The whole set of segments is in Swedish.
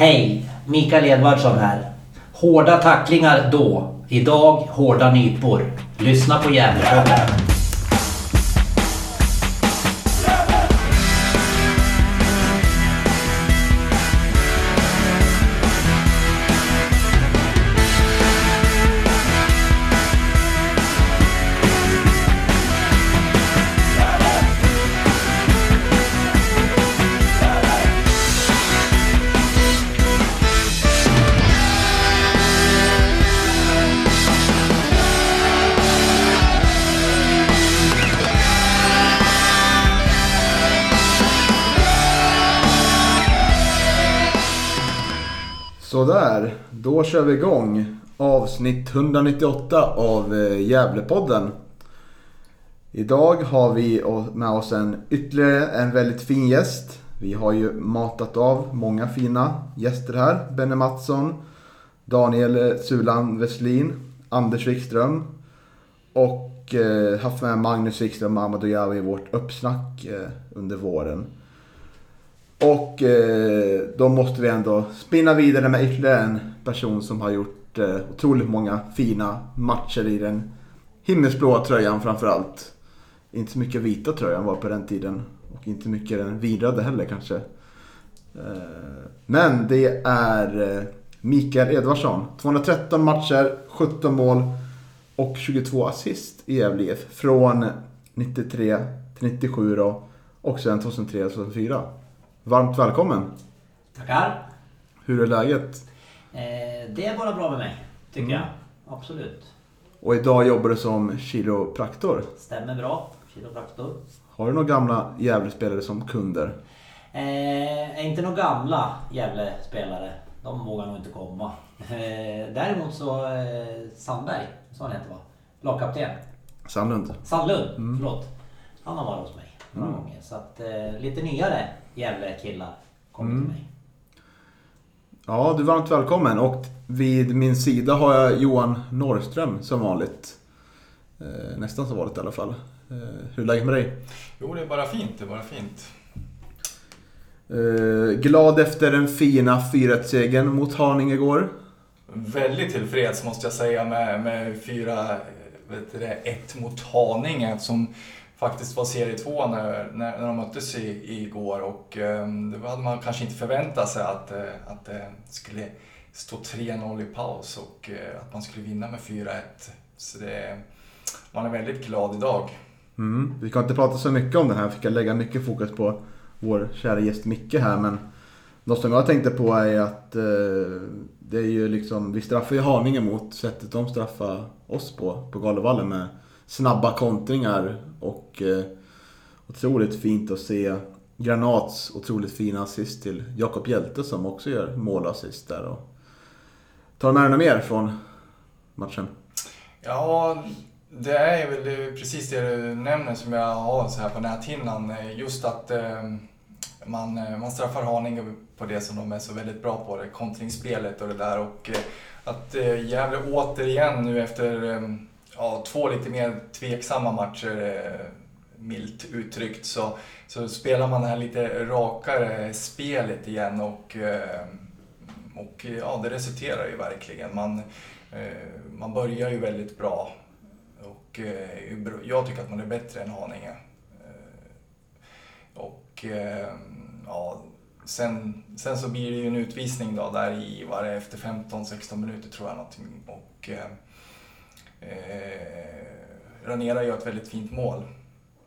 Hej! Mikael Edvardsson här. Hårda tacklingar då. Idag hårda nypor. Lyssna på Gävlepodden. Då kör vi igång avsnitt 198 av eh, Gävlepodden. Idag har vi med oss en ytterligare en väldigt fin gäst. Vi har ju matat av många fina gäster här. Benne Mattsson, Daniel eh, Sulan Westlin, Anders Wikström och eh, haft med Magnus Wikström och Amadou Jawi i vårt uppsnack eh, under våren. Och eh, då måste vi ändå spinna vidare med ytterligare en person som har gjort eh, otroligt många fina matcher i den himmelsblåa tröjan framförallt. Inte så mycket vita tröjan var på den tiden. Och inte mycket den virade heller kanske. Eh, men det är eh, Mikael Edvardsson. 213 matcher, 17 mål och 22 assist i Gävle IF. Från 93 till 97 då. Och sen 2003 till 2004. Varmt välkommen! Tackar. Hur är läget? Eh, det är bara bra med mig, tycker Mm. jag. Absolut. Och idag jobbar du som kiropraktor. Stämmer bra. Kiropraktor. Har du några gamla Gävlespelare som kunder? Eh, inte några gamla Gävle-spelare. De vågar nog inte komma. Eh, däremot så eh, Sandberg, så han heter va? Lagkapten. Sandlund? Sandlund, förlåt. Han har varit hos mig några Mm. gånger. Så att eh, lite nyare Gävle-killar kommer Mm. till mig. Ja, du är varmt välkommen. Och vid min sida har jag Johan Norrström som vanligt. Eh, nästan som vanligt i alla fall. Eh, hur är läget med dig? Jo, det är bara fint. Det är bara fint. Eh, glad efter den fina 4-1-segern mot Haninge igår. Väldigt tillfreds måste jag säga med, med fyra, vet du det, ett mot Haninge som faktiskt var serie 2 när, när, när de möttes i, igår och eh, det hade man kanske inte förväntat sig att, eh, att det skulle stå 3-0 i paus och eh, att man skulle vinna med 4-1. Så det, man är väldigt glad idag. Mm. Vi kan inte prata så mycket om det här. Fick jag lägga mycket fokus på vår kära gäst Micke här. Men något som jag tänkte på är att eh, det är ju liksom, vi straffar ju Haninge mot sättet de straffar oss på, på Galovallen med snabba kontringar och eh, otroligt fint att se Granats otroligt fina assist till Jakob Hjelte som också gör målassist där. Och tar du med dig något mer från matchen? Ja, det är väl det- precis det du nämner som jag har så här på näthinnan. Just att eh, man, eh, man straffar Haninge på det som de är så väldigt bra på, det kontringsspelet och det där. Och eh, att eh, Gävle återigen nu efter eh, ja, två lite mer tveksamma matcher, eh, milt uttryckt, så, så spelar man det här lite rakare spelet igen och, eh, och ja, det resulterar ju verkligen. Man, eh, man börjar ju väldigt bra och jag tycker att man är bättre än Haninge. Och ja, sen, sen så blir det ju en utvisning då där i, var det efter 15-16 minuter tror jag någonting. Och eh, Ranera gör ett väldigt fint mål.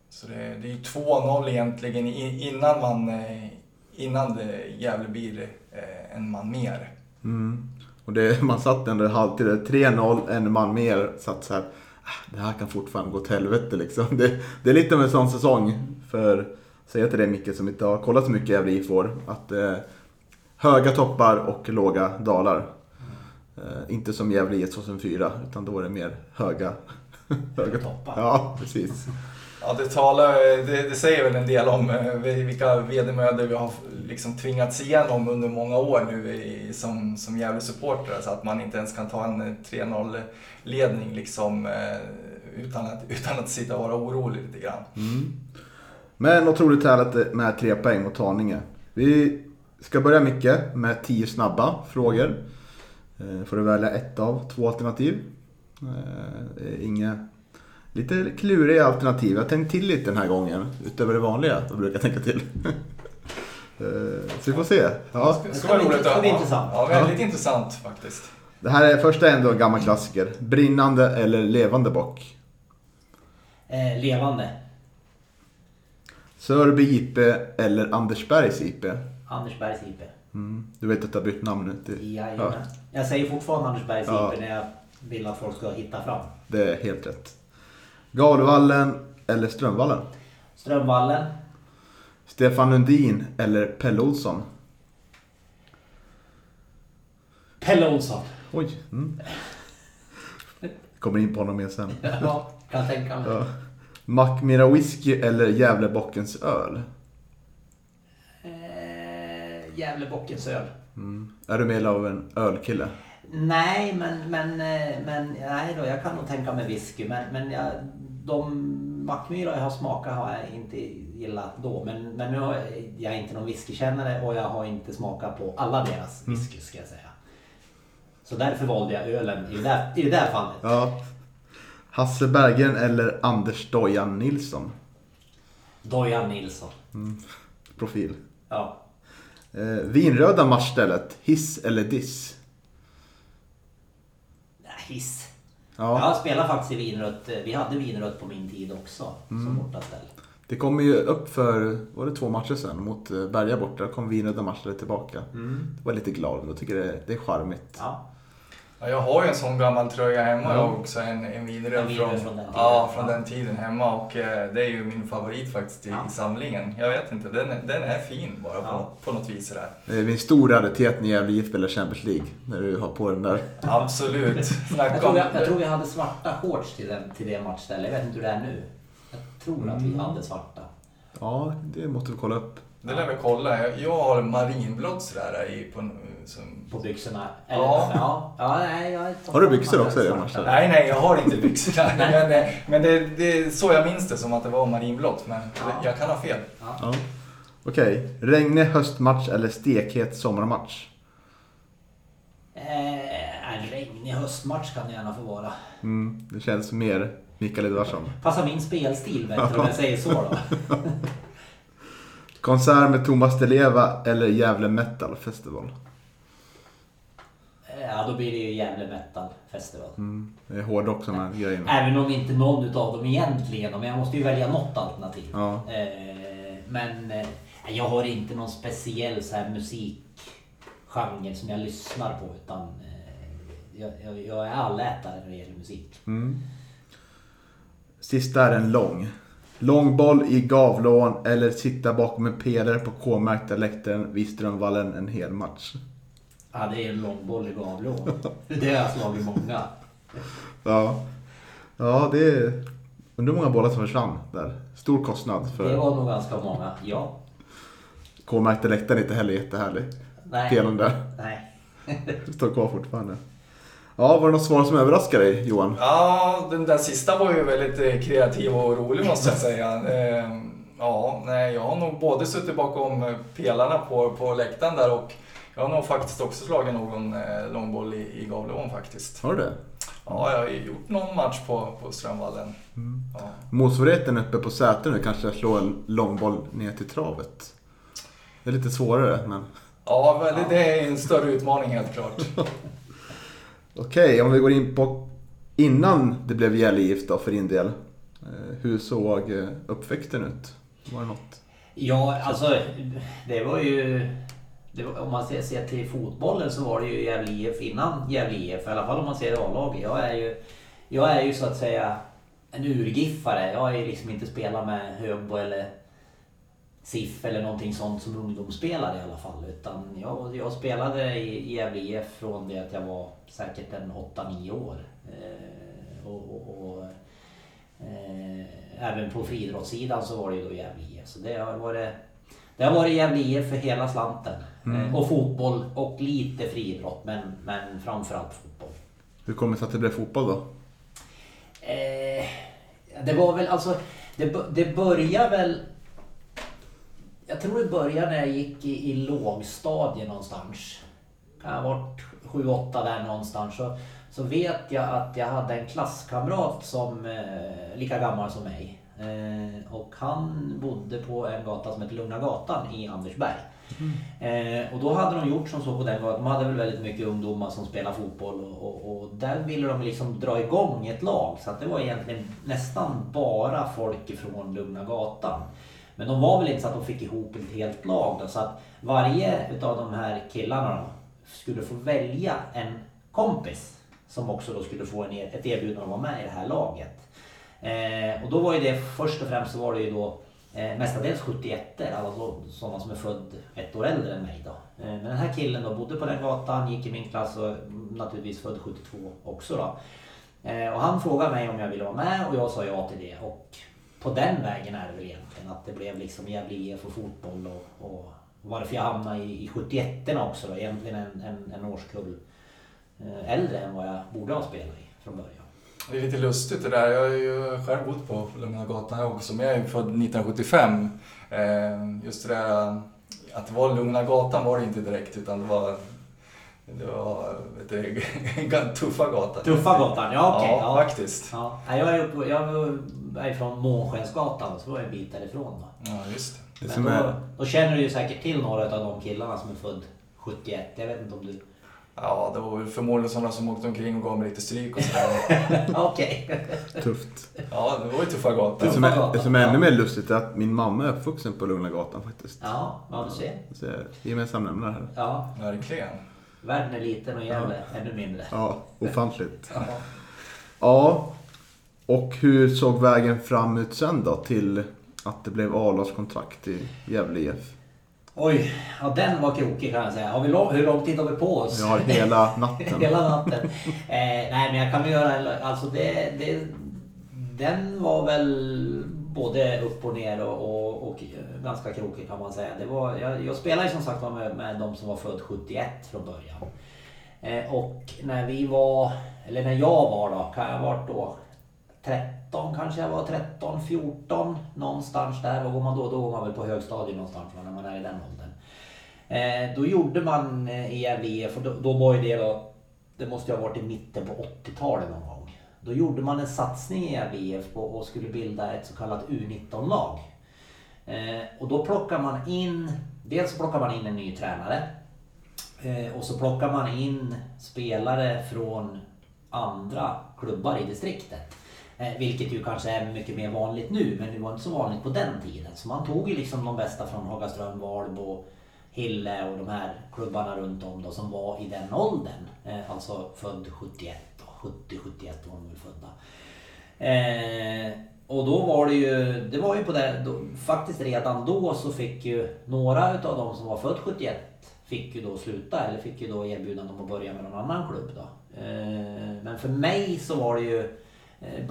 Så det, det är ju 2-0 egentligen innan man eh, innan det Gävle blir eh, en man mer. Mm. Och det, man satt ändå halvtid, 3-0, en man mer. Satt så här, ah, det här kan fortfarande gå åt helvete liksom. Det, det är lite av en sån säsong. För, säga till dig Micke som inte har kollat så mycket Gävle IF år, att eh, höga toppar och låga dalar. Eh, inte som Gävle IF 2004, utan då är det mer höga, höga Toppar. Ja, precis. Ja, det, talar, det, det säger väl en del om eh, vilka vedermödor vi har liksom tvingats igenom under många år nu i, som, som Gävle-supportrar. Så att man inte ens kan ta en eh, 3-0-ledning liksom, eh, utan, att, utan att sitta och vara orolig lite grann. Mm. Men otroligt härligt med tre poäng mot Haninge. Vi Ska börja Micke med 10 snabba frågor. Eh, får du välja ett av två alternativ. Eh, inga lite kluriga alternativ. Jag har tänkt till lite den här gången. Utöver det vanliga jag brukar tänka till. Eh, Så vi får se. Ja. Det ska vara bli- roligt ja, intressant. Ja, väldigt intressant faktiskt. Det här är första ändå en gammal klassiker. Brinnande eller levande bock? Eh, levande. Sörby IP eller Andersbergs IP? Anders Bergs IP. Mm. Du vet att du har bytt namn nu till... Jajamän. Jag säger fortfarande Anders Bergs Ja. IP när jag vill att folk ska hitta fram. Det är helt rätt. Gavlevallen eller Strömvallen? Strömvallen. Stefan Lundin eller Pelle Olsson? Pelle Olsson. Oj. Mm. Kommer in på honom mer sen. Ja, kan tänka mig. Ja. Mackmyra whisky eller Gävlebockens öl? Gävlebockens öl. Mm. Är du mer av en ölkille? Nej, men, men, eh, men nej då, jag kan nog tänka mig whisky. Men, men jag, de Mackmyra jag har smakat har jag inte gillat då. Men, men nu har jag, jag är inte någon whiskykännare och jag har inte smakat på alla deras whisky ska jag säga. Så därför valde jag ölen i det där, i det där fallet. Ja. Hasse Berggren eller Anders Dojan Nilsson? Dojan Nilsson. Profil. Ja. Eh, vinröda matchstället, hiss eller diss? Hiss. Ja. Jag spelar faktiskt i vinrött. Vi hade vinrött på min tid också. Som bortaställ. Det kom ju upp för, var det två matcher sen mot eh, Berga borta. kom vinröda matchstället tillbaka. Det var lite glad, jag tycker det, det är charmigt. Ja. Ja, jag har ju en sån gammal tröja hemma Ja. jag också. En, en vinröd från, från den tiden. ja, från Ja. den tiden hemma. Och eh, det är ju min favorit faktiskt i, Ja. i samlingen. Jag vet inte, den, är- den är fin bara på, Ja. på något vis sådär. Det är en stor raritet när Gävle IF spelar Champions League. När du har på den där. Absolut. Jag, tror vi, jag tror vi hade svarta shorts till, den, till det matchstället. Jag vet inte hur det är nu. Jag tror att vi hade svarta. Ja, det måste vi kolla upp. Det lär vi kolla. Jag, jag har marinblått sådär i på, som, På byxorna. Eller, Ja. ja. ja, nej, jag Har du byxor också i matchen? Nej, nej, jag har inte byxor men eh, men det, det är så jag minns det, som att det var marinblått. Men Ja. jag kan ha fel. Ja. Ja. Okej, regnig höstmatch eller stekhet sommarmatch? Eh, en regnig höstmatch kan det gärna få vara. Mm, det känns mer Mikael Edvardsson. Passar min spelstil bättre om jag säger så då. Konsert med Thomas Di Leva eller Gävle Metal Festival? Ja, då blir det ju Gävle Metal Festival. Mm, det är hårdrock som är grejen. Även om inte någon utav dem egentligen, men jag måste ju välja något alternativ. Ja. Eh, men eh, jag har inte någon speciell så här musikgenre som jag lyssnar på utan eh, jag, jag, jag är allätare när det gäller musik. Mm. Sista är en lång. Långboll i Gavlån eller sitta bakom en pelare på K-märkta läktaren vid Strömvallen en hel match. Ja, det är en långboll i Gavlån. Det har jag slagit många. Ja, ja det är... Undrar hur många bollar som försvann där. Stor kostnad Det för var nog ganska många, ja. K-märkta läktaren är inte heller jättehärlig. Nej. Pelaren där. Nej. Står kvar fortfarande. Ja, var det något svar som överraskade dig Johan? Ja, den där sista var ju väldigt eh, kreativ och rolig måste jag säga. Eh, Ja, nej, jag har nog både suttit bakom eh, pelarna på, på läktaren där och jag har nog faktiskt också slagit någon eh, långboll i, i Gavleån faktiskt. Har du det? Ja, jag har ju gjort någon match på, på Strömvallen. Ja. Motsvarigheten uppe på Säter nu kanske att slå en långboll ner till travet. Det är lite svårare men... Ja, men det, det är en större utmaning helt klart. Okej, om vi går in på innan det blev Gävle IF då för din del. Eh, Hur såg eh, uppväxten ut? Var det något? Ja, alltså det var ju... Det var, om man ser, ser till fotbollen så var det ju Gävle IF innan Gävle IF. I alla fall om man ser A-laget. Jag är ju, jag är ju så att säga en urgiffare. Jag har ju liksom inte spelat med Högbo eller SIF eller någonting sånt som ungdomsspelare i alla fall. Utan jag, jag spelade i i Gävle IF från det att jag var säkert en 8-9 år. Eh, och, och, och eh, även på friidrottssidan så var det ju då Gävle IF. Så det har varit, det har varit Gävle IF för hela slanten. Eh, och fotboll och lite friidrott men, men framförallt fotboll. Hur kommer det sig att det blev fotboll då? Eh, det var väl alltså, det, det börjar väl... jag tror det började när jag gick i, i lågstadie någonstans. Kan ha varit 7-8 där någonstans. Så, så vet jag att jag hade en klasskamrat som eh, lika gammal som mig. Eh, och han bodde på en gata som heter Lugna gatan i Andersberg. Eh, och då hade de gjort som så på den gatan. De hade väl väldigt mycket ungdomar som spelar fotboll och, och, och där ville de liksom dra igång ett lag. Så att det var egentligen nästan bara folk ifrån Lugna gatan. Men de var väl inte så att de fick ihop ett helt lag då, så att varje utav de här killarna då, skulle få välja en kompis som också då skulle få en, er- ett erbjudande att vara med i det här laget. Eh, och då var ju det först och främst så var det ju då eh, mestadels 71 alltså sådana som är född ett år äldre än mig då. Eh, men den här killen då bodde på den gatan, gick i min klass och naturligtvis född 72 också då. Eh, och han frågade mig om jag ville vara med och jag sa ja till det. Och på den vägen är det väl egentligen att det blev liksom Gävle IF och fotboll och, och varför jag hamnade i, i 71 också då. Egentligen en, en, en årskull eh, äldre än vad jag borde ha spelat i från början. Det är lite lustigt det där. Jag har ju själv bott på Lugna gatan här också, men jag är född 1975. Eh, Just det där att det var Lugna gatan var det inte direkt, utan det var, det var vet du, tuffa gatan. Tuffa gatan, ja okej. Ja, ja. faktiskt. Ja. Jag, är uppe, jag är från Månskensgatan så var en bit därifrån. Då. Ja, just det. Men då, är, då känner du ju säkert till några av de killarna som är född 71. Jag vet inte om du... Ja, det var väl förmodligen sådana som åkte omkring och gav mig lite stryk och sådär. Okej. tufft. Ja, det var ju tuffa Det gatan. som är, det som är ännu mer lustigt är att min mamma är uppvuxen på Lugna gatan faktiskt. Ja, ja du ser. Så jag är gemensam nämnare här. Ja, Verkligen. världen är liten och Gävle ännu mindre. Ja, ofantligt. Ja. Ja, och hur såg vägen fram ut sen då till att det blev A-lagskontrakt i Gävle IF? Oj, ja den var krokig kan jag säga. Har vi lång, hur lång tid har vi på oss? Vi har hela natten. Hela natten. Eh, nej men jag kan väl göra. Alltså det, det, den var väl både upp och ner och, och, och ganska krokig kan man säga. Det var, jag, jag spelade som sagt med, med de som var född 71 från början. Eh, och när vi var, eller när jag var då, kan jag ha varit då 13 kanske jag var, 13, 14 någonstans där. Vad går man då? Då går man väl på högstadiet någonstans när man är i den åldern. Eh, då gjorde man eh, i Gävle då, då var ju det då, det måste ju ha varit i mitten på 80-talet någon gång. Då gjorde man en satsning i Gävle på, och skulle bilda ett så kallat U19-lag. Eh, och då plockar man in, dels så plockar man in en ny tränare. Eh, och så plockar man in spelare från andra klubbar i distriktet. Eh, vilket ju kanske är mycket mer vanligt nu, men det var inte så vanligt på den tiden. Så man tog ju liksom de bästa från Hagaström, Valbo, Hille och de här klubbarna runt om då som var i den åldern. Eh, alltså född 71, 70-71 var de väl födda. Eh, och då var det ju, det var ju på det, då, faktiskt redan då så fick ju några utav de som var född 71 fick ju då sluta eller fick ju då erbjudande om att börja med någon annan klubb då. Eh, men för mig så var det ju, Eh,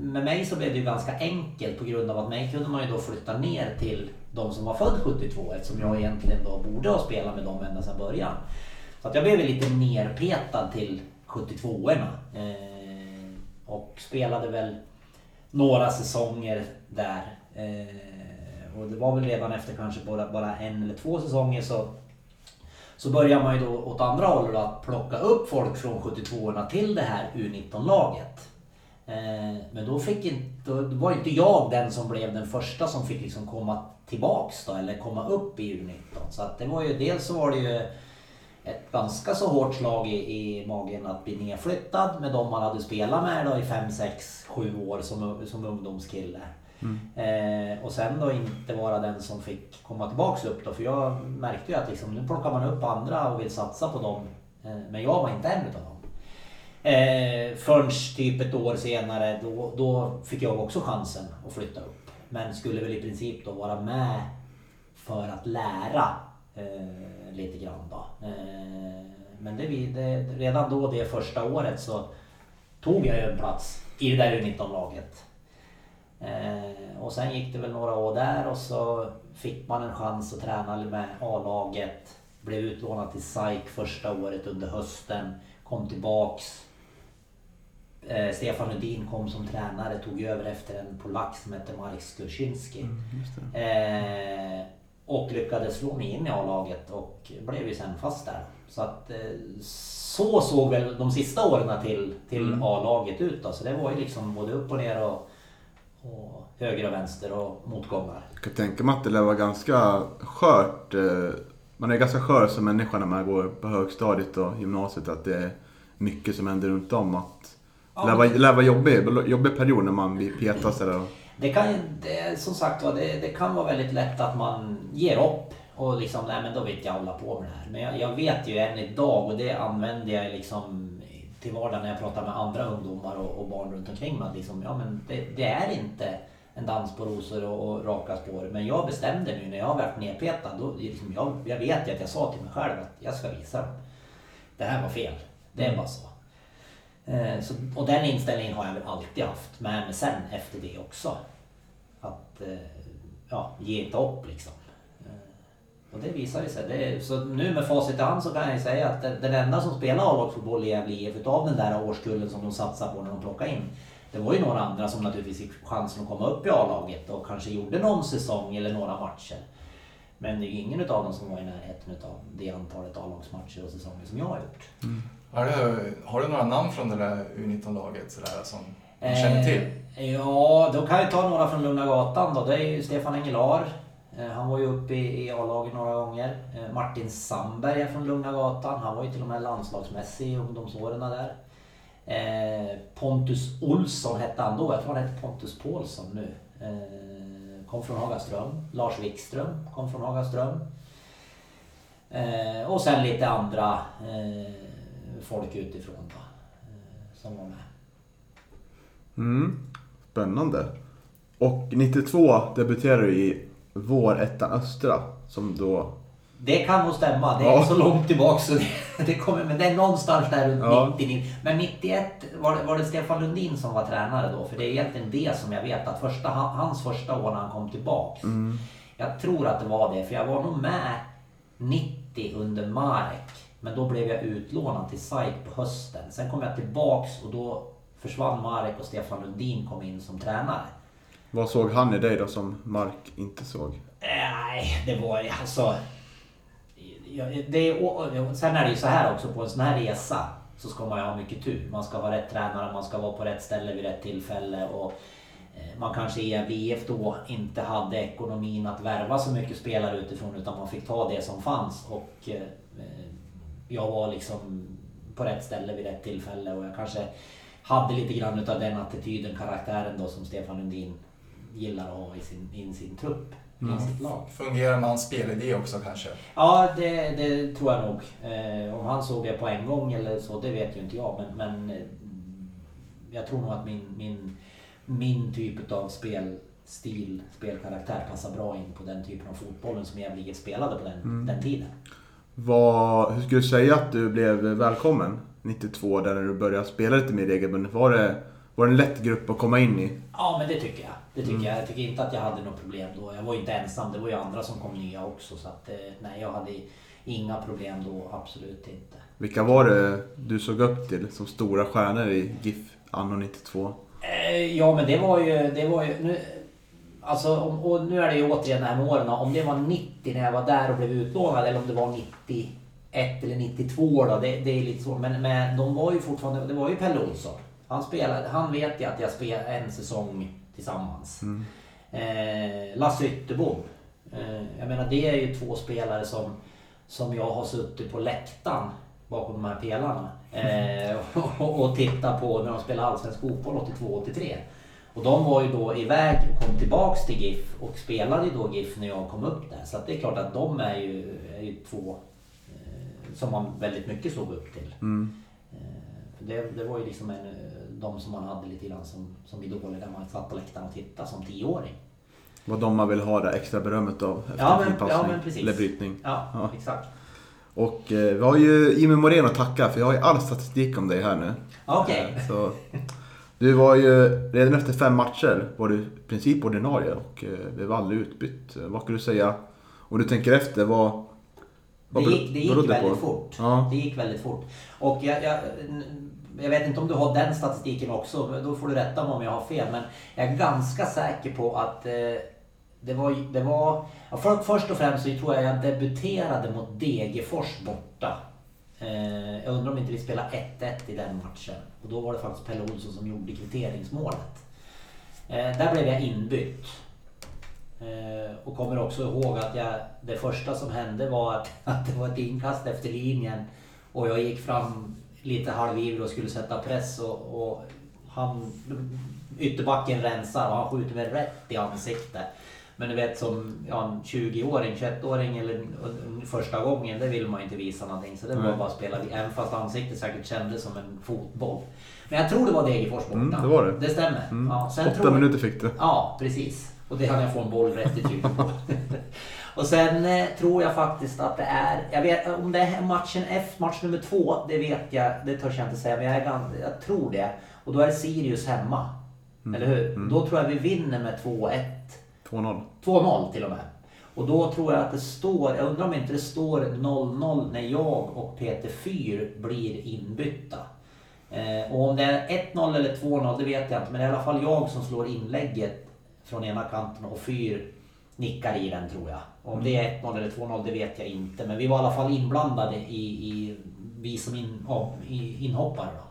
med mig så blev det ju ganska enkelt på grund av att mig kunde man ju då flytta ner till de som var född 72 eftersom jag egentligen då borde ha spelat med dem ända sedan början. Så att jag blev lite nerpetad till 72orna. Eh, och spelade väl några säsonger där. Eh, och det var väl redan efter kanske bara, bara en eller två säsonger så, så började man ju då åt andra hållet att plocka upp folk från 72orna till det här U19-laget. Eh, men då, fick inte, då var inte jag den som blev den första som fick liksom komma tillbaks då, eller komma upp i U19. Så att det var ju, dels så var det ju ett ganska så hårt slag i, i magen att bli nedflyttad med de man hade spelat med då i 5, 6, 7 år som, som ungdomskille. Eh, och sen då inte vara den som fick komma tillbaks upp då. För jag märkte ju att liksom, nu plockar man upp andra och vill satsa på dem. Eh, men jag var inte en utav dem. Eh, förrän typ ett år senare då, då fick jag också chansen att flytta upp. Men skulle väl i princip då vara med för att lära eh, lite grann då. Eh, men det, det, redan då det första året så tog jag ju en plats i det där U19-laget. Eh, och sen gick det väl några år där och så fick man en chans att träna med A-laget. Blev utlånad till SAIK första året under hösten. Kom tillbaks. Eh, Stefan Nudin kom som tränare, tog över efter en polack som hette Marek. Just det. Eh, och lyckades slå mig in i A-laget och blev ju sen fast där. Så att eh, så såg väl de sista åren till, till Mm. A-laget ut då. Så det var ju liksom både upp och ner och, och höger och vänster och motgångar. Jag kan tänka mig att det vara ganska skört. eh, Man är ganska skör som människa när man går på högstadiet och gymnasiet. Att det är mycket som händer runt om. Att lär vara, lär vara jobbig, jobbig period när man blir petas eller... Det kan ju, det, som sagt var, det, det kan vara väldigt lätt att man ger upp och liksom, nej men då vet jag hålla på med det här. Men jag, jag vet ju än idag och det använder jag liksom till vardagen när jag pratar med andra ungdomar och, och barn runt omkring mig. Att liksom, ja men det, det är inte en dans på rosor och, och raka spår. Men jag bestämde mig, när jag har varit nedpetad. Då, liksom, jag, jag vet ju att jag sa till mig själv att jag ska visa dem. Det här var fel. Det är bara så. Eh, så, och den inställningen har jag väl alltid haft med mig sen efter det också. Att eh, ja, ge inte upp liksom. Eh, och det visar ju sig. Det så nu med facit i hand så kan jag ju säga att den, enda som spelar A-lagsfotboll i Gävle IF utav den där årskullen som de satsade på när de plockade in. Det var ju några andra som naturligtvis fick chansen att komma upp i A-laget och kanske gjorde någon säsong eller några matcher. Men det är ju ingen utav dem som var i närheten utav det antalet A-lagsmatcher och säsonger som jag har gjort. Mm. Har du, har du några namn från det där U19-laget sådär, som du känner till? Eh, ja, då kan jag ta några från Lugna Gatan då. Det är ju Stefan Engelar. Eh, han var ju uppe i, i A-laget några gånger. Eh, Martin Sandberg är från Lugna Gatan. Han var ju till och med landslagsmässig i ungdomsåren där. Pontus Olsson hette han då. Jag tror han heter Pontus Paulsson nu. Kom från Hagaström. Lars Wikström kom från Hagaström. Och sen lite andra folk utifrån då, eh, som var med. Mm. Spännande. Och 92 debuterade du i Vårettan Östra. Som då... Det kan nog stämma. Det är Ja. så långt tillbaka så det, det kommer, men det är någonstans där runt Ja. 90. Men 91 var det, var det Stefan Lundin som var tränare då. För det är egentligen det som jag vet att första, hans första år när han kom tillbaks. Mm. Jag tror att det var det. För jag var nog med 90 under Marek. Men då blev jag utlånad till SAIK på hösten. Sen kom jag tillbaks och då försvann Marek och Stefan Lundin kom in som tränare. Vad såg han i dig då som Mark inte såg? Nej, det var ju alltså... Det är, sen är det ju så här också, på en sån här resa så ska man ju ha mycket tur. Man ska vara rätt tränare, man ska vara på rätt ställe vid rätt tillfälle. Och eh, man kanske i VF då inte hade ekonomin att värva så mycket spelare utifrån utan man fick ta det som fanns. Och eh, jag var liksom på rätt ställe vid rätt tillfälle och jag kanske hade lite grann utav den attityden, karaktären då som Stefan Lundin gillar att ha i sin, i sin trupp, i sitt lag. Fungerar med hans spelidé också kanske? Ja, det, det tror jag nog. Eh, om han såg det på en gång eller så, det vet ju inte jag. Men, men eh, jag tror nog att min, min, min typ av spelstil, spelkaraktär passar bra in på den typen av fotbollen som Gävle spelade på den, den tiden. Vad, hur skulle du säga att du blev välkommen 92 där när du började spela lite mer regelbundet? Var det, var det en lätt grupp att komma in i? Ja, men det tycker jag. Det tycker jag. Jag tycker inte att jag hade något problem då. Jag var ju inte ensam. Det var ju andra som kom nya också. Så att, eh, nej, jag hade inga problem då. Absolut inte. Vilka var det du såg upp till som stora stjärnor i GIF anno 92? Eh, Ja men det var ju, det var ju nu, alltså, om- och nu är det ju återigen det här med åren. Om det var 90 när jag var där och blev utlånad eller om det var 91 eller 92 då. Det, det är lite svårt. Men, men de var ju fortfarande, det var ju Pelle Olsson. Han spelade, han vet ju att jag spelade en säsong tillsammans. Eh, Lasse Ytterbom. Eh, jag menar det är ju två spelare som, som jag har suttit på läktaren bakom de här pelarna. Eh, och, och tittat på när de spelade allsvensk fotboll 82-83. Och de var ju då iväg och kom tillbaks till GIF och spelade ju då GIF när jag kom upp där. Så det är klart att de är ju, är ju två eh, som man väldigt mycket såg upp till. Mm. Eh, för det, det var ju liksom en, eh, de som man hade lite grann som, som idoler där man satt på läktaren och tittade som tioåring. Vad de man vill ha det extra berömmet av efter Ja, en men- passning. ja, men precis. Eller brytning. Ja, Ja. exakt. Och eh, vi har ju Jimmy Morén att tacka för jag har ju all statistik om dig här nu. Okej. Så, du var ju redan efter fem matcher var du i princip ordinarie och eh, blev aldrig utbytt. Eh, Vad skulle du säga, om du tänker efter, vad, vad Det gick, det gick väldigt på? fort. Ja. Det gick väldigt fort. Och jag, jag, jag vet inte om du har den statistiken också, då får du rätta mig om jag har fel. Men jag är ganska säker på att eh, det var, det var för, först och främst så tror jag jag debuterade mot Degerfors borta. Eh, jag undrar om inte vi spelade 1-1 i den matchen. Och då var det faktiskt Pelle Olsson som gjorde kvitteringsmålet. Eh, där blev jag inbytt. Eh, och kommer också ihåg att jag, det första som hände var att, att det var ett inkast efter linjen. Och jag gick fram lite halvivrig och skulle sätta press och, och han, ytterbacken rensar och han skjuter mig rätt i ansiktet. Men du vet som ja, en 20-åring, 21-åring eller första gången, det vill man inte visa någonting. Så det var bara att spela, även fast ansiktet säkert kändes som en fotboll. Men jag tror det var Degerfors borta. Mm, det var det. Det stämmer. Mm. Ja, sen Åtta tror... minuter fick du. Ja, precis. Och det hade jag fått en boll rätt i på. och sen eh, tror jag faktiskt att det är, jag vet om det är matchen F, match nummer två, det vet jag, det törs jag inte säga, men jag, är jag tror det. Och då är det Sirius hemma. Eller hur? Då tror jag vi vinner med 2-1. 2-0. 2-0 till och med. Och då tror jag att det står, jag undrar om inte det står 0-0 när jag och Peter Fyr blir inbytta. Eh, och om det är 1-0 eller 2-0 det vet jag inte, men det är i alla fall jag som slår inlägget från ena kanten och Fyr nickar i den tror jag. Och om det är 1-0 eller 2-0 det vet jag inte, men vi var i alla fall inblandade i, i vi som in, i, inhoppare. Då.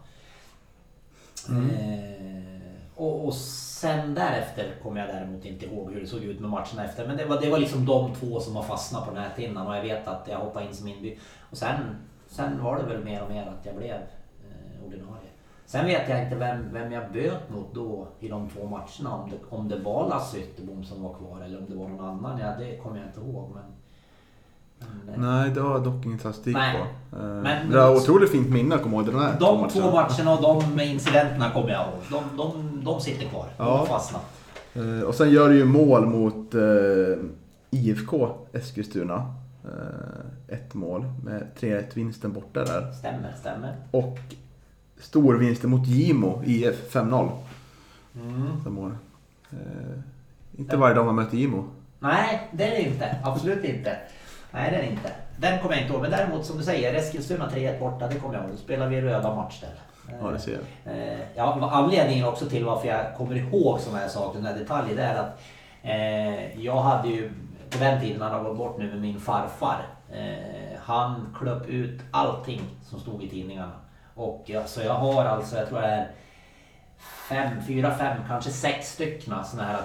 Eh, och, och sen därefter kommer jag däremot inte ihåg hur det såg ut med matchen efter. Men det var, det var liksom de två som har fastnat på näthinnan och jag vet att jag hoppade in som inby. Och sen, sen var det väl mer och mer att jag blev eh, ordinarie. Sen vet jag inte vem, vem jag böt mot då i de två matcherna. Om det, om det var Lasse Ytterbom som var kvar eller om det var någon annan. Ja, det kommer jag inte ihåg. Men, Nej, det har jag dock ingen statistik Nej. på. Eh, Men- det var otroligt fint minne att komma ihåg den här de två matcherna och de incidenterna kommer jag ihåg. De, de, de sitter kvar. De Ja. har fastnat. Eh, Och sen gör du ju mål mot eh, IFK Eskilstuna. Eh, ett mål med 3-1 vinsten borta där. Stämmer, stämmer. Och stor vinsten mot Gimo IF 5-0. Mm. Eh, inte varje dag man möter Gimo. Nej, det är det inte. Absolut inte. Nej, det är inte. Den kommer jag inte ihåg. Men däremot som du säger, Eskilstuna 3-1 borta, det kommer jag ihåg. Då spelar vi röda match där. Ja, det ser jag. Eh, Ja, anledningen också till varför jag kommer ihåg sådana här saker, sådana här detaljer, det är att eh, jag hade ju, på den tiden, han har gått bort nu med min farfar. Eh, han klöpp ut allting som stod i tidningarna. Och jag, så jag har alltså, jag tror det är fem, fyra, fem, kanske sex stycken sådana här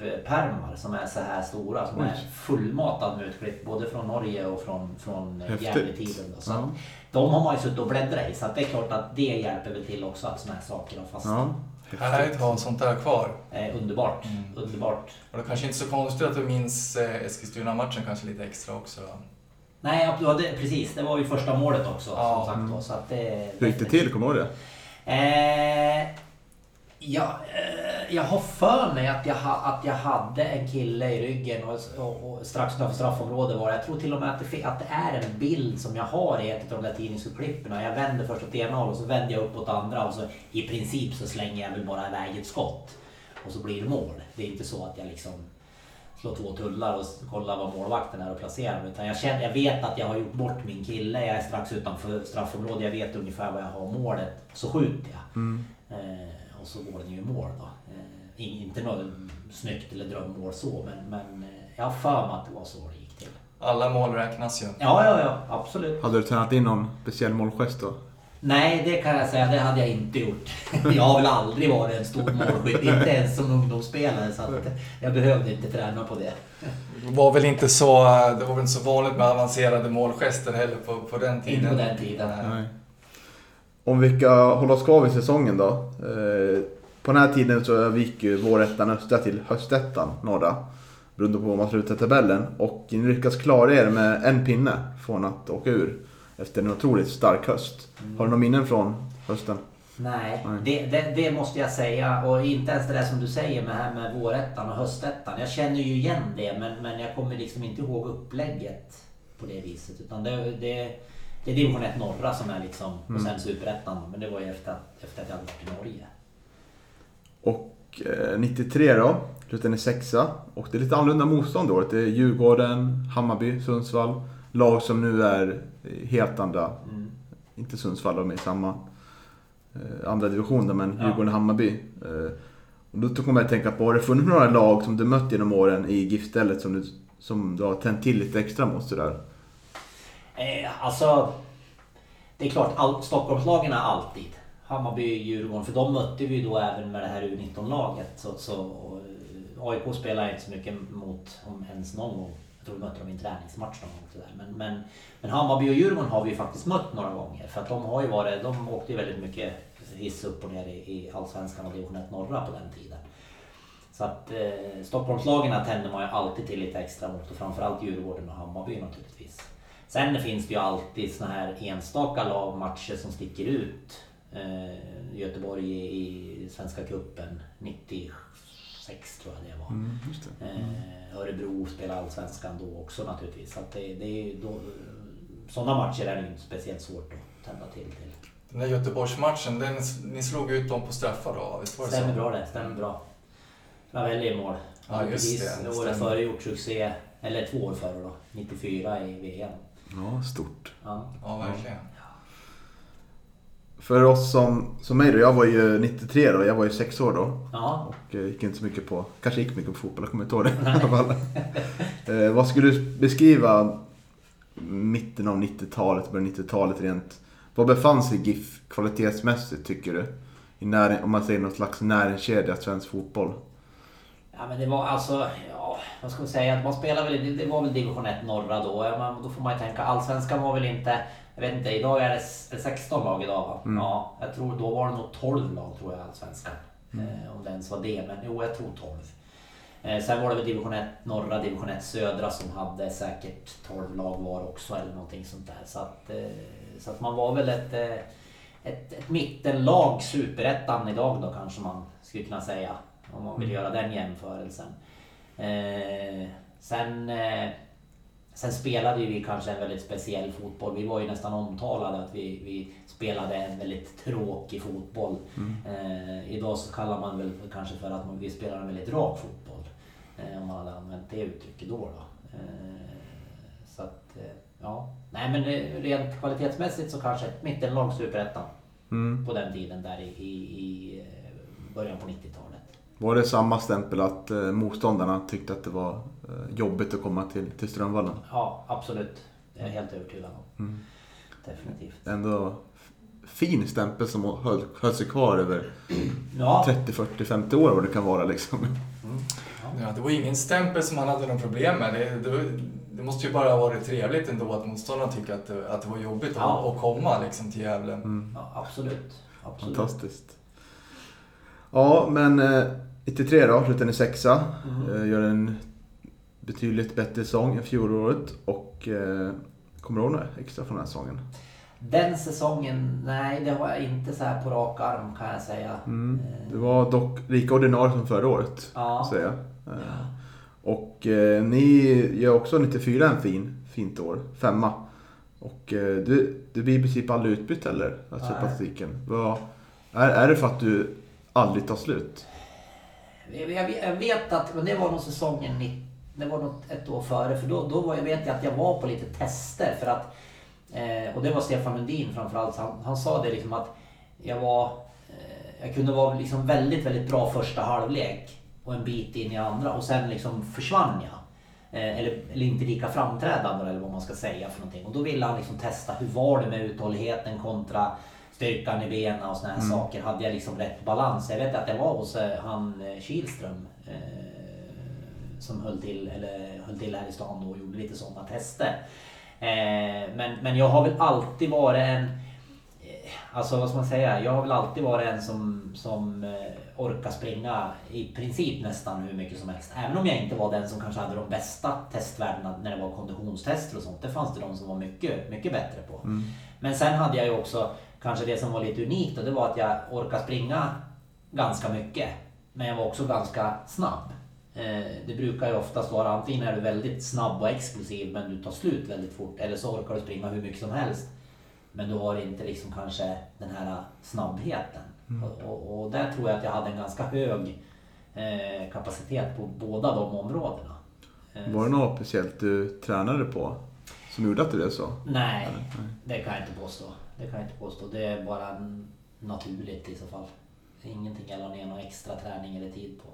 tidningsurklipp-pärmar som är så här stora. Som är fullmatad med utklipp både från Norge och från, från då. Så Ja. de har man ju suttit och bläddrat i så att det är klart att det hjälper väl till också att sådana här saker har fastnat. Ja, Härligt att ha sånt där kvar. Eh, underbart, Mm. underbart. Och det kanske inte är så konstigt att du minns eh, Eskilstuna-matchen kanske lite extra också. Nej, ja, det, precis. Det var ju första målet också Ja. som sagt. Då, så att det, Hur gick det till? Kommer du ihåg det? Eh, ja, eh, jag har för mig att jag, att jag hade en kille i ryggen och, och, och strax utanför straffområdet var det. Jag tror till och med att det, att det är en bild som jag har i ett av de där tidningsurklippen. Jag vänder först åt ena hållet och så vänder jag upp åt andra och så i princip så slänger jag väl bara iväg ett skott. Och så blir det mål. Det är inte så att jag liksom slår två tullar och kollar vad målvakten är och placerar mig. Utan jag, känner, jag vet att jag har gjort bort min kille. Jag är strax utanför straffområdet. Jag vet ungefär var jag har målet. Så skjuter jag. Eh, och så går den ju i mål då. Eh, in- inte något snyggt eller drömmål så men, men eh, jag har för mig att det var så det gick till. Alla mål räknas ju. Ja, ja, ja. Absolut. Hade du tränat in någon speciell målgest då? Nej, det kan jag säga. Det hade jag inte gjort. Jag har väl aldrig varit en stor målskytt. Inte ens som ungdomsspelare. Så att jag behövde inte träna på det. Det var väl inte så, det var väl inte så vanligt med avancerade målgester heller på, på den tiden. Inte på den tiden. Nej. Om vi ska hålla oss kvar vid säsongen då. Eh, på den här tiden så övergick ju vårettan östra till höstettan norra. Beroende på hur man slutar tabellen. Och ni lyckas klara er med en pinne från att åka ur. Efter en otroligt stark höst. Har du några minnen från hösten? Nej, Nej. Det, det, det måste jag säga. Och inte ens det där som du säger med, här med vårettan och höstettan. Jag känner ju igen det men, men jag kommer liksom inte ihåg upplägget på det viset. Utan det, det, det är division 1 norra som är liksom, och sen superettan. Men det var ju efter, att- efter att jag hade varit i Norge. Och eh, 93 då, slutade ni sexa. Och det är lite annorlunda motstånd då. Det är Djurgården, Hammarby, Sundsvall. Lag som nu är i helt andra, Mm. inte Sundsvall, de är i samma eh, andra division då, men Ja. Djurgården och Hammarby. Eh, Och då kommer jag att tänka på, har det funnits några lag som du mött genom åren i GIF-stället som du, som du har tänt till lite extra mot sådär? Eh, alltså, det är klart, all, Stockholmslagen är alltid. Hammarby, Djurgården, för de mötte vi ju då även med det här U19-laget. Så, så, eh, och, AIK spelar jag inte så mycket mot, om ens någon gång. Jag tror vi mötte dem i en träningsmatch någon gång. Sådär. Men, men, men Hammarby och Djurgården har vi ju faktiskt mött några gånger. För att de har ju varit, de åkte ju väldigt mycket hiss upp och ner i, i Allsvenskan och Division 1 norra på den tiden. Så att eh, Stockholmslagen tänder man ju alltid till lite extra mot och framförallt Djurgården och Hammarby naturligtvis. Sen finns det ju alltid såna här enstaka lagmatcher som sticker ut. Eh, Göteborg i, Svenska Cupen 96 tror jag det var. Mm, just det. Eh, Örebro spelar Allsvenskan då också naturligtvis. Så det, det då, sådana matcher är det inte speciellt svårt att tända till till. Den där Göteborgsmatchen, den, ni slog ut dem på straffar då? Visst var det Stämmer så? bra det, stämmer bra. Ravelli i mål. Ja, just precis det, året före gjort succé, eller två år före då, 94 i VM. Ja, stort. Ja. Ja, verkligen. För oss som, som mig då, jag var ju 93 då, jag var ju sex år då. Ja. Och eh, gick inte så mycket på, kanske gick mycket på fotboll, jag kommer inte ihåg det i alla fall. eh, vad skulle du beskriva mitten av 90-talet, början av 90-talet rent? Var befann sig GIF kvalitetsmässigt tycker du? I när, om man säger något slags näringskedja svensk fotboll. Ja men det var alltså, ja vad ska man säga, man spelade väl, det- var väl division 1 norra då. Ja, men då får man ju tänka, allsvenskan var väl inte, jag vet inte, idag är det s- är det 16 lag idag va? Ja, jag tror då var det nog 12 lag tror jag allsvenskan. Eh, om det ens var det, men jo jag tror 12. Eh, sen var det väl division 1 norra, division 1 södra som hade säkert 12 lag var också eller någonting sånt där. Så att, eh, så att man var väl ett, eh, ett, ett mittenlag, superettan idag då kanske man skulle kunna säga. Om man vill göra den jämförelsen. Eh, sen, eh, sen spelade ju vi kanske en väldigt speciell fotboll. Vi var ju nästan omtalade att vi, vi spelade en väldigt tråkig fotboll. Eh, idag så kallar man väl kanske för att vi spelar en väldigt rak fotboll. Eh, om man hade använt det uttrycket då. då. Eh, så att, eh, ja. Nej men rent kvalitetsmässigt så kanske ett mittenlag superettan Mm. på den tiden där i, i, i början på 90-talet. Var det samma stämpel att eh, motståndarna tyckte att det var eh, jobbigt att komma till, till Strömvallen? Ja, absolut. Det är jag helt övertygad om. Mm. Definitivt. Ändå fin stämpel som höll, höll sig kvar över Ja, 30, 40, 50 år vad det kan vara liksom. Ja, det var ingen stämpel som han hade någon problem med. Det, det, det måste ju bara ha varit trevligt ändå att motståndarna tycker att det, att det var jobbigt Ja. att, att komma liksom, till Gävle. Mm. ja absolut. absolut. Fantastiskt. Ja, men eh, 93 då, slutar ni sexa. Mm. Eh, gör en betydligt bättre säsong än fjolåret. Och eh, kommer du ihåg något extra från den här säsongen? Den säsongen, nej det har jag inte så här på rak arm kan jag säga. Mm. Eh, Det var dock lika ordinarie som förra året, Ja. säger jag. Eh, Och eh, ni gör också 94 en fin, fint år, femma. Och eh, du, du blir i princip aldrig utbytt heller, alltså statistiken. Är, är det för att du aldrig tar slut? Eh, jag, vet att, men det var nog säsongen, det var nog ett år före. För då, då var, jag vet jag att jag var på lite tester. För att, eh, och det var Stefan Lundin framförallt. Han, han sa det liksom att jag var, eh, jag kunde vara liksom väldigt, väldigt bra första halvlek. Och en bit in i andra och sen liksom försvann jag. Eh, eller, eller inte lika framträdande eller vad man ska säga för någonting. Och då ville han liksom testa hur var det med uthålligheten kontra styrkan i benen och såna här saker. Hade jag liksom rätt balans? Jag vet att jag var hos eh, han eh, Kihlström eh, som höll till, eller höll till här i stan då och gjorde lite sådana tester. Eh, men, men jag har väl alltid varit en eh, Alltså vad ska man säga? Jag har väl alltid varit en som, som orkar springa i princip nästan hur mycket som helst. Även om jag inte var den som kanske hade de bästa testvärdena när det var konditionstester och sånt. Det fanns det de som var mycket, mycket bättre på. Men sen hade jag ju också kanske det som var lite unikt och det var att jag orkade springa ganska mycket. Men jag var också ganska snabb. Eh, Det brukar ju oftast vara antingen är du väldigt snabb och explosiv men du tar slut väldigt fort eller så orkar du springa hur mycket som helst. Men du har inte liksom kanske den här snabbheten. Och, och, och där tror jag att jag hade en ganska hög eh, kapacitet på båda de områdena. Eh, Var det något speciellt du tränade på som gjorde att det blev så? Nej, det kan jag inte påstå. Det kan jag inte påstå. Det är bara naturligt i så fall. ingenting jag la ner någon extra träning eller tid på.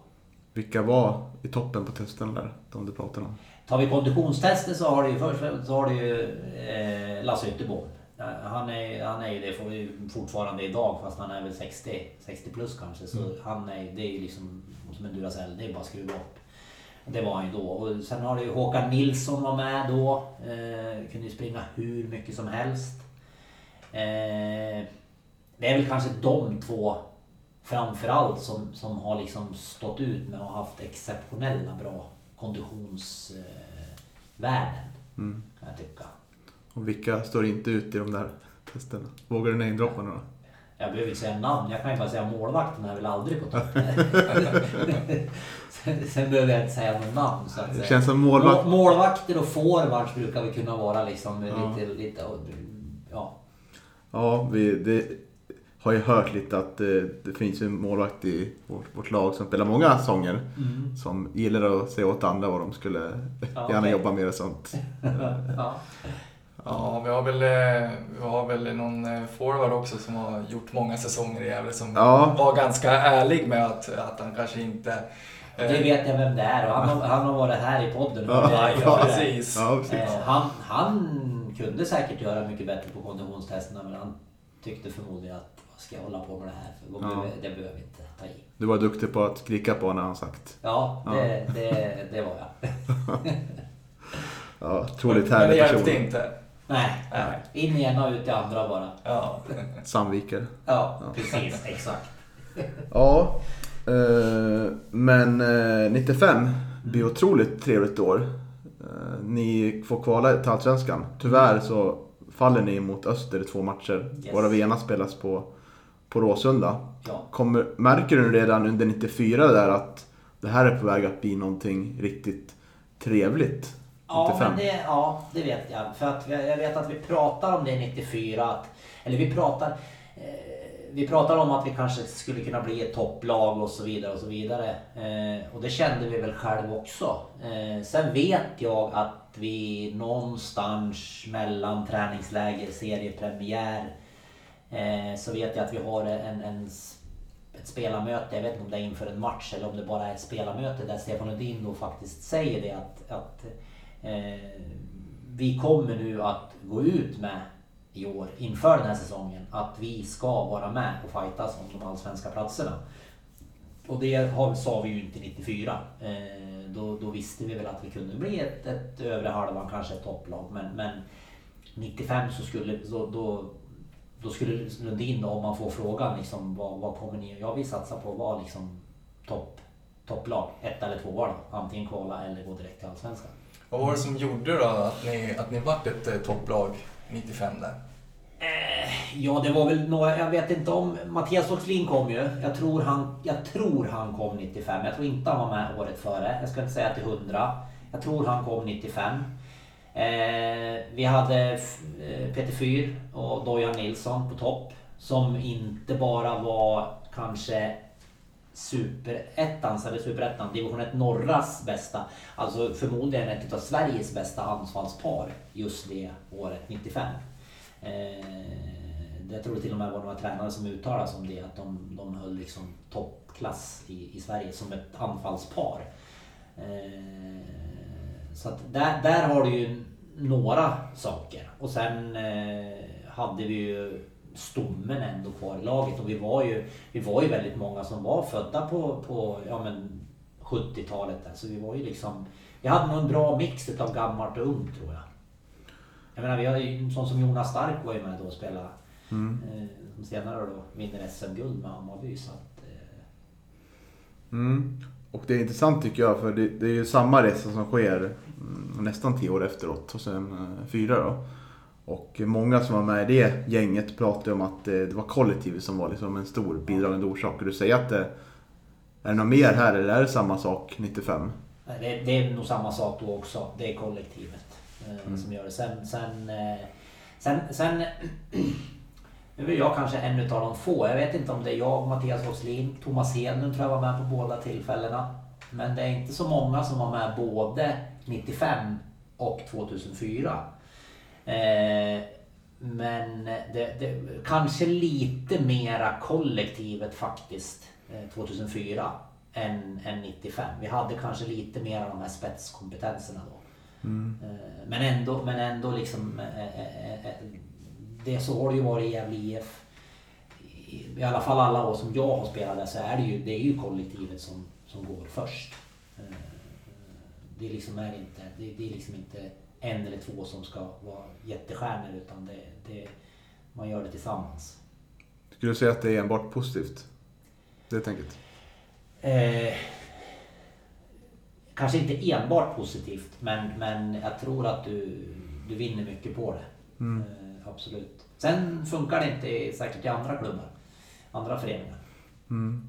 Vilka var i toppen på testen där? De du pratade om. Tar vi konditionstester så har du ju först så har du ju eh, Lasse Ytterbom. Han är, han är ju det fortfarande idag fast han är väl 60, 60 plus kanske. Så han är, det är ju liksom som en Duracell, det är bara att skruva upp. Det var han ju då. Och sen har du ju Håkan Nilsson var med då. Eh, kunde ju springa hur mycket som helst. Eh, det är väl kanske de två framförallt som, som har liksom stått ut med att ha haft exceptionella bra konditionsvärden. Mm. Kan jag tycka. Och vilka står inte ut i de där testerna? Vågar du namedroppa några? Jag behöver inte säga namn, jag kan ju bara säga målvakten är väl aldrig på topp. sen, sen behöver jag inte säga något namn. Så att känns som målvakt... Må- Målvakter och forwards brukar vi kunna vara liksom Ja. lite, lite, ja. Ja, vi, det har ju hört lite att det, det finns ju en målvakt i vårt, vårt lag som spelar många sånger. Som gillar att säga åt andra vad de skulle Ja, gärna okej. jobba med och sånt. ja. Ja, vi har väl, eh, vi har väl någon eh, forward också som har gjort många säsonger i Gävle som Ja. var ganska ärlig med att, att han kanske inte... eh, Det vet jag vem det är och han har, han har varit här i podden. Ja, Ja, precis. Ja, precis. Eh, han, han kunde säkert göra mycket bättre på konditionstesterna men han tyckte förmodligen att vad ska jag hålla på med det här för? Ja. Det, det behöver vi inte ta i. Du var duktig på att skrika på när han sagt. Ja, Ja. det, det, det var jag. Ja, otroligt Men det härlig hjälpte person. inte. Nej, Nej. in i ena och ut i andra bara. Ja. Sandviker. Ja, precis. Exakt. Ja, eh, men eh, 95 blir otroligt trevligt år. Eh, ni får kvala till Allsvenskan. Tyvärr så faller ni mot Öster i två matcher. Yes. Varav ena spelas på, på Råsunda. Ja. Kommer, märker du redan under 94 där att det här är på väg att bli någonting riktigt trevligt? Ja, 95. men det, ja, det vet jag. För att jag jag vet att vi pratar om det 94. Att, eller vi pratar, eh, vi pratar om att vi kanske skulle kunna bli ett topplag och så vidare. Och så vidare. Eh, och det kände vi väl själv också. Eh, sen vet jag att vi någonstans mellan träningsläger, seriepremiär. Eh, så vet jag att vi har en, en ett spelarmöte, jag vet inte om det är inför en match eller om det bara är ett spelarmöte där Stefan Lundin då faktiskt säger det att, att eh, vi kommer nu att gå ut med i år inför den här säsongen att vi ska vara med och fightas om de allsvenska platserna. Och det har, sa vi ju inte 94. Eh, då, då visste vi väl att vi kunde bli ett, ett övre halvan, kanske ett topplag. Men, men 95 så skulle, då, då, då skulle Lundin, då, om man får frågan, liksom, vad, vad kommer ni Jag vill satsa på att vara liksom, topp, topplag. Ett eller två då. Antingen kvala eller gå direkt till Allsvenskan. Vad var det som gjorde då att ni, att ni vart ett eh, topplag 95 där? Eh, Ja, det var väl några, jag vet inte om, Mattias Åslin kom ju. Jag tror, han, jag tror han kom 95. Jag tror inte han var med året före. Jag ska inte säga till 100. Jag tror han kom 95. Eh, vi hade eh, Peter Fyr och Dojan Nilsson på topp. Som inte bara var kanske superettans eller superettan, division 1 norras bästa. Alltså förmodligen ett av Sveriges bästa anfallspar just det året 95. Eh, jag tror det till och med var några tränare som uttalade sig om det, att de, de höll liksom toppklass i, i Sverige som ett anfallspar. Eh, så att där, där har du ju några saker. Och sen eh, hade vi ju stommen ändå kvar i laget och vi var ju, vi var ju väldigt många som var födda på, på ja, men 70-talet. Så vi var ju liksom, vi hade nog en bra mix av gammalt och ungt tror jag. Jag menar, vi har ju sån som Jonas Stark var ju med då och spelade. Mm. Eh, som senare då vinner SM-guld med Hammarby. Så att, eh, Mm. Och det är intressant tycker jag för det, det är ju samma resa som sker mm, nästan tio år efteråt, 2004 då. Och många som var med i det gänget pratade om att det, det var kollektivet som var liksom en stor bidragande orsak. Och du säger att det, är det något mer här eller är det samma sak 95? Nej, Det, det är nog samma sak då också. Det är kollektivet eh, som gör det. Sen, sen, eh, sen, sen nu är jag kanske en utav de få. Jag vet inte om det är jag, Mattias Åslin, Thomas Hedlund tror jag var med på båda tillfällena. Men det är inte så många som var med både 95 och 2004. Eh, men det, det, kanske lite mera kollektivet faktiskt eh, 2004 än, än 95. Vi hade kanske lite mer av de här spetskompetenserna då. Eh, Men ändå, men ändå liksom... eh, eh, Det så har det ju varit i Gävle IF. I, alla fall alla år som jag har spelat där så är det ju, det är ju kollektivet som, som går först. Det liksom är inte, det, det är liksom inte en eller två som ska vara jättestjärnor utan det, det, man gör det tillsammans. Skulle du säga att det är enbart positivt? Det tänket? Eh, kanske inte enbart positivt men, men jag tror att du, du vinner mycket på det. Mm. Eh, absolut. Sen funkar det inte säkert i andra klubbar. Andra föreningar. Mm.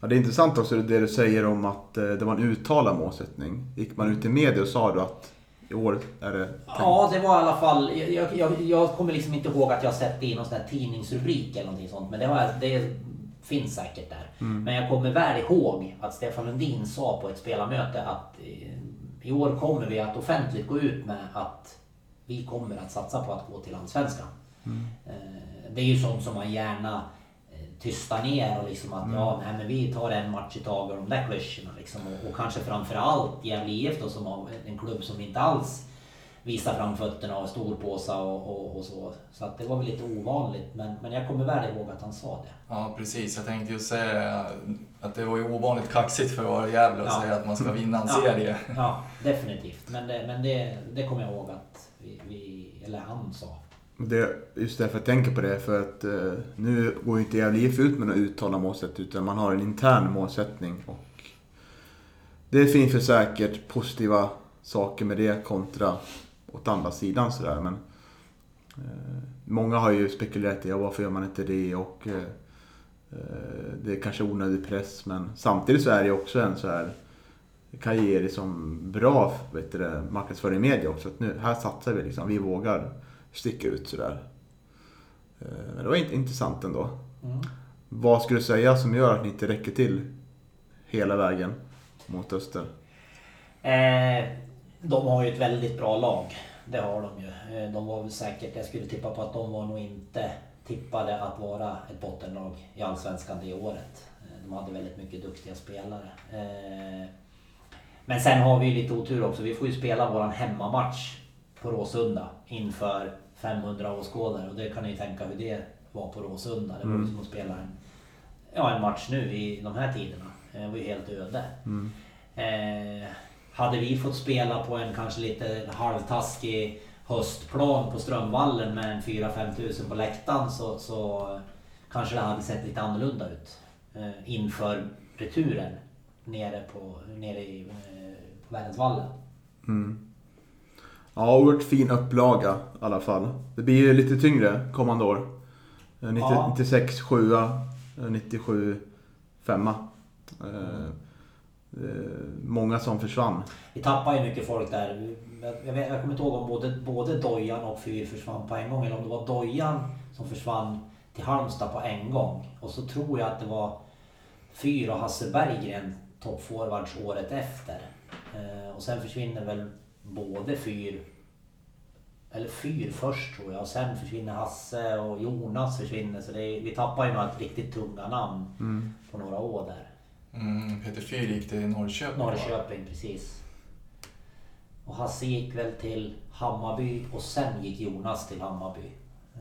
Ja, det är intressant också det du säger om att eh, det var en uttalad målsättning. Gick man ut i media och sa du att i år är det tänkt? Ja, det var i alla fall... Jag, jag, jag kommer liksom inte ihåg att jag sett det i någon sån här tidningsrubrik eller någonting sånt. Men det, jag, det finns säkert där. Men jag kommer väl ihåg att Stefan Lundin sa på ett spelarmöte att eh, i år kommer vi att offentligt gå ut med att vi kommer att satsa på att gå till Allsvenskan. Eh, Det är ju sånt som man gärna eh, tystar ner och liksom att ja, nej, men vi tar en match i taget och de där klyschorna liksom. Och, och kanske framförallt Gävle IF då som har en klubb som inte alls visar fram fötterna och storpåsa och, och, och så. Så att det var väl lite ovanligt men, men jag kommer väl ihåg att han sa det. Ja, precis. Jag tänkte ju säga att det var ju ovanligt kaxigt för att vara Gävle och Ja. säga att man ska vinna en Ja. serie. Ja, definitivt. Men det, men det, det kommer jag ihåg att vi, vi, eller han sa. Det, just därför jag tänker på det, för att eh, nu går ju inte Gävle IF ut med någon uttalad målsättning utan man har en intern målsättning. Och det finns ju säkert positiva saker med det kontra åt andra sidan sådär. Men eh, många har ju spekulerat i varför gör man inte det och eh, eh, det är kanske onödig press men samtidigt så är det också en så här ge liksom bra vet du, marknadsföring i media också. Att nu, här satsar vi liksom, vi vågar sticka ut sådär. Eh, Men det var inte intressant ändå. Mm. Vad skulle du säga som gör att ni inte räcker till hela vägen mot öster? Eh, de har ju ett väldigt bra lag. Det har de ju. Eh, de var väl säkert, jag skulle tippa på att de var nog inte tippade att vara ett bottenlag i Allsvenskan det året. Eh, de hade väldigt mycket duktiga spelare. Eh, men sen har vi ju lite otur också. Vi får ju spela våran hemmamatch på Råsunda inför 500 åskådare och det kan ni ju tänka hur det var på Råsunda. Det var ju som att spela en, ja, en match nu i de här tiderna. Det var ju helt öde. Eh, hade vi fått spela på en kanske lite halvtaskig höstplan på Strömvallen med en 4-5 tusen på läktaren så, så kanske det hade sett lite annorlunda ut eh, inför returen nere på, nere i, eh, på Värensvallen. Ja, oerhört fin upplaga i alla fall. Det blir ju lite tyngre kommande år. Eh, 90, Ja. 96 7 97 5 eh, eh, Många som försvann. Vi tappade ju mycket folk där. Jag, vet, jag kommer inte ihåg om både, både Dojan och Fyr försvann på en gång eller om det var Dojan som försvann till Halmstad på en gång. Och så tror jag att det var Fyr och Hasse Berggren toppforwards året efter. Eh, och sen försvinner väl både Fyr eller Fyr först tror jag och sen försvinner Hasse och Jonas försvinner. Så är, vi tappar ju några riktigt tunga namn på några år där. Mm, Peter Fyr gick till Norrköping. va? Norrköping, precis. Och Hasse gick väl till Hammarby och sen gick Jonas till Hammarby. Eh,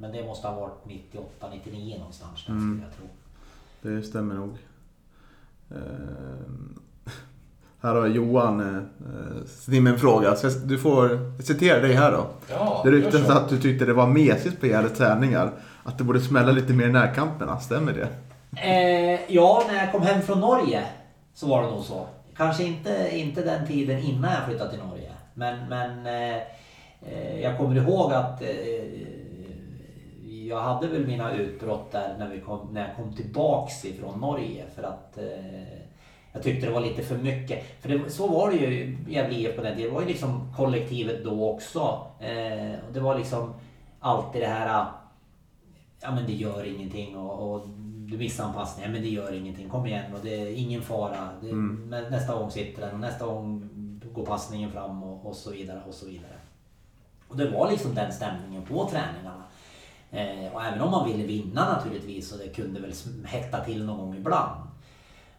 Men det måste ha varit 98, 99 någonstans där skulle jag tro. Det stämmer nog. Eh, här har Johan eh, eh, en fråga. Så jag- du får jag citerar dig här då. Ja, Det ryktas så. att du tyckte det var mesigt på era träningar. Att det borde smälla lite mer i närkamperna. Stämmer det? Eh, ja, när jag kom hem från Norge så var det nog så. Kanske inte, inte den tiden innan jag flyttade till Norge. Men, men eh, eh, jag kommer ihåg att eh, jag hade väl mina utbrott där när, vi kom, när jag kom tillbaks ifrån Norge. För att eh, jag tyckte det var lite för mycket. För det, så var det ju i Gävle IF på den tiden. Det var ju liksom kollektivet då också. Eh, och det var liksom alltid det här ja men det gör ingenting och, och du missar en passning, ja men det gör ingenting, kom igen och det är ingen fara. Det, men Nästa gång sitter den och nästa gång går passningen fram och, och så vidare och så vidare. Och det var liksom den stämningen på träningarna. Eh, och även om man ville vinna naturligtvis och det kunde väl hetta till någon gång ibland.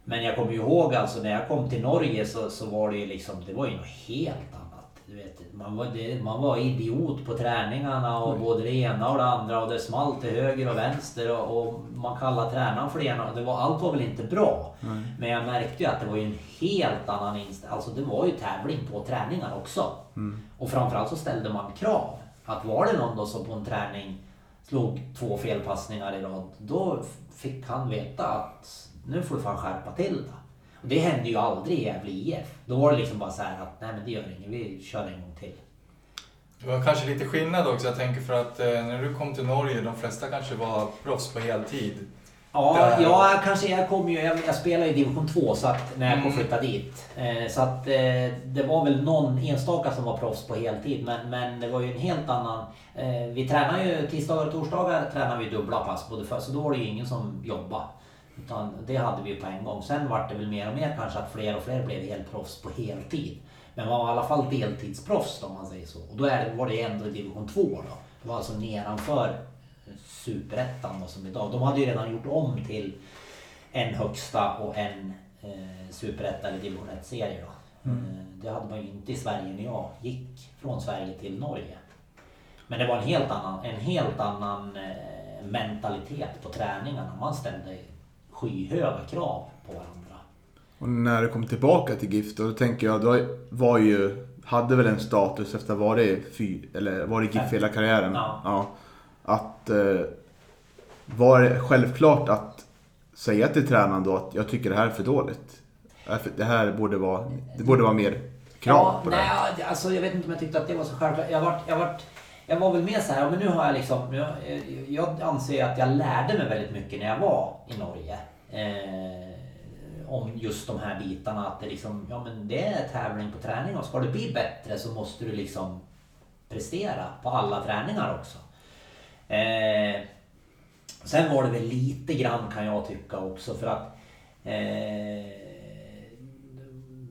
Men jag kommer ihåg alltså när jag kom till Norge så, så var det ju liksom, det var ju något helt annat. Du vet, man, var, det, man var idiot på träningarna och både det ena och det andra och det small till höger och vänster och, och man kallade tränaren för det ena. Det var, allt var väl inte bra. Nej. Men jag märkte ju att det var ju en helt annan inställning. Alltså det var ju tävling på träningar också. Mm. Och framförallt så ställde man krav. Att var det någon då som på en träning slog två felpassningar i rad, då fick han veta att nu får du fan skärpa till det. Det hände ju aldrig i Gävle IF. Då var det liksom bara så här att nej men det gör inget, vi kör en gång till. Det var kanske lite skillnad också. Jag tänker för att eh, när du kom till Norge, de flesta kanske var proffs på heltid. Ja, Där. ja kanske jag kom ju, jag, jag spelade i division 2 så att, när jag kom Mm. flytta dit. Eh, så att eh, det var väl någon enstaka som var proffs på heltid men, men det var ju en helt annan. Eh, vi tränar ju tisdagar och torsdagar tränar vi dubbla pass både för, så då var det ju ingen som jobbade. Utan det hade vi på en gång. Sen var det väl mer och mer kanske att fler och fler blev helproffs på heltid. Men var i alla fall deltidsproffs om man säger så. Och då är det, var det ändå i division 2 då. Det var alltså nedanför superettan då, som idag. De hade ju redan gjort om till en högsta och en eh, superetta eller division 1-serie då. Mm. Eh, det hade man ju inte i Sverige när jag gick från Sverige till Norge. Men det var en helt annan, en helt annan eh, mentalitet på träningarna. Man ställde skyhöga krav på varandra. Och när du kom tillbaka till GIF då, då tänker jag, du var ju, hade väl en status efter ha varit fy, eller varit GIF hela karriären. Ja. Att eh, var det självklart att säga till tränaren då att jag tycker det här är för dåligt. Det här borde vara, det borde vara mer krav ja, på det. nej, ja, alltså, jag vet inte om jag tyckte att det var så självklart. Jag var, jag var, jag var väl med så här, ja, men nu har jag liksom, jag, eh, jag anser att jag lärde mig väldigt mycket när jag var i Norge. Eh, om just de här bitarna att det liksom, ja men det är tävling på träning och ska du bli bättre så måste du liksom prestera på alla träningar också. Eh, sen var det väl lite grann kan jag tycka också för att eh,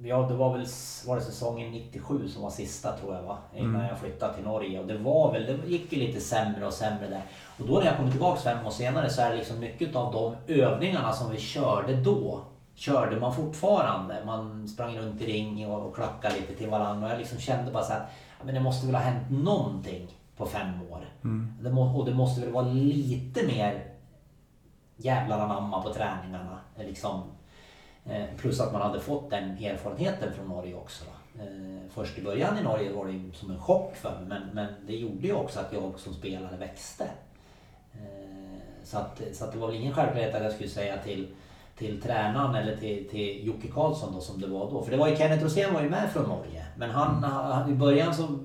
Ja, det var väl var det säsongen 97 som var sista tror jag va? Innan Mm. jag flyttade till Norge. Och det var väl, det gick ju lite sämre och sämre där. Och då när jag kom tillbaka fem år senare så är det liksom mycket av de övningarna som vi körde då körde man fortfarande. Man sprang runt i ring och, och klackade lite till varandra. Och jag liksom kände bara så att men det måste väl ha hänt någonting på fem år. Mm. Det må, och det måste väl vara lite mer jävlar anamma på träningarna. Liksom. Eh, Plus att man hade fått den erfarenheten från Norge också. Eh, Först i början i Norge var det som en chock för mig men, men det gjorde ju också att jag som spelare växte. Eh, Så att, så att det var väl ingen självklarhet att jag skulle säga till, till tränaren eller till, till Jocke Karlsson då som det var då. För det var ju Kenneth Rosén var ju med från Norge. Men han, han i början så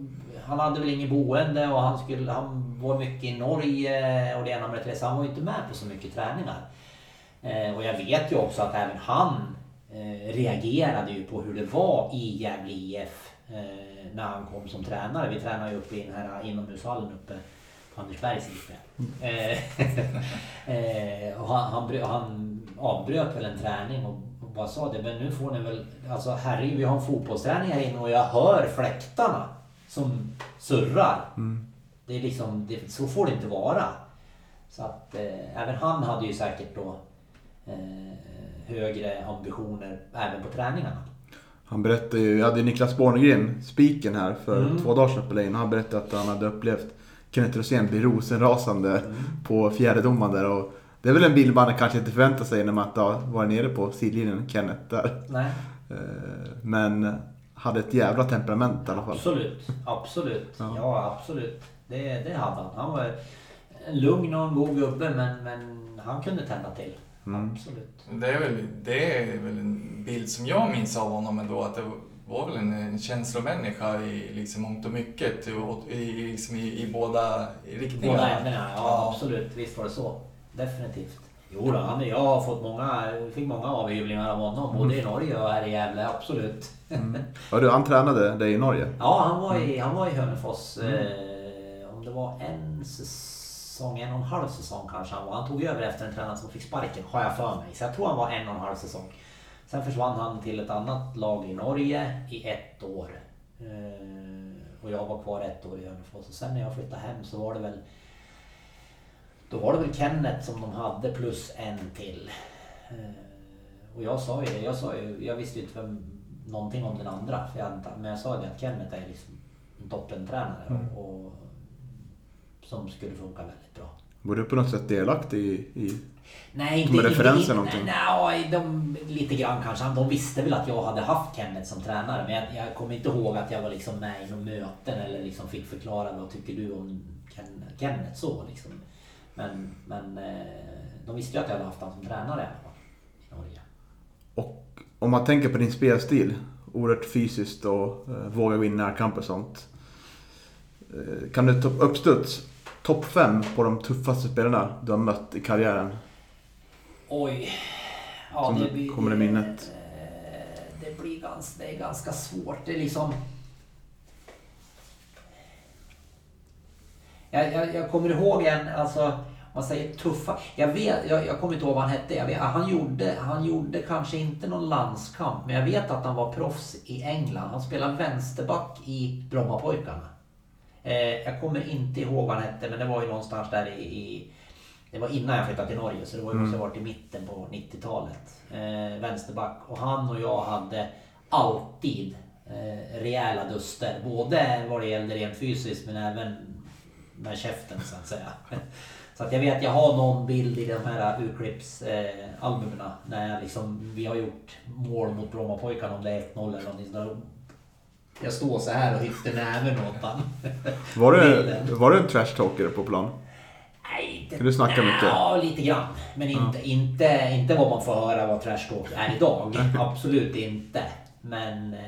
han hade väl ingen boende och han, skulle, han var mycket i Norge och det ena med det. Så han var ju inte med på så mycket träningar. Eh, och jag vet ju också att även han eh, reagerade ju på hur det var i Gävle IF eh, när han kom som tränare. Vi tränade ju uppe i den här inomhushallen uppe på Andersbergs IP. Eh, och han, han, han avbröt väl en träning och bara sa det, men nu får ni väl, alltså herregud vi har en fotbollsträning här inne och jag hör fläktarna som surrar. Mm. Det är liksom, det, så får det inte vara. Så att eh, även han hade ju säkert då högre ambitioner även på träningarna. Han berättade ju, jag hade ju Niklas Borngren, spiken här för Mm. två dagar sedan på Lane, han berättade att han hade upplevt Kenneth Rosén bli rosenrasande Mm. på fjärdedomaren där. Och det är väl en bild man kanske inte förväntar sig när man har varit nere på sidlinjen, Kenneth där. Nej, Eh, Men hade ett jävla temperament i alla fall. absolut. Absolut. Ja. Ja, absolut. Det, det hade han. Han var en lugn och en god gubbe men, men han kunde tända till. Mm. Absolut. Det är, väl, det är väl en bild som jag minns av honom ändå, att det var väl en, en känslomänniska i liksom mångt och mycket, och, i, liksom i, i båda riktningarna. Båda ämnena, ja, Ja. absolut. Visst var det så. Definitivt. Jo då, han, jag har fått många, fick många avhyvlingar av honom. Både i Norge och här i Gävle, absolut. Mm. Du, han tränade dig i Norge? Ja, han var i, han var i Hörnefors. Eh, om det var en säsong, en och en halv säsong kanske han var. Han tog över efter en tränare som fick sparken, har jag för mig. Så jag tror han var en och en halv säsong. Sen försvann han till ett annat lag i Norge i ett år. Eh, och jag var kvar ett år i Hörnefors. Och sen när jag flyttade hem så var det väl Då var det väl Kenneth som de hade plus en till. Eh, Och jag sa ju jag, sa ju, jag visste ju inte vem, någonting om den andra. För jag, men jag sa det att Kenneth är liksom en toppentränare Mm. och som skulle funka väldigt bra. Var du på något sätt delaktig i... i... Nej, inte... Med referenser inte, någonting? Nej, de, lite grann kanske. De visste väl att jag hade haft Kenneth som tränare. Men jag, jag kommer inte ihåg att jag var liksom med i några möten eller liksom fick förklara vad tycker du om Ken, Kenneth så liksom. Men, men eh, de visste ju att jag hade haft honom som tränare i Norge. Och om man tänker på din spelstil, oerhört fysiskt och eh, våga vinna närkamper och sånt. Eh, kan du ta uppstuds, topp fem på de tuffaste spelarna du har mött i karriären? Oj. Ja, Som det blir, kommer i minnet. eh, Det blir ganska, det är ganska svårt. Det är liksom... Jag, jag, jag kommer ihåg en, alltså, om man säger tuffa. Jag vet, jag, jag kommer inte ihåg vad han hette. Jag vet, han, gjorde, han gjorde kanske inte någon landskamp, men jag vet att han var proffs i England. Han spelade vänsterback i Brommapojkarna. Eh, jag kommer inte ihåg vad han hette, men det var ju någonstans där i, i det var innan jag flyttade till Norge, så det var ju måste ha varit i mitten på 90-talet. Eh, vänsterback. Och han och jag hade alltid eh, rejäla duster. Både vad det gällde rent fysiskt, men även med käften så att säga. Så att jag vet, jag har någon bild i de här urklippsalbumen eh, när jag liksom, vi har gjort mål mot Brommapojkarna, om det är 1-0 eller någonting. Så jag står så här och hytter näven åt han. Var du, var du en trash talker på plan? Nej, inte... Kan du snacka Nej, mycket? Ja, lite grann. Men inte, inte, inte vad man får höra vad trash talk är idag. Absolut inte. Men, eh,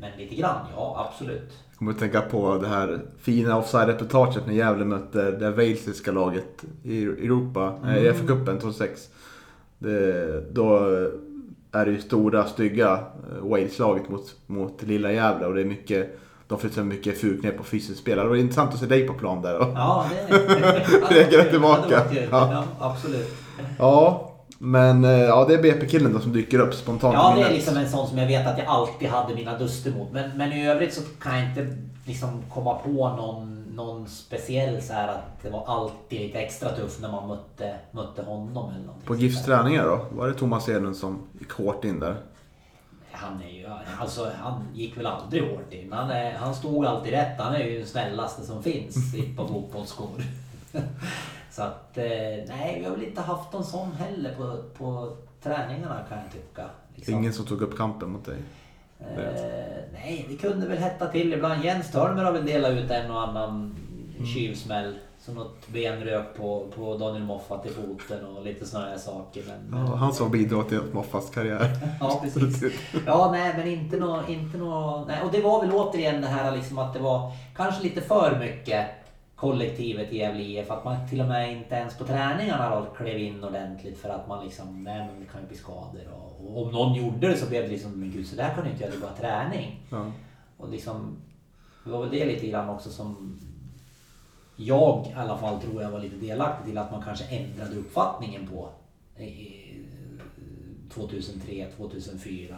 men lite grann, ja absolut. Jag kommer att tänka på det här fina offside-reportaget när Gävle mötte det walesiska laget i Europa, mm. i FA-cupen 2006. Det, då är det ju stora, stygga eh, Wales-laget mot, mot lilla Gävle och det är mycket de flyttar mycket fulknep på fysiskt spel. Det var intressant att se dig på plan där. Ja, det... Reagerar ja, tillbaka. Ja. Ja, absolut. Ja, men eh, ja, det är BP-killen då som dyker upp spontant Ja, det är liksom en sån som jag vet att jag alltid hade mina duster mot. Men, men i övrigt så kan jag inte liksom komma på någon, någon speciell så här att det var alltid lite extra tufft när man mötte, mötte honom eller någonting. På GIFs träningar då? Var det Thomas Edlund som gick hårt in där? Han är ju, alltså han gick väl aldrig hårt in. Han, är, han stod alltid rätt. Han är ju den snällaste som finns på fotbollsskor. Så att, eh, nej vi har väl inte haft någon sån heller på, på träningarna kan jag tycka. liksom. Ingen som tog upp kampen mot dig? Eh, nej, det kunde väl hetta till ibland. Jens Törnberg har väl delat ut en och annan tjuvsmäll. Så något benrök på, på Daniel Moffat i foten och lite sådana saker. Men, Ja, han som bidrog till Moffas karriär. Ja, precis. Ja, nej, men inte nå, inte nå, nej. Och det var väl återigen det här liksom att det var kanske lite för mycket kollektivet i Gävle IF. Att man till och med inte ens på träningarna då klev in ordentligt för att man liksom, nej men det kan ju bli skador. Och, och om någon gjorde det så blev det liksom, men gud så där kan du inte göra, det är bara träning. Ja. Och liksom, det var väl det lite grann också som jag i alla fall tror jag var lite delaktig till att man kanske ändrade uppfattningen på i 2003, 2004.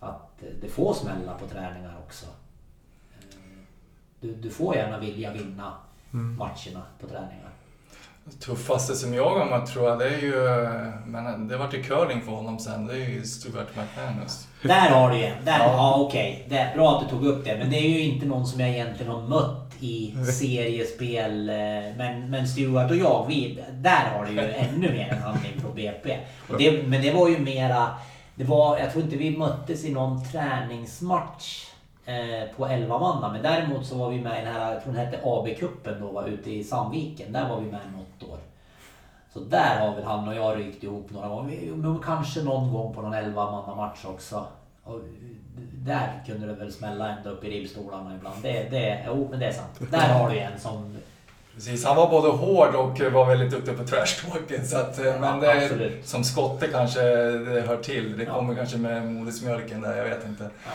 Att det får smälla på träningar också. Eh, Du, du får gärna vilja vinna matcherna på träningar. Det tuffaste som jag har mött tror jag, det är ju, men det vart ju curling för honom sen, det är ju Stuart McManus. Där har du en. Där, Ja. ja, okej. Det bra att du tog upp det. Men det är ju inte någon som jag egentligen har mött i seriespel. eh, Men, men Stuart och jag, vi, där har du ju ännu mer en handling på BP. Och det, men det var ju mera... Det var, jag tror inte vi möttes i någon träningsmatch eh, på 11 manna. Men däremot så var vi med i den här, jag tror den hette AB-cupen då, var ute i Sandviken. Där var vi med något år. Så där har väl han och jag rykt ihop några gånger. Kanske någon gång på någon 11 manna match också. Och där kunde det väl smälla ända upp i ribbstolarna ibland. Det, det, jo, men det är sant. Där har du en som... Precis, han var både hård och var väldigt duktig på. Så att, eh, men det, absolut. som skotte kanske det hör till. Det Ja. kommer kanske med modersmjölken där, jag vet inte. Ja.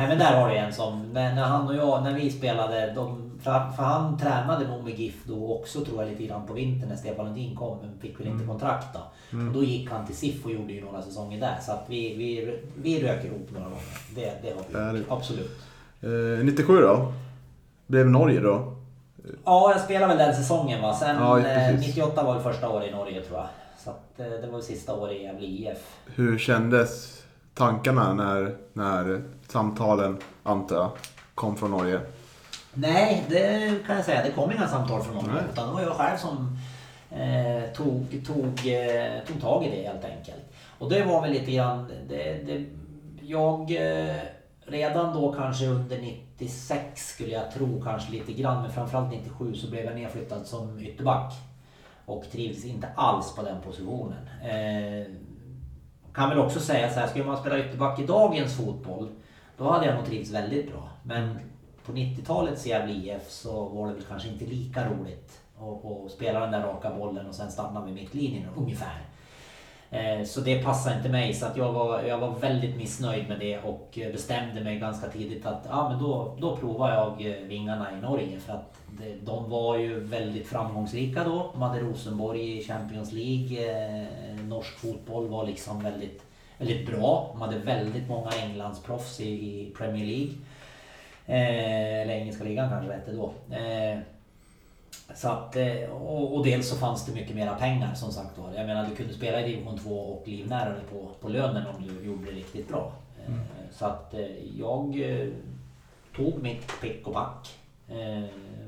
Nej men där har du en som, när, när han och jag, när vi spelade, de, för, för han tränade nog med GIF då också tror jag lite grann på vintern när Stefan Lundin kom men fick väl inte kontrakt då. Och då gick han till SIF och gjorde ju några säsonger där så att vi, vi, vi rök ihop några gånger. Det, det har vi Härligt. gjort, absolut. Eh, 97 då? Blev Norge då. Ja, jag spelade väl den säsongen va. Sen Ja, eh, precis. 98 var det första året i Norge tror jag. Så att, eh, det var väl sista året i Gävle IF. Hur kändes tankarna när, när samtalen, antar jag, kom från Norge? Nej, det kan jag säga. Det kom inga samtal från. Nej. Utan det var jag själv som eh, tog, tog, eh, tog tag i det helt enkelt. Och det var väl lite grann... Det, det, jag... Eh, redan då kanske under 96 skulle jag tro kanske lite grann. Men framförallt 97 så blev jag nedflyttad som ytterback. Och trivdes inte alls på den positionen. Eh, kan väl också säga så här, skulle man spela ytterback i dagens fotboll då hade jag nog trivts väldigt bra. Men på 90-talets Gävle IF så var det väl kanske inte lika roligt att, att spela den där raka bollen och sen stanna vid mittlinjen ungefär. Eh, så det passade inte mig så att jag var, jag var väldigt missnöjd med det och bestämde mig ganska tidigt att ja, men då, då provar jag eh, vingarna i Norge för att det, de var ju väldigt framgångsrika då. De hade Rosenborg i Champions League. Eh, norsk fotboll var liksom väldigt, väldigt bra. De hade väldigt många Englandsproffs i, i Premier League. Eh, eller engelska ligan kanske det hette då. Eh, så att, eh, och, och dels så fanns det mycket mera pengar som sagt var. Jag menar du kunde spela i division 2 och livnära dig på, på lönen om du gjorde det riktigt bra. Eh, Så att eh, jag tog mitt pick och pack.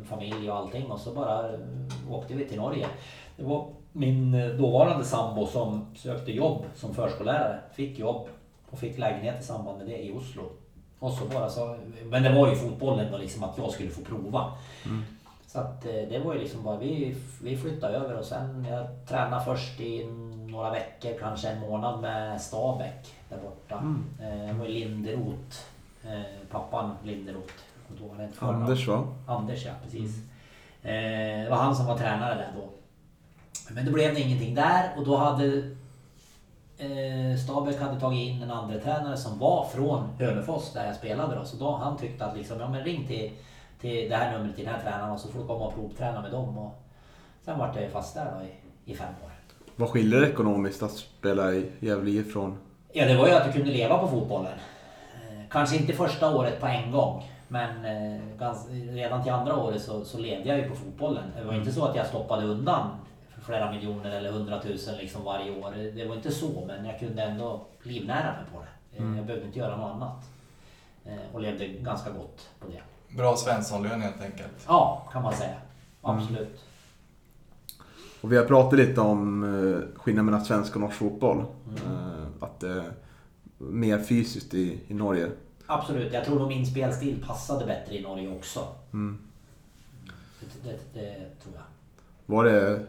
Familj och allting och så bara åkte vi till Norge. Det var min dåvarande sambo som sökte jobb som förskollärare. Fick jobb och fick lägenhet i samband med det i Oslo. Och så bara så, men det var ju fotbollen då liksom att jag skulle få prova. Så att eh, det var ju liksom bara, vi, vi flyttade över och sen jag tränade först i några veckor, kanske en månad med Stabäck där borta. Eh, Det var ju Linderoth, eh, pappan Linderoth. Och då var det ett förnamn. Anders va? Anders ja, precis. Eh, det var han som var tränare där då. Men det blev det ingenting där och då hade Stabäck hade tagit in en andra tränare som var från Hönefors där jag spelade då. Så då han tyckte att liksom, ja men ring till, till det här numret till den här tränaren och så får du komma och provträna med dem. Och sen vart jag ju fast där då i, i fem år. Vad skiljer det ekonomiskt att spela i Gävle IF från... Ja, det var ju att du kunde leva på fotbollen. Eh, Kanske inte första året på en gång. Men eh, redan till andra året så, så levde jag ju på fotbollen. Det var inte så att jag stoppade undan flera miljoner eller hundratusen liksom varje år. Det var inte så, men jag kunde ändå livnära mig på det. Eh, Jag behövde inte göra något annat. Och levde ganska gott på det. Bra Svenssonlön helt enkelt. Ja, kan man säga. Absolut. Och vi har pratat lite om eh, skillnaden mellan svensk och norsk fotboll. Eh, att det är mer fysiskt i, i Norge. Absolut. Jag tror nog min spelstil passade bättre i Norge också. Det, det, det tror jag. Var det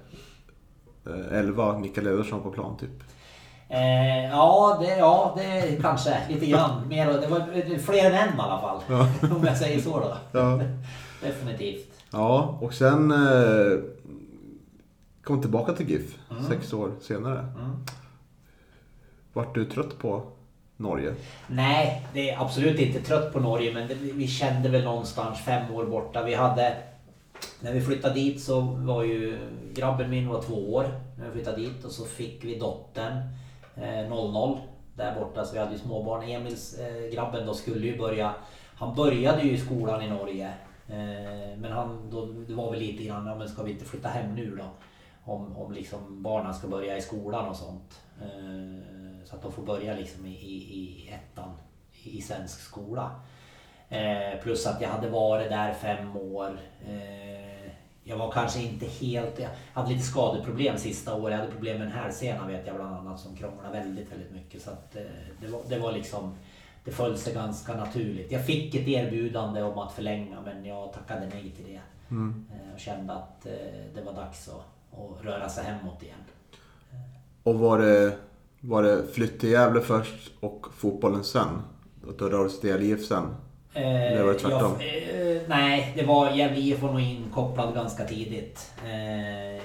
eh, 11 Mikael Ederson på plan typ? Eh, ja, det, ja, det kanske lite grann. Mer, det var fler än en i alla fall. Om jag säger så då. Ja. Definitivt. Ja, och sen eh, kom tillbaka till GIF sex år senare. Mm. Vart du trött på Norge? Nej, det är absolut inte trött på Norge men det, vi kände väl någonstans fem år borta. Vi hade... När vi flyttade dit så var ju grabben min var två år när vi flyttade dit och så fick vi dottern Eh, 00 där borta. Så vi hade ju småbarn. Emils eh, grabben då skulle ju börja... Han började ju i skolan i Norge. Eh, men han, då, det var väl lite grann, ja, men ska vi inte flytta hem nu då? Om, om liksom barnen ska börja i skolan och sånt. Eh, så att de får börja liksom i, i, i ettan i, svensk skola. Eh, plus att jag hade varit där fem år. Eh, jag var kanske inte helt... Jag hade lite skadeproblem sista året. Jag hade problem med en hälsena vet jag bland annat som krånglade väldigt, väldigt mycket. Så att, eh, det, var, det var liksom... Det föll sig ganska naturligt. Jag fick ett erbjudande om att förlänga men jag tackade nej till det. Eh, och kände att eh, det var dags att, att röra sig hemåt igen. Och var det, var det flytt till Gävle först och fotbollen sen? Och då rörde sig till Gävle IF sen? Det var tvärtom. Jag, eh, nej, det var Gävle IF var nog inkopplad ganska tidigt. Eh,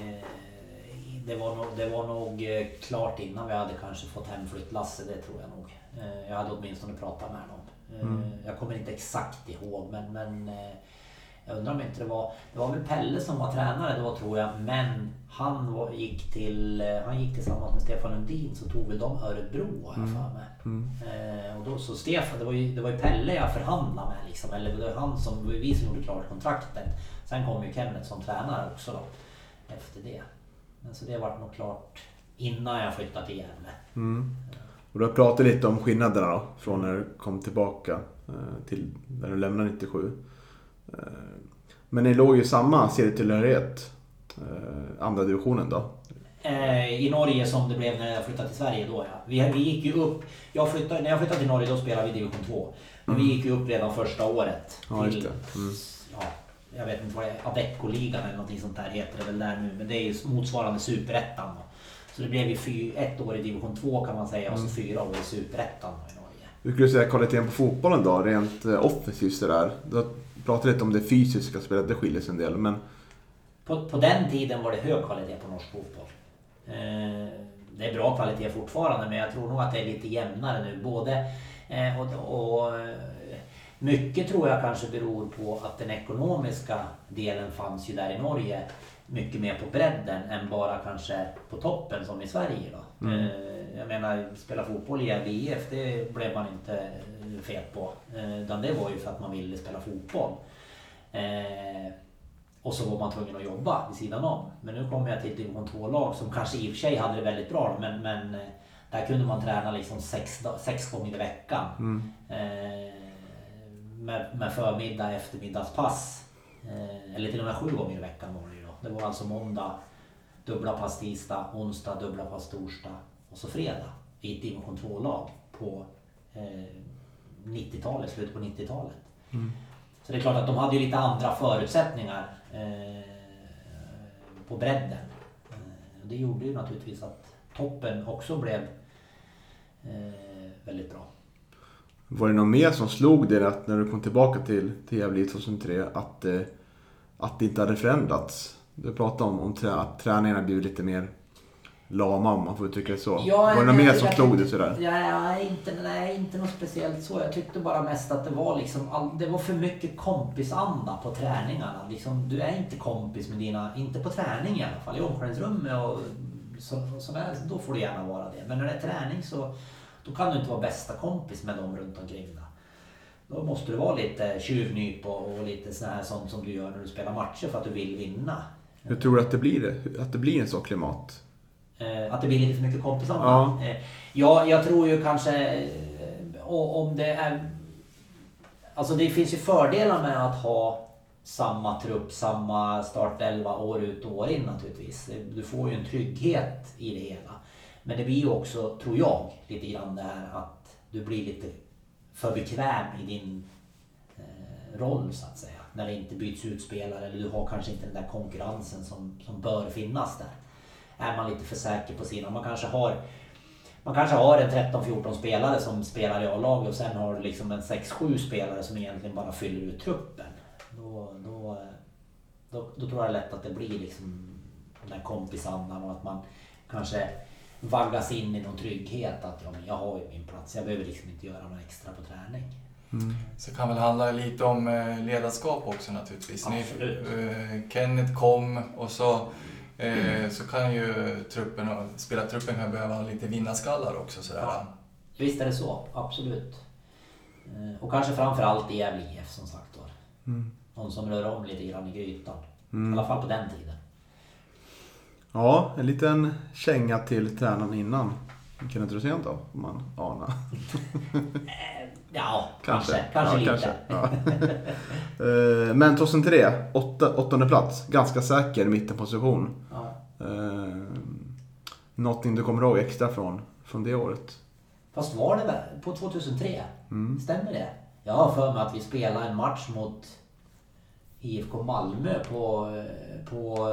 det, var nog, det var nog eh, klart innan vi hade kanske fått hem flyttlasse, det tror jag nog. Eh, jag hade åtminstone pratat med dem. Eh, Jag kommer inte exakt ihåg men, men eh, Jag undrar om inte det var... Det var väl Pelle som var tränare då tror jag. Men han var, gick till... eh, Han gick tillsammans med Stefan Lundin så tog väl de Örebro har jag för mig. Mm. Eh, och då så Stefan, det var, ju, det var ju Pelle jag förhandlade med liksom. Eller det var han som, var vi som gjorde klart kontraktet. Sen kom ju Kenneth som tränare också då. Efter det. Men så det vart nog klart innan jag flyttade till Gävle. Mm. Och du har pratat lite om skillnaderna då, från när du kom tillbaka eh, till när du lämnade 97. Men ni låg ju samma serietillhörighet, eh, andra divisionen då. Eh, I Norge som det blev när jag flyttade till Sverige då ja. Vi, vi gick ju upp. Jag flyttade, när jag flyttade till Norge då spelade vi division 2. Men vi gick ju upp redan första året. Ja, det. Mm. Ja, jag vet inte vad det är. Adecco-ligan eller någonting sånt där heter det väl där nu. Men det är ju motsvarande superettan. Så det blev ju fy, ett år i division 2 kan man säga och så fyra år i superettan i Norge. Hur skulle du säga kvaliteten på fotbollen då, rent eh, offensivt sådär? Pratat lite om det fysiska spelet, det skiljer sig en del. Men På, på den tiden var det hög kvalitet på norsk fotboll. Eh, det är bra kvalitet fortfarande men jag tror nog att det är lite jämnare nu. Både, eh, och, och, eh, mycket tror jag kanske beror på att den ekonomiska delen fanns ju där i Norge mycket mer på bredden än bara kanske på toppen som i Sverige. Då. Mm. Jag menar, spela fotboll i IF det blev man inte fet på. Eh, utan det var ju för att man ville spela fotboll. Eh, och så var man tvungen att jobba vid sidan om. Men nu kommer jag till division 2-lag som kanske i och för sig hade det väldigt bra. Men, men eh, där kunde man träna liksom sex, sex gånger i veckan. mm. Med, med förmiddag, eftermiddagspass. Eller till och med sju gånger i veckan var det ju då. Det var alltså måndag, dubbla pass tisdag, onsdag, dubbla pass torsdag och så fredag. I ett division 2-lag på eh, 90-talet, slutet på 90-talet. Mm. Så det är klart att de hade ju lite andra förutsättningar eh, på bredden. Eh, det gjorde ju naturligtvis att toppen också blev eh, väldigt bra. Var det något mer som slog dig att när du kom tillbaka till, till Gävle 2003 att, eh, att det inte hade förändrats? Du pratade om, om trä, att träningarna blivit lite mer lama om man får uttrycka det så. var det något nej, mer som jag slog dig sådär? Ja, inte, nej, inte något speciellt så. Jag tyckte bara mest att det var liksom, all, det var för mycket kompisanda på träningarna. Liksom, du är inte kompis med dina, inte på träning i alla fall, i omklädningsrummet och så, så då får du gärna vara det. Men när det är träning så då kan du inte vara bästa kompis med dem runt omkring dig. Då måste du vara lite tjuvnyp och, och lite sån här sånt som du gör när du spelar matcher för att du vill vinna. Hur tror du att det blir, det? Att det blir en så klimat? Eh, att det blir lite för mycket kompisanda. Ja. Eh, ja, jag tror ju kanske eh, om det är... Alltså det finns ju fördelar med att ha samma trupp, samma startelva år ut och år in naturligtvis. Du får ju en trygghet i det hela. Men det blir ju också, tror jag, lite grann det här att du blir lite för bekväm i din roll så att säga. När det inte byts ut spelare eller du har kanske inte den där konkurrensen som, som bör finnas där är man lite för säker på sina. Man kanske har man kanske har en 13-14 spelare som spelar i A-laget och sen har du liksom en 6-7 spelare som egentligen bara fyller ut truppen. Då, då, då, då tror jag lätt att det blir liksom den där kompisandan och att man kanske vaggas in i någon trygghet att ja, men jag har ju min plats, jag behöver liksom inte göra något extra på träning. Så kan väl handla lite om eh, ledarskap också naturligtvis. Ni, Absolut. eh, Kenneth kom och så, eh, så kan ju truppen och spelartruppen kan behöva lite vinnarskallar också. Sådär. Ja. Visst är det så, absolut. Eh, Och kanske framförallt i Gävle IF som sagt var. Mm. Någon som rör om lite grann i grytan. I Mm. alla fall på den tiden. Ja, en liten känga till tränaren innan. Kenneth Rosén då, om man anar. Ja, kanske. Kanske, ja, lite. Ja. Eh, Men 2003, åtta, åttonde plats. Ganska säker mittenposition. Ja. Eh, Någonting du kommer ihåg extra från, från det året? Fast var det på 2003? Mm. Stämmer det? Jag har för mig att vi spelade en match mot IFK Malmö på... eh, på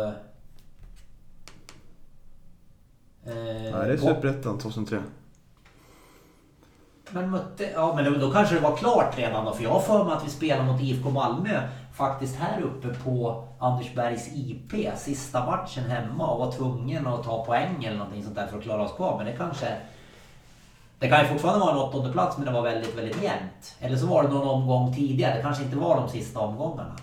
eh, Nej, det är på- Superettan 2003. Men mötte, ja men då, kanske det var klart redan då för jag har för mig att vi spelade mot IFK Malmö faktiskt här uppe på Andersbergs IP sista matchen hemma och var tvungen att ta poäng eller någonting sånt där för att klara oss kvar. Men det kanske... Det kan ju fortfarande vara en åttonde plats men det var väldigt, väldigt jämnt. Eller så var det någon omgång tidigare. Det kanske inte var de sista omgångarna.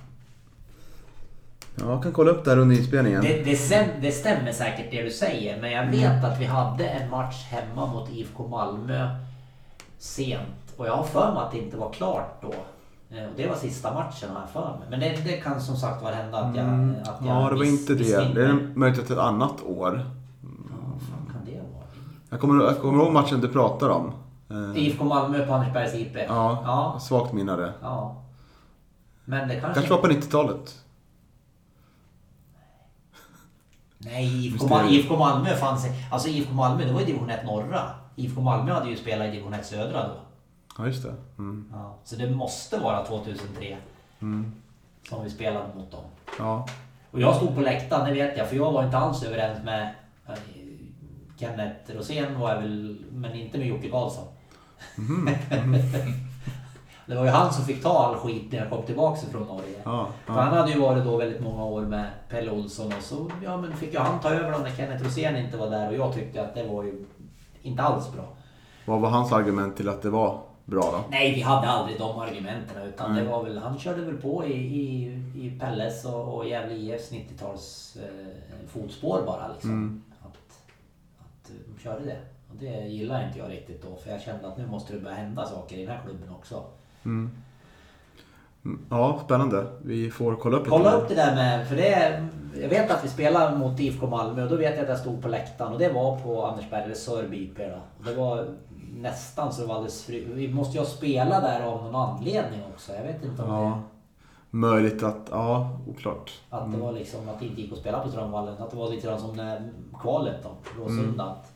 Ja, jag kan kolla upp det här under inspelningen. Det, det, stäm, det stämmer säkert det du säger, men jag vet att vi hade en match hemma mot IFK Malmö sent. Och jag har för mig att det inte var klart då. Eh, Och det var sista matchen har jag för mig. Men det, det kan som sagt vara hända att jag... Mm, Att jag ja, det var miss- inte det. Det är möjligt ett annat år. Ja, kan det vara? Jag kommer, jag kommer ihåg matchen du pratar om. Eh, IFK Malmö på Andersbergs IP? Ja, Ja. svagt det. ja. Men det kanske... Kanske var på 90-talet. Nej, IFK Malmö fanns... Alltså IFK Malmö, det var ju division 1 norra. IFK Malmö hade ju spelat i division 1 södra då. Ja, just det. Mm. Ja, så det måste vara 2003 Mm. som vi spelade mot dem. Ja. Och jag stod på läktaren, det vet jag, för jag var inte alls överens med eh, Kenneth Rosén var jag väl, men inte med Jocke Karlsson. det var ju han som fick ta all skit när jag kom tillbaka från Norge. Ja, För ja. han hade ju varit då väldigt många år med Pelle Olsson och så ja, men fick ju han ta över dem när Kenneth Rosén inte var där och jag tyckte att det var ju inte alls bra. Vad var hans argument till att det var bra då? Nej, vi hade aldrig de argumenten utan Nej. det var väl, han körde väl på i, i, i Pelles och, och Gävle IFs 90-tals eh, fotspår bara liksom. Mm. Att, att eh, de körde det. Och det gillar inte jag riktigt då för jag kände att nu måste det börja hända saker i den här klubben också. Mm. Mm, Ja, spännande. Vi får kolla upp Kolla lite. upp det där med, för det är, jag vet att vi spelar mot IFK Malmö och då vet jag att jag stod på läktaren och det var på Andersberg eller Sörby IP då. Det var nästan så det var alldeles fri. Vi måste ju ha spelat där av någon anledning också. Jag vet inte om det... Ja. Möjligt att, ja, oklart. Att det var liksom att det inte gick att spela på Strömvallen. Att det var lite grann som när kvalet då, Råsunda. att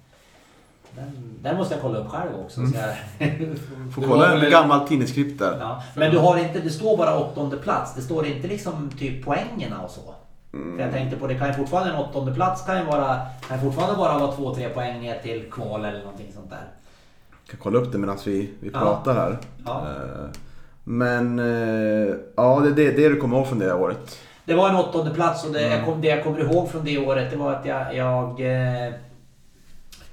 Den, den måste jag kolla upp själv också. Så jag, Får Det kolla en gammal tidningsklipp där. ja. Men du har inte, det står bara åttonde plats. Det står inte liksom typ poängerna och så. För jag tänkte på det kan ju fortfarande en åttonde plats kan ju vara, kan fortfarande bara vara två, tre poäng ner till kval eller någonting sånt där. kan kolla upp det medan vi, vi Ja. pratar här. Ja. Eh, Men eh, ja, det är det, det du kommer ihåg från det året. Det var en åttonde plats och det, Mm. jag kom, det jag kommer ihåg från det året det var att jag, jag, eh,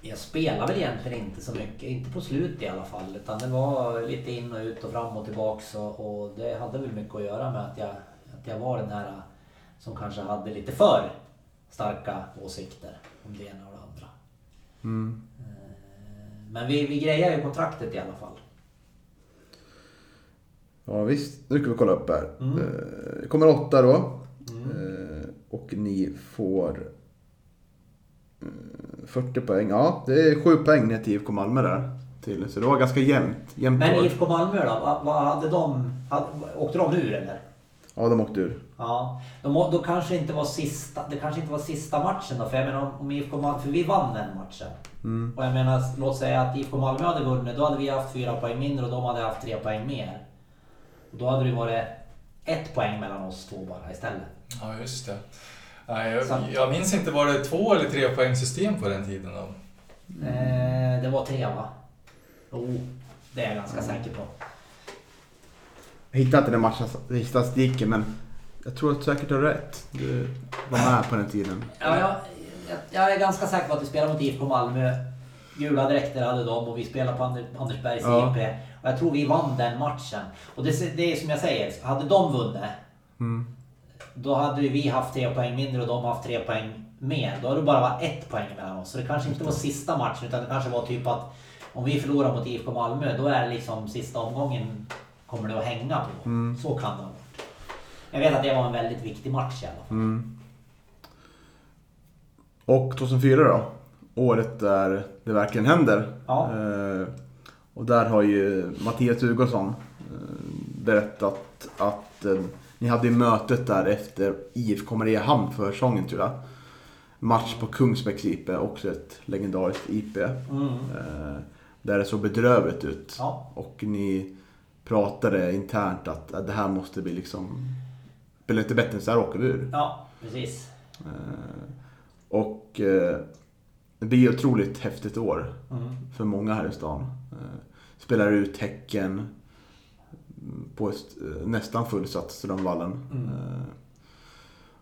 jag spelade väl egentligen inte så mycket, inte på slut i alla fall. Utan det var lite in och ut och fram och tillbaks och, och det hade väl mycket att göra med att jag, att jag var den här som kanske hade lite för starka åsikter om det ena och det andra. Mm. Eh, Men vi, vi grejar ju kontraktet i alla fall. Ja visst, nu ska vi kolla upp här. Mm. Eh, Det kommer åtta då. Eh, Och ni får eh, 40 poäng. Ja, det är 7 poäng ner till IFK Malmö där. Till, så det var ganska jämnt. jämnt Men. IFK Malmö då? Vad, vad hade de? Hade, åkte de ur eller? Ja, de åkte ur. Ja, då, må- då kanske inte var sista, det kanske inte var sista matchen då. För jag menar om, IFK Malmö, för vi vann den matchen. Mm. Och jag menar, låt säga att IFK Malmö hade vunnit, då hade vi haft fyra poäng mindre och de hade haft tre poäng mer. Och då hade det varit ett poäng mellan oss två bara istället. Ja, just det. Jag, jag minns inte, var det två eller tre poängsystem på den tiden då? Eh, det var tre va? Oh, det är jag ganska säker på. Jag hittade inte den matchen i statistiken men jag tror att säkert du har rätt. Du var med på den tiden. Ja, jag, jag, är ganska säker på att vi spelade mot IFK Malmö. Gula dräkter hade de och vi spelade på Ander, Andersbergs Ja. IP. Och jag tror vi vann den matchen. Och det, det är som jag säger, hade de vunnit Mm. Då hade vi haft tre poäng mindre och de haft tre poäng mer. Då hade det bara varit ett poäng mellan oss. Så det kanske inte var sista matchen utan det kanske var typ att om vi förlorar mot IFK Malmö då är det liksom sista omgången kommer det att hänga på. Mm. Så kan det. Jag vet att det var en väldigt viktig match i alla fall. Mm. Och 2004 då? Året där det verkligen händer. Ja. Eh, och där har ju Mattias Hugosson eh, berättat att eh, ni hade mötet där efter IFK Mariehamn för säsongen tror jag. Match på Kungsbäcks IP, också ett legendariskt IP. Mm. Eh, där det såg bedrövligt ut. Ja. Och ni pratade internt att det här måste bli liksom... Spela lite bättre så här åker vi ur. ja, precis. Eh, och eh, det blir ett otroligt häftigt år Mm. för många här i stan. Eh, spelar ut Häcken på ett, nästan fullsatt Strömvallen. Mm.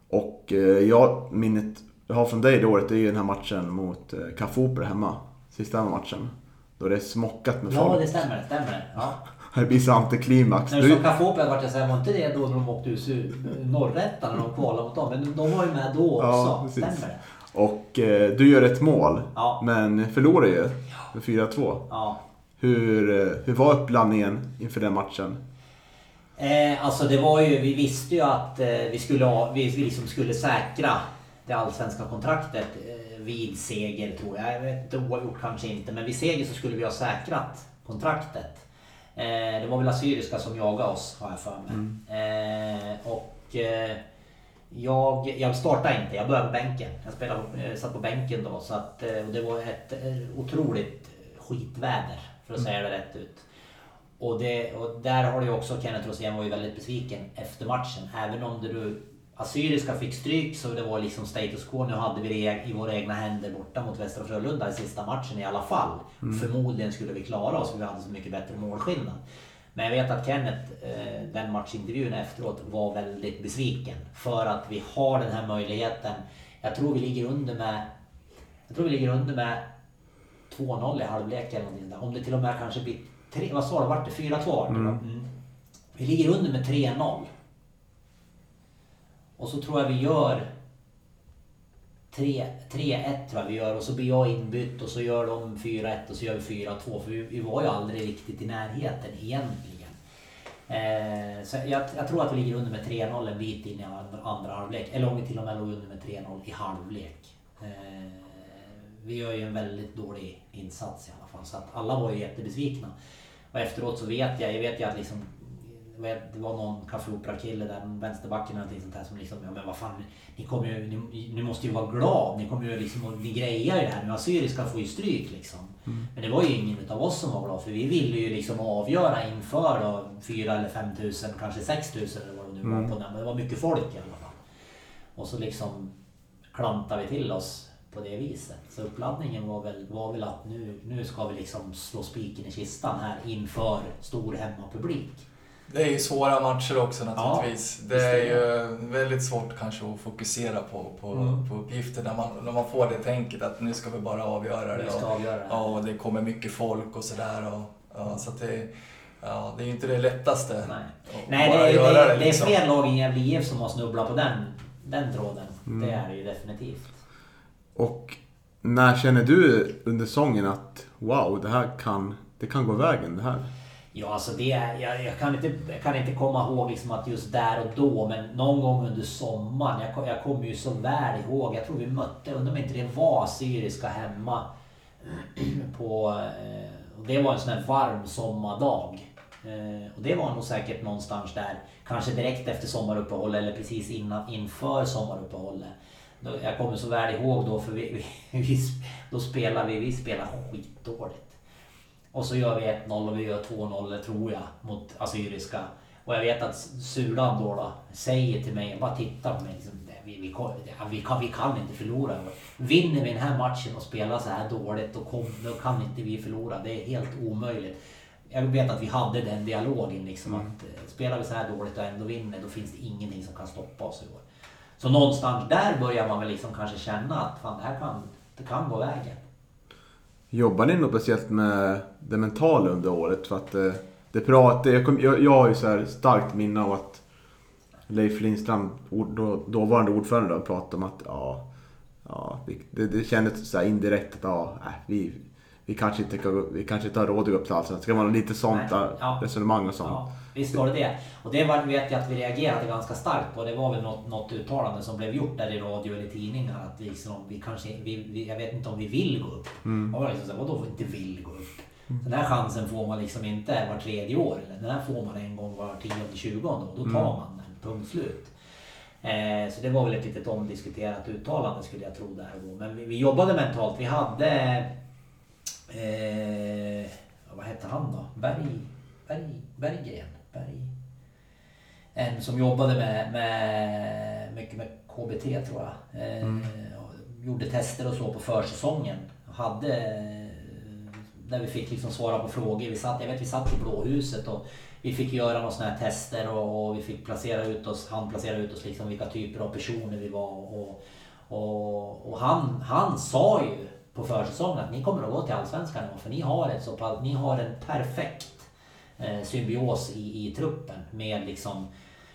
Och jag, minnet jag har från dig det året det är ju den här matchen mot Café Opera hemma. Sista matchen. Då det är smockat med Ja, folk. det stämmer. Det stämmer. Ja. Det blir så antiklimax. När du sa Cafopia vart jag såhär, var inte det då när de åkte ur norrättan när de kvalade mot dem? Men de var ju med då också. Ja, precis. Stämmer det? Och eh, du gör ett mål. Ja. Men förlorar ju med 4-2. Ja. Hur, eh, hur var uppladdningen inför den matchen? Eh, alltså det var ju, vi visste ju att eh, vi, skulle, vi liksom skulle säkra det allsvenska kontraktet eh, vid seger tror jag. Jag vet inte, oavgjort kanske inte. Men vid seger så skulle vi ha säkrat kontraktet. Eh, det var väl Assyriska som jagade oss har jag för mig. Eh, och eh, jag, jag startade inte, jag började på bänken. Jag spelade, satt på bänken då. Så att, och det var ett otroligt skitväder för att säga det rätt ut. Och, det, och där har du ju också, Kenneth Rosén var ju väldigt besviken efter matchen. Även om du Assyriska fick stryk så det var liksom status quo. Nu hade vi det i våra egna händer borta mot Västra Frölunda i sista matchen i alla fall. Förmodligen skulle vi klara oss för vi hade så mycket bättre målskillnad. Men jag vet att Kenneth, eh, den matchintervjun efteråt, var väldigt besviken. För att vi har den här möjligheten. Jag tror vi ligger under med jag tror vi ligger under med 2-0 i halvlek eller någonting där. Om det till och med kanske blir tre, vad sa du, vart det 4-2? vart det, va? Mm. Vi ligger under med 3-0. Och så tror jag vi gör 3-1, tror jag vi gör och så blir jag inbytt och så gör de 4-1 och så gör vi 4-2 för vi, vi var ju aldrig riktigt i närheten egentligen. Eh, så jag, jag tror att vi ligger under med 3-0 en bit in i andra, andra halvlek. Eller om vi till och med låg under med 3-0 i halvlek. Eh, vi gör ju en väldigt dålig insats i alla fall. Så att alla var ju jättebesvikna. Och efteråt så vet jag, jag vet ju att liksom det var någon Café Opera-kille där, en vänsterbacken eller någonting sånt där som liksom, ja men vad fan, ni kommer ju, ni, ni måste ju vara glad, ni kommer ju liksom, och ni grejar ju det här nu, Assyriska får ju stryk liksom. Men det var ju ingen utav oss som var glad för vi ville ju liksom avgöra inför då 4 eller 5 tusen, kanske 6 tusen eller vad det nu var på den, men det var mycket folk i alla fall. Och så liksom klantade vi till oss på det viset. Så uppladdningen var väl, var väl att nu, nu ska vi liksom slå spiken i kistan här inför stor hemmapublik. Det är ju svåra matcher också naturligtvis. Ja, det är är ju väldigt svårt kanske att fokusera på, på, Mm. på uppgifter när man, när man får det tänket att nu ska vi bara avgöra det. Och, avgöra det. ja, och det kommer mycket folk och sådär. Och, ja, så att det, ja, det är ju inte det lättaste. Nej. Nej, det är, det, det är liksom. fler lag än Gävle IF som har snubblat på den, den tråden. Mm. Det är det ju definitivt. Och när känner du under säsongen att wow, det här kan, det kan gå vägen det här? Ja, alltså det jag, jag, kan inte, jag kan inte komma ihåg liksom att just där och då, men någon gång under sommaren. Jag, jag kommer ju så väl ihåg. Jag tror vi mötte, undrar om inte det var Assyriska hemma. på, eh, och det var en sån här varm sommardag. Eh, och det var nog säkert någonstans där, kanske direkt efter sommaruppehållet eller precis innan, inför sommaruppehållet. Jag kommer så väl ihåg då för vi, vi, då spelade vi, vi spelade skitdåligt. Och så gör vi 1-0 och vi gör 2-0 tror jag mot Assyriska. Och jag vet att Sulan då, då säger till mig, bara tittar på mig. Liksom, vi, vi, vi, kan, vi kan inte förlora. Vinner vi den här matchen och spelar så här dåligt då, kom, då kan inte vi förlora. Det är helt omöjligt. Jag vet att vi hade den dialogen liksom att eh, spelar vi så här dåligt och ändå vinner då finns det ingenting som kan stoppa oss i år. Så någonstans där börjar man väl liksom kanske känna att fan, det här kan, det kan gå vägen. Jobbar ni något speciellt med det mentala under året? För att eh, det prat, jag, kom, jag, jag har ju så här starkt minne av att Leif Lindstrand, ord, då, dåvarande ordförande, pratade om att ja, ja det, det kändes så indirekt att ja, äh, vi, vi, kanske inte, vi kanske inte har råd att gå upp till Allsvenskan. Det ska vara lite sånt Nej, ja. resonemang och sånt. Ja, visst var det det. Och det var, vet jag att vi reagerade ganska starkt på. Det var väl något, något uttalande som blev gjort där i radio eller tidningar. Att liksom, vi kanske, vi, vi, jag vet inte om vi vill gå upp. Mm. Och liksom vadå inte vill gå upp? Den här chansen får man liksom inte var tredje år. eller Den här får man en gång var tionde, tjugonde och då tar Mm. man den. Punkt slut. Eh, så det var väl ett litet omdiskuterat uttalande skulle jag tro där då. Men vi, vi jobbade mentalt. Vi hade... Eh, vad hette han då? Berg... Berg... Berggren? Berg... En som jobbade med, med mycket med KBT tror jag. Eh, och Gjorde tester och så på försäsongen. Hade där vi fick liksom svara på frågor. Vi satt, jag vet vi satt i Blåhuset och vi fick göra några sådana här tester och, och vi fick placera ut oss, han placerade ut oss liksom vilka typer av personer vi var. Och, och, och han, han sa ju på försäsongen att ni kommer att gå till Allsvenskan för ni har ett så pass, ni har en perfekt symbios i, i truppen med liksom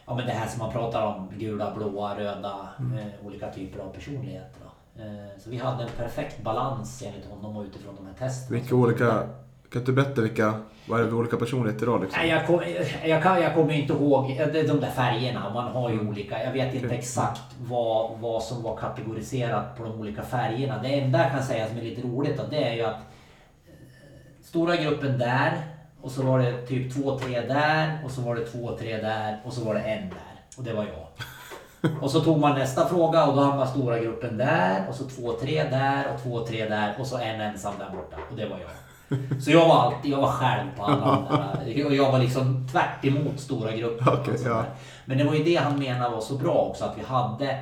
Ja men det här som man pratar om, gula, blåa, röda, eh, olika typer av personligheter. Då. Eh, så vi hade en perfekt balans enligt honom och utifrån de här testerna. Vilka olika... Kan du berätta vilka... Vad är det för olika personligheter då liksom? Nej, jag, kom, jag, kan, jag kommer inte ihåg eh, de där färgerna. Man har ju Mm. olika. Jag vet inte exakt vad, vad som var kategoriserat på de olika färgerna. Det enda jag kan säga som är lite roligt då, det är ju att eh, stora gruppen där och så var det typ två, tre där och så var det två, tre där och så var det en där. Och det var jag. Och så tog man nästa fråga och då hamnade stora gruppen där och så två, tre där och två, tre där och så en ensam där borta. Och det var jag. Så jag var alltid, jag var själv på alla andra. Och jag var liksom tvärt emot stora grupper. Och sådär. ja. Men det var ju det han menade var så bra också att vi hade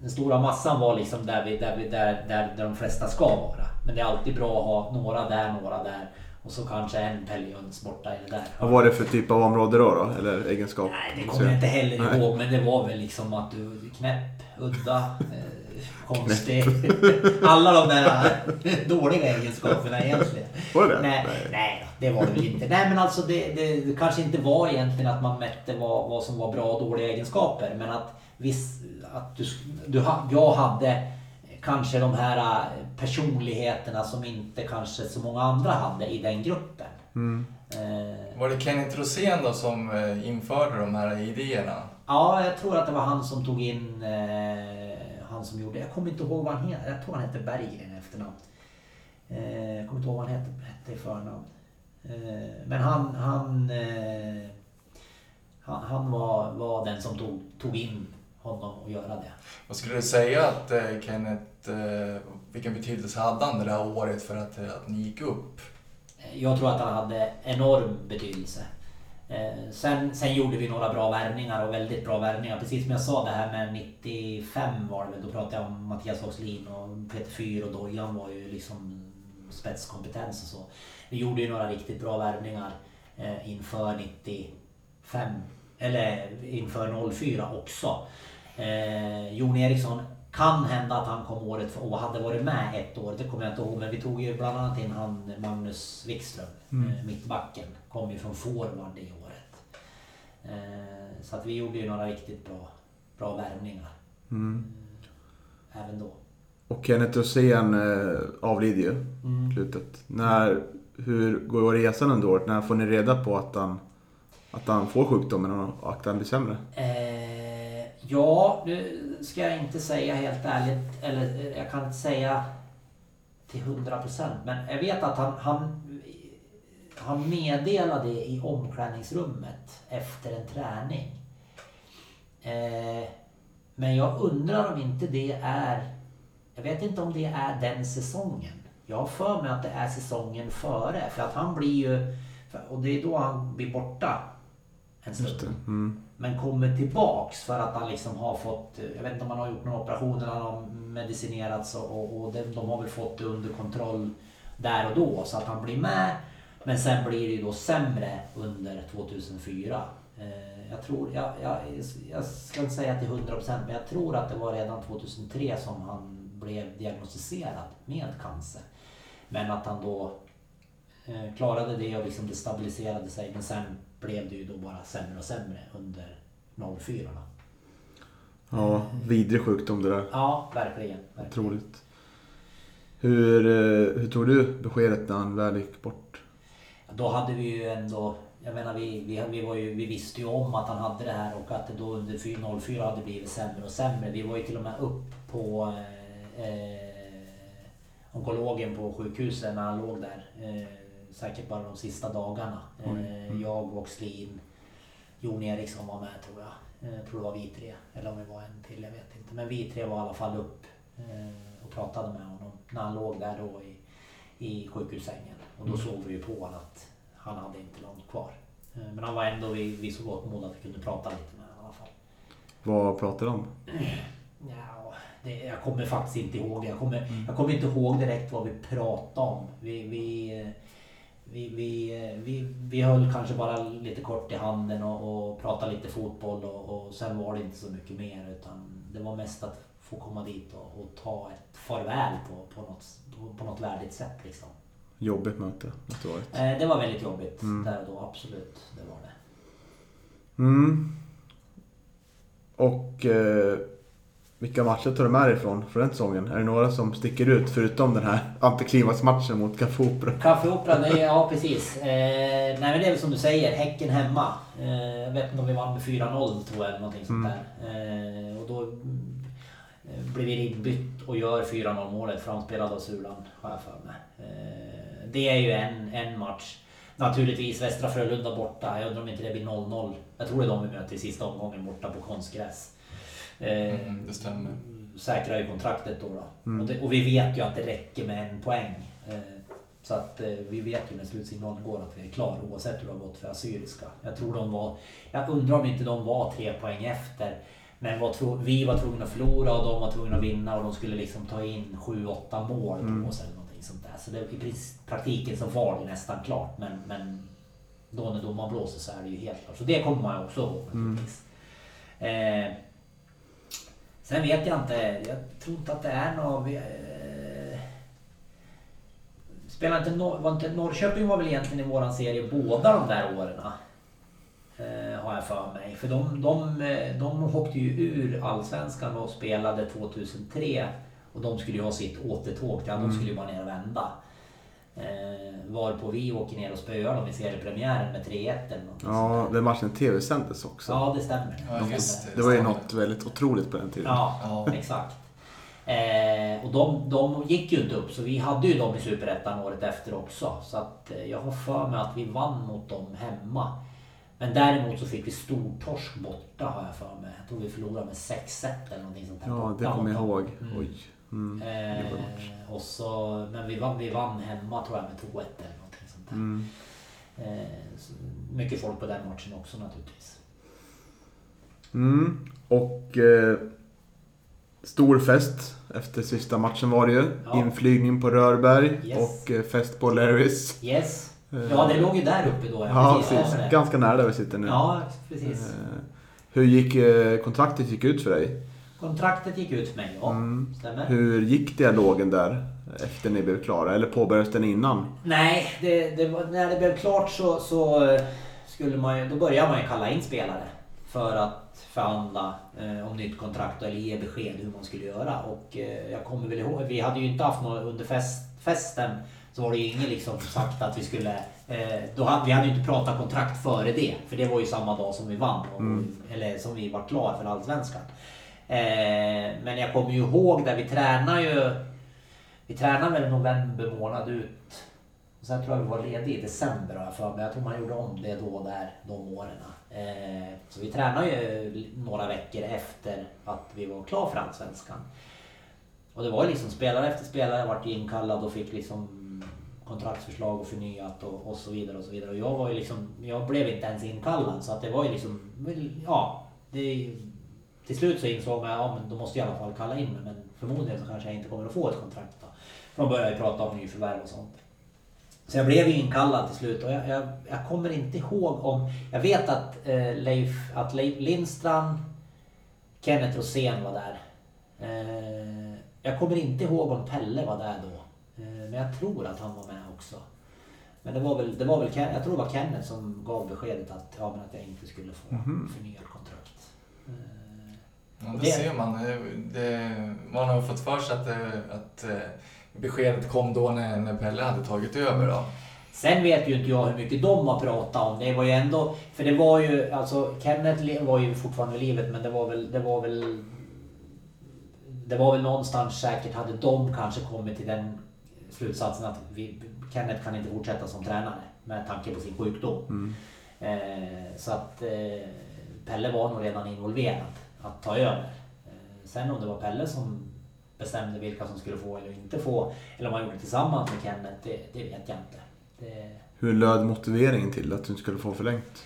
den stora massan var liksom där, vi, där, vi, där, där, där de flesta ska vara. Men det är alltid bra att ha några där, några där. Och så kanske en Pellejöns borta eller där. Vad var det för typ av område då? då? Eller egenskap? Nej, det kommer jag inte heller Nej. ihåg. Men det var väl liksom att du knäpp, udda, eh, konstig. Alla de där dåliga egenskaperna egentligen. Var det det? Nej, nej. då, det var det väl inte. Nej, men alltså det, det, det kanske inte var egentligen att man mätte vad, vad som var bra och dåliga egenskaper. Men att, viss, att du, du, jag hade kanske de här eh, personligheterna som inte kanske så många andra hade i den gruppen. Mm. Eh, Var det Kenneth Rosén då som eh, införde de här idéerna? Ja, jag tror att det var han som tog in, eh, han som gjorde, jag kommer inte ihåg vad han heter, jag tror han hette Berggren i efternamn. Eh, jag kommer inte ihåg vad han hette, hette i förnamn. Eh, men han, han, han, han var, var den som tog, tog in honom och göra det. Vad skulle du säga att eh, Kenneth, eh, vilken betydelse hade han det där året för att, eh, att ni gick upp? Eh, Jag tror att han hade enorm betydelse. Eh, sen, sen gjorde vi några bra värvningar och väldigt bra värvningar. Precis som jag sa det här med 95 var det väl. Då pratade jag om Mattias Oxlin och Peter Fyr och Dojan var ju liksom spetskompetens och så. Vi gjorde ju några riktigt bra värvningar eh, inför 95. Eller inför 04 också. Eh, Jon Eriksson kan hända att han kom året för, och hade varit med ett år, det kommer jag inte ihåg. Men vi tog ju bland annat in han Magnus Wikström, eh, mittbacken. Kom ju från forward det året. Eh, så att vi gjorde ju några riktigt bra, bra värvningar. Mm. Även då. Och Kenneth Rosén eh, avlider ju Mm. slutet. När, hur går resan under året? När får ni reda på att han, att han får sjukdomen och att han blir sämre? Eh, ja, nu ska jag inte säga helt ärligt, eller eh, jag kan inte säga till 100 procent. Men jag vet att han, han, han meddelade i omklädningsrummet efter en träning. Eh, men jag undrar om inte det är, jag vet inte om det är den säsongen. Jag har för mig att det är säsongen före. För att han blir ju, och det är då han blir borta en stund. Mm. Men kommer tillbaks för att han liksom har fått, jag vet inte om han har gjort någon operation eller han har medicinerats och, och, de, de har väl fått det under kontroll där och då så att han blir med. Men sen blir det ju då sämre under 2004. Eh, jag tror, jag, jag, jag ska inte säga till 100% men jag tror att det var redan 2003 som han blev diagnostiserad med cancer. Men att han då klarade det och liksom det stabiliserade sig. Men sen blev det ju då bara sämre och sämre under 04. Då. Ja, vidrig sjukdom det där. Ja, verkligen. verkligen. Otroligt. Hur, eh, hur tog du beskedet när han väl gick bort? Då hade vi ju ändå, jag menar vi, vi, vi, var ju, vi visste ju om att han hade det här och att det då under 4- 04 hade blivit sämre och sämre. Vi var ju till och med upp på eh, eh, onkologen på sjukhuset när han låg där. Eh, säkert bara de sista dagarna. Eh, jag och Slin, Jon Eriksson var med tror jag. Eh, Jag tror det var vi tre. Eller om det var en till, jag vet inte. Men vi tre var i alla fall upp eh, och pratade med honom när han låg där då i, i sjukhussängen. Och då såg vi ju på honom att han hade inte långt kvar. Eh, Men han var ändå vid, vid så gott mod att vi kunde prata lite med honom i alla fall. Vad pratade de om? Ja, det, jag kommer faktiskt inte ihåg. Jag kommer, jag kommer inte ihåg direkt vad vi pratade om. Vi, vi, eh, vi, vi, eh, vi, vi höll kanske bara lite kort i handen och, och pratade lite fotboll och, och sen var det inte så mycket mer utan det var mest att få komma dit och, och ta ett farväl på, på, något, på, på något värdigt sätt liksom. Jobbigt möte. det varit. Eh, det var väldigt jobbigt Mm. där och då, absolut. Det var det. Mm. Och eh, vilka matcher tar du med dig ifrån från den säsongen? Är det några som sticker ut förutom den här antiklimaxmatchen mot Café Opera? Café Opera, det är, ja precis. Eh, nej men det är väl som du säger, Häcken hemma. Eh, jag vet inte om vi vann med 4-0 tror jag, eller någonting sånt Mm. där. Eh, och då eh, blir vi inbytt och gör 4-0 målet framspelad av Sulan, har jag för mig. Eh, det är ju en, en match. Naturligtvis Västra Frölunda borta. Jag undrar om inte det blir 0-0. Jag tror det är de vi möter i sista omgången borta på konstgräs. Eh, Mm, det stämmer. säkrar ju kontraktet då. då. Mm. Och, det, och vi vet ju att det räcker med en poäng. Eh, så att eh, vi vet ju när slutsignalen går att vi är klara oavsett hur det har gått för Assyriska. Jag tror de var... Jag undrar om inte de var tre poäng efter. Men var tro, vi var tvungna att förlora och de var tvungna att vinna och de skulle liksom ta in 7-8 mål Mm. på oss eller någonting sånt där. Så det, i praktiken så var det nästan klart. Men, men då när domaren blåser så är det ju helt klart. Så det kommer man ju också ihåg naturligtvis. Eh, Sen vet jag inte. Jag tror inte att det är något... vi- Eh, spelar inte, Nor- var inte Norrköping var väl egentligen i våran serie båda de där åren? Eh, har jag för mig. För de, de, eh, de åkte ju ur Allsvenskan och spelade 2003. Och de skulle ju ha sitt återtåg. De skulle ju bara ner och vända. Eh, varpå vi åker ner och spöar dem i seriepremiären med 3-1 eller något Ja, den matchen tv-sändes också. ja, det stämmer. Ja, just det. Det var ju något väldigt otroligt på den tiden. Ja, Ja. exakt. Eh, och de, de gick ju inte upp så vi hade ju dem i Superettan året efter också. Så att eh, jag har för mig att vi vann mot dem hemma. Men däremot så fick vi stortorsk borta har jag för mig. Jag tror vi förlorade med 6-1 eller någonting sånt där Ja, borta det kommer jag ihåg. Mm. Oj. Mm. Eh, och så, men vi vann, vi vann hemma tror jag med 2-1 eller någonting sånt där. Mm. Eh, så mycket folk på den matchen också naturligtvis. Mm. Och eh, stor fest efter sista matchen var det ju. Ja. Inflygning på Rörberg Yes. och eh, fest på Larrys. Yes. Eh, Ja, det låg ju där uppe då. Ja, precis. Ganska nära där vi sitter nu. Ja, precis. Eh, hur gick kontraktet gick ut för dig? Kontraktet gick ut för mig, ja. Mm. Stämmer. Hur gick dialogen där efter ni blev klara? Eller påbörjades den innan? Nej, det, det var, när det blev klart så, så eh, skulle man ju, då började man ju kalla in spelare. För att förhandla eh, om nytt kontrakt eller ge besked hur man skulle göra. Och eh, jag kommer väl ihåg, vi hade ju inte haft något under fest, festen. Så var det ju ingen liksom sagt att vi skulle... Eh, då hade, vi hade ju inte pratat kontrakt före det. För det var ju samma dag som vi vann. Och, Eller som vi var klar för Allsvenskan. Eh, men jag kommer ju ihåg där vi tränar ju... Vi tränade väl november månad ut. Och sen tror jag vi var lediga i december har jag för mig. Jag tror man gjorde om det då där, de åren. Eh, så vi tränade ju några veckor efter att vi var klar för Allsvenskan. Och det var ju liksom spelare efter spelare vart inkallad och fick liksom kontraktsförslag och förnyat och, och så vidare och så vidare. Och jag var ju liksom, jag blev inte ens inkallad så att det var ju liksom, ja. Det, till slut så insåg man, ja men då måste jag i alla fall kalla in mig men förmodligen så kanske jag inte kommer att få ett kontrakt då. För de började prata om nyförvärv och sånt. Så jag blev ju inkallad till slut och jag, jag, jag kommer inte ihåg om... Jag vet att eh, Leif, att Leif Lindstrand, Kenneth Rosén var där. Eh, jag kommer inte ihåg om Pelle var där då. Eh, men jag tror att han var med också. Men det var väl, det var väl jag tror det var Kenneth som gav beskedet att, ja, men att jag inte skulle få Mhm. förnyat kontrakt. Eh, Ja, det det- ser man. Det, det, man har fått för sig att, det, att eh, beskedet kom då när, när Pelle hade tagit över. Då. Sen vet ju inte jag hur mycket de har pratat om. Det var ju ändå... För det var ju... Alltså Kenneth var ju fortfarande i livet men det var väl... Det var väl... Det var väl någonstans säkert hade de kanske kommit till den slutsatsen att vi, Kenneth kan inte fortsätta som tränare med tanke på sin sjukdom. Mm. Eh, så att eh, Pelle var nog redan involverad att ta över. Eh, sen om det var Pelle som bestämde vilka som skulle få eller inte få, eller om han gjorde det tillsammans med Kenneth, det, det vet jag inte. Det, Hur löd motiveringen till att du skulle få förlängt?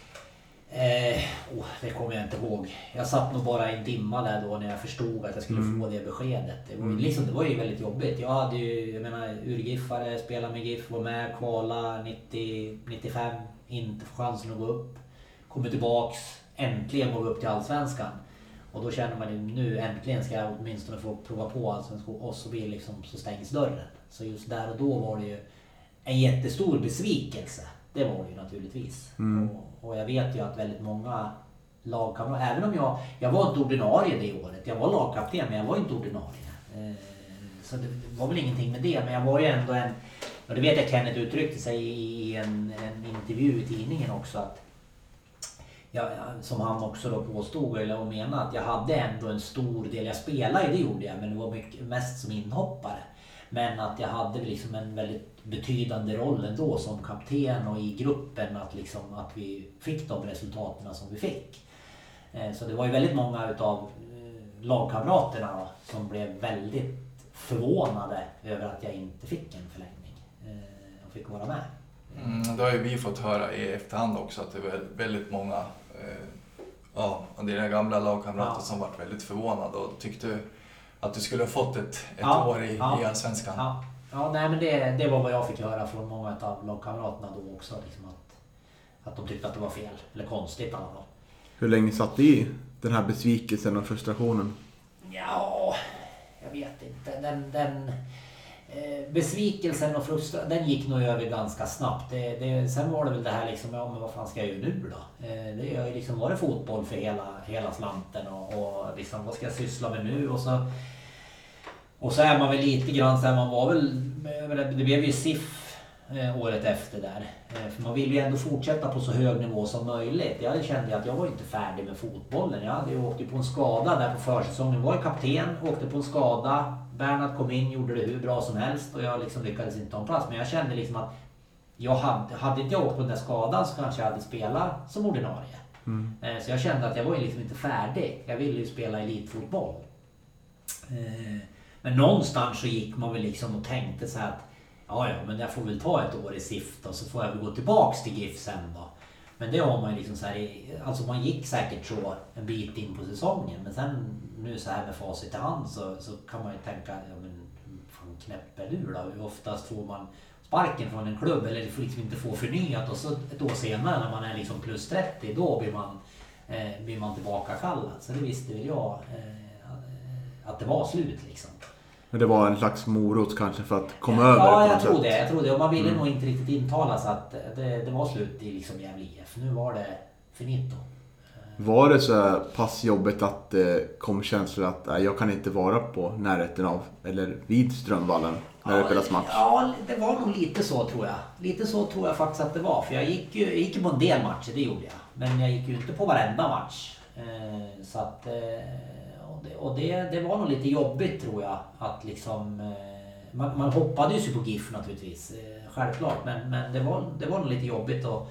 eh, oh, det kommer jag inte ihåg. Jag satt nog bara i en dimma där då när jag förstod att jag skulle Mm. få det beskedet. Det var, Mm. liksom, det var ju väldigt jobbigt. Jag hade ju, jag menar, urgiffare, spelade med GIF, var med, kvala 90, 95, inte få chansen att gå upp. Kommer tillbaks, äntligen går vi upp till Allsvenskan. Och då känner man ju nu äntligen ska jag åtminstone få prova på Allsvenskan och så blir liksom, så stängs dörren. Så just där och då var det ju en jättestor besvikelse. Det var det ju naturligtvis. Mm. Och, och jag vet ju att väldigt många lagkamrater, även om jag, jag var inte ordinarie det året. Jag var lagkapten men jag var inte ordinarie. Eh, så det var väl ingenting med det. Men jag var ju ändå en, och det vet jag Kenneth uttryckte sig i en, en intervju i tidningen också. att jag, som han också då påstod eller och menade att jag hade ändå en stor del, jag spelade ju det gjorde jag men det var mycket, mest som inhoppare. Men att jag hade liksom en väldigt betydande roll ändå som kapten och i gruppen att, liksom, att vi fick de resultaten som vi fick. Eh, så det var ju väldigt många utav eh, lagkamraterna som blev väldigt förvånade över att jag inte fick en förlängning eh, och fick vara med. Mm, det har ju vi fått höra i efterhand också att det var väldigt många ja, av dina gamla lagkamrater Ja. som varit väldigt förvånade och tyckte att du skulle ha fått ett, ett Ja, år i, ja. i Allsvenskan. Ja, ja nej, men det, det var vad jag fick höra från många av lagkamraterna då också. Liksom att, att de tyckte att det var fel, eller konstigt i alla fall. Hur länge satt det i den här besvikelsen och frustrationen? Ja, jag vet inte. Den, den eh, Eh, besvikelsen och frustrationen, den gick nog över ganska snabbt. Det, det, sen var det väl det här liksom, ja men vad fan ska jag göra nu då? Eh, det har ju liksom varit fotboll för hela, hela slanten och, och liksom, vad ska jag syssla med nu? Och så, och så är man väl lite grann så här, man var väl, det blev ju SIF eh, året efter där. Eh, för man ville ju ändå fortsätta på så hög nivå som möjligt. Jag kände att jag var inte färdig med fotbollen. Jag hade ju åkt på en skada där på försäsongen. Jag var ju kapten, åkte på en skada. Bernhard kom in, gjorde det hur bra som helst och jag liksom lyckades inte ta en plats. Men jag kände liksom att jag hade, hade inte jag åkt på den där skadan så kanske jag hade spelat som ordinarie. Eh, Så jag kände att jag var ju liksom inte färdig. Jag ville ju spela elitfotboll. Eh, Men någonstans så gick man väl liksom och tänkte så här att ja, ja, men jag får väl ta ett år i SIF då så får jag väl gå tillbaks till GIF sen då. Men det har man ju liksom så här, alltså man gick säkert så en bit in på säsongen men sen nu så här med facit i hand så, så kan man ju tänka, ja men fan knäpp är du då? Hur oftast får man sparken från en klubb eller får liksom inte få förnyat och så ett år senare när man är liksom plus 30 då blir man, eh, blir man tillbaka kallad. Så det visste väl jag eh, att det var slut liksom. Men det var en slags morot kanske för att komma ja, över Ja, jag tror sätt. det. Jag tror det. Och man ville nog inte riktigt intala sig att det, det var slut i liksom Gävle IF. Nu var det finito. Var det så pass jobbigt att det kom känslor att nej, jag kan inte vara på närheten av, eller vid Strömvallen när det spelas match? Ja, det var nog lite så tror jag. Lite så tror jag faktiskt att det var. För jag gick ju, jag gick på en del matcher, det gjorde jag. Men jag gick ju inte på varenda match. Eh, så att... Eh, och det, och det, det var nog lite jobbigt tror jag. Att liksom... Eh, man, man hoppades ju på GIF naturligtvis. Självklart. Men, men det, var, det var nog lite jobbigt att,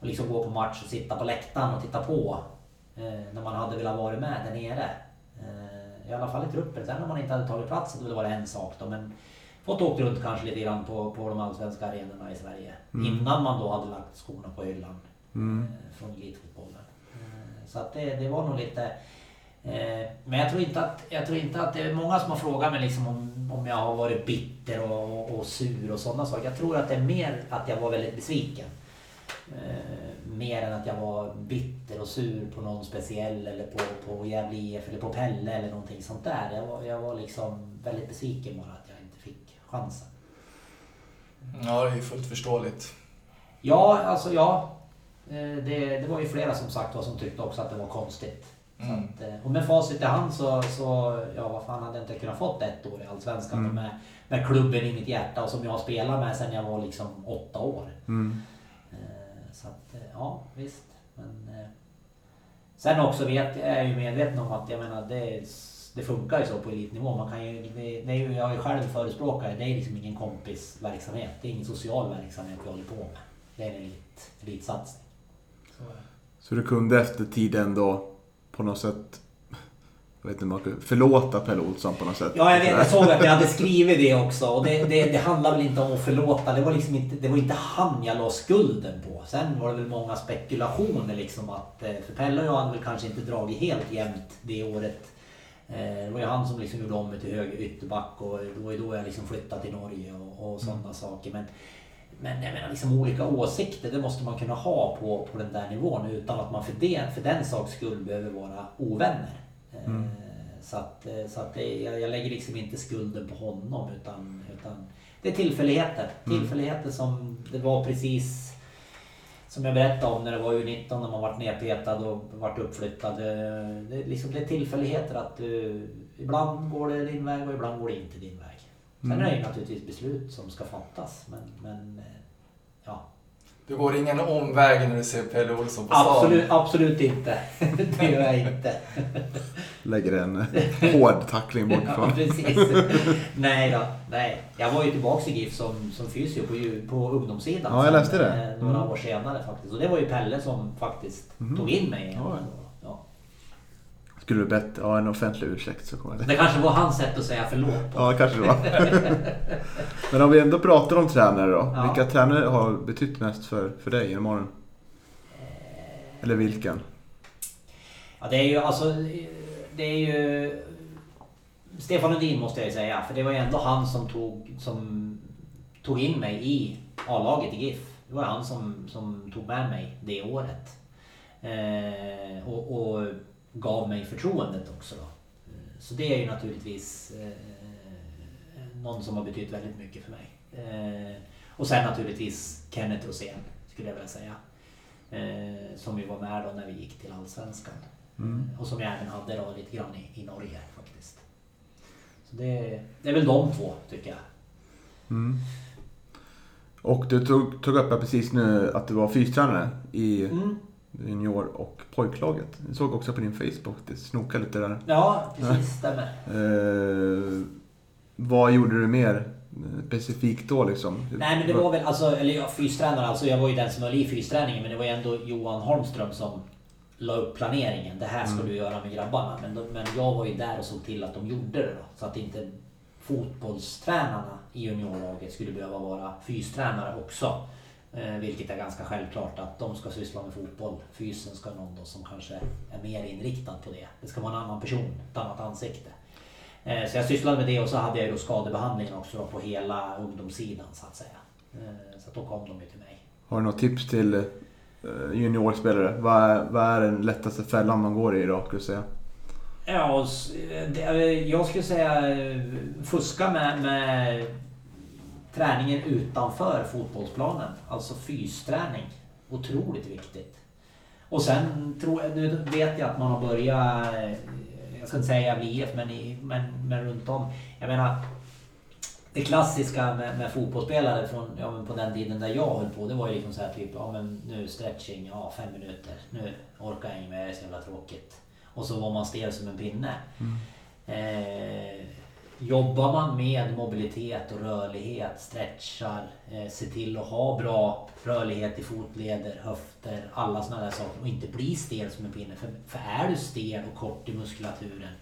att liksom gå på match och sitta på läktaren och titta på. Eh, när man hade velat vara med där nere. Eh, I alla fall i truppen. Sen om man inte hade tagit plats var det en sak då. Men fått åkt runt kanske lite grann på, på de allsvenska arenorna i Sverige. Innan man då hade lagt skorna på hyllan eh, från elitfotbollen. Så att det, det var nog lite... Eh, men jag tror, inte att, jag tror inte att det är många som har frågat mig liksom om, om jag har varit bitter och, och, och sur och sådana saker. Jag tror att det är mer att jag var väldigt besviken. Eh, mer än att jag var bitter och sur på någon speciell eller på, på Gävle IF eller på Pelle eller någonting sånt där. Jag var, jag var liksom väldigt besviken bara att jag inte fick chansen. Ja, det är ju fullt förståeligt. Ja, alltså ja. Eh, Det, det var ju flera som sagt var som tyckte också att det var konstigt. Så Mm. att, eh, och med facit i hand så, så, ja vad fan hade jag inte kunnat fått ett år i Allsvenskan med, med klubben i mitt hjärta och som jag spelar med sen jag var liksom åtta år. Mm. Eh, Så att, eh, ja visst. Men, eh, sen också vet, jag är ju medveten om att jag menar det, det funkar ju så på elitnivå. Man kan ju, det, det är ju, jag är ju själv förespråkare, det är liksom ingen kompisverksamhet. Det är ingen social verksamhet vi håller på med. Det är en elit, elitsatsning. Så, Så du kunde efter tiden då på något sätt, jag vet inte man kunde, förlåta Pelle Olsson på något sätt? Ja, jag vet. Jag såg att jag hade skrivit det också. Och det, det, det handlar väl inte om att förlåta. Det var liksom inte, det var inte han jag la skulden på. Sen var det väl många spekulationer liksom att... eh, För Pelle och jag hade väl kanske inte dragit helt jämnt det året. Eh, Det var ju han som liksom gjorde om mig till höger ytterback och det var ju då jag liksom flyttade till Norge och, och sådana saker. Men, men jag menar liksom olika åsikter, det måste man kunna ha på, på den där nivån utan att man för, det, för den saks skull behöver vara ovänner. Eh, Så att, eh, så att det, jag, jag lägger liksom inte skulden på honom utan, utan det är tillfälligheter. Mm. Tillfälligheter som det var precis som jag berättade om när det var U19 när man vart nedpetad och vart uppflyttad. Det, det, är liksom, det är tillfälligheter att du, ibland går det din väg och ibland går det inte din väg. Sen Mm. är det ju naturligtvis beslut som ska fattas men, men eh. Du går ingen omväg när du ser Pelle Olsson på stan. Absolut, absolut inte. det gör jag inte. Lägger en hård tackling Ja, bakifrån. precis. nej då, nej. Jag var ju tillbaks i GIF som, som fysio på, på ungdomssidan. Ja, jag läste det. eh, Några Mm. år senare faktiskt. Och det var ju Pelle som faktiskt Mhm. tog in mig. Ja. Skulle du bett ja, en offentlig ursäkt så kommer det. Det kanske var hans sätt att säga förlåt på. Ja, kanske det var. Men om vi ändå pratar om tränare då. Ja. Vilka tränare har betytt mest för, för dig genom åren? Eller vilken? Ja, det är ju alltså... Det är ju... Stefan Lundin måste jag ju säga. För det var ju ändå han som tog, som tog in mig i A-laget i GIF. Det var han som, som tog med mig det året. Eh, och, och gav mig förtroendet också. Då. Eh, Så det är ju naturligtvis eh, någon som har betytt väldigt mycket för mig. Eh, och sen naturligtvis Kenneth Rosén skulle jag vilja säga. Eh, som ju var med då när vi gick till Allsvenskan. Mm. Och som jag även hade då lite grann i, i Norge faktiskt. Så det, det är väl de två tycker jag. Mm. Och du tog, tog upp precis nu att du var fystränare i Mm. Junior och pojklaget. Jag såg också på din Facebook, det snokade lite där. Ja, precis. Stämmer. Eh, vad gjorde du mer eh, specifikt då liksom? Nej men det var väl, alltså, eller jag fystränare, alltså jag var ju den som höll i fysträningen men det var ju ändå Johan Holmström som la upp planeringen. Det här ska Mm. du göra med grabbarna. Men, då, men jag var ju där och såg till att de gjorde det då. Så att inte fotbollstränarna i juniorlaget skulle behöva vara fystränare också. Eh, vilket är ganska självklart att de ska syssla med fotboll. Fysen ska någon då som kanske är mer inriktad på det. Det ska vara en annan person, ett annat ansikte. Eh, Så jag sysslade med det och så hade jag då skadebehandlingen också då på hela ungdomssidan så att säga. Eh, Så då kom de ju till mig. Har du något tips till juniorspelare? Vad är, vad är den lättaste fällan man går i idag, skulle du säga? Ja, jag skulle säga fuska med, med träningen utanför fotbollsplanen. Alltså fysträning. Otroligt viktigt. Och sen tror jag, nu vet jag att man har börjat, eh, jag ska inte säga Gävle IF, men, i, men, men runt om. Jag menar, det klassiska med, med fotbollsspelare från, ja, men på den tiden där jag höll på, det var ju liksom så här typ, ja men nu stretching, ja fem minuter, nu orkar jag inte mer, det är så jävla tråkigt. Och så var man stel som en pinne. Eh, jobbar man med mobilitet och rörlighet, stretchar, eh, se till att ha bra rörlighet i fotleder, höfter, alla sådana där saker och inte bli stel som en pinne. För, för är du stel och kort i muskulaturen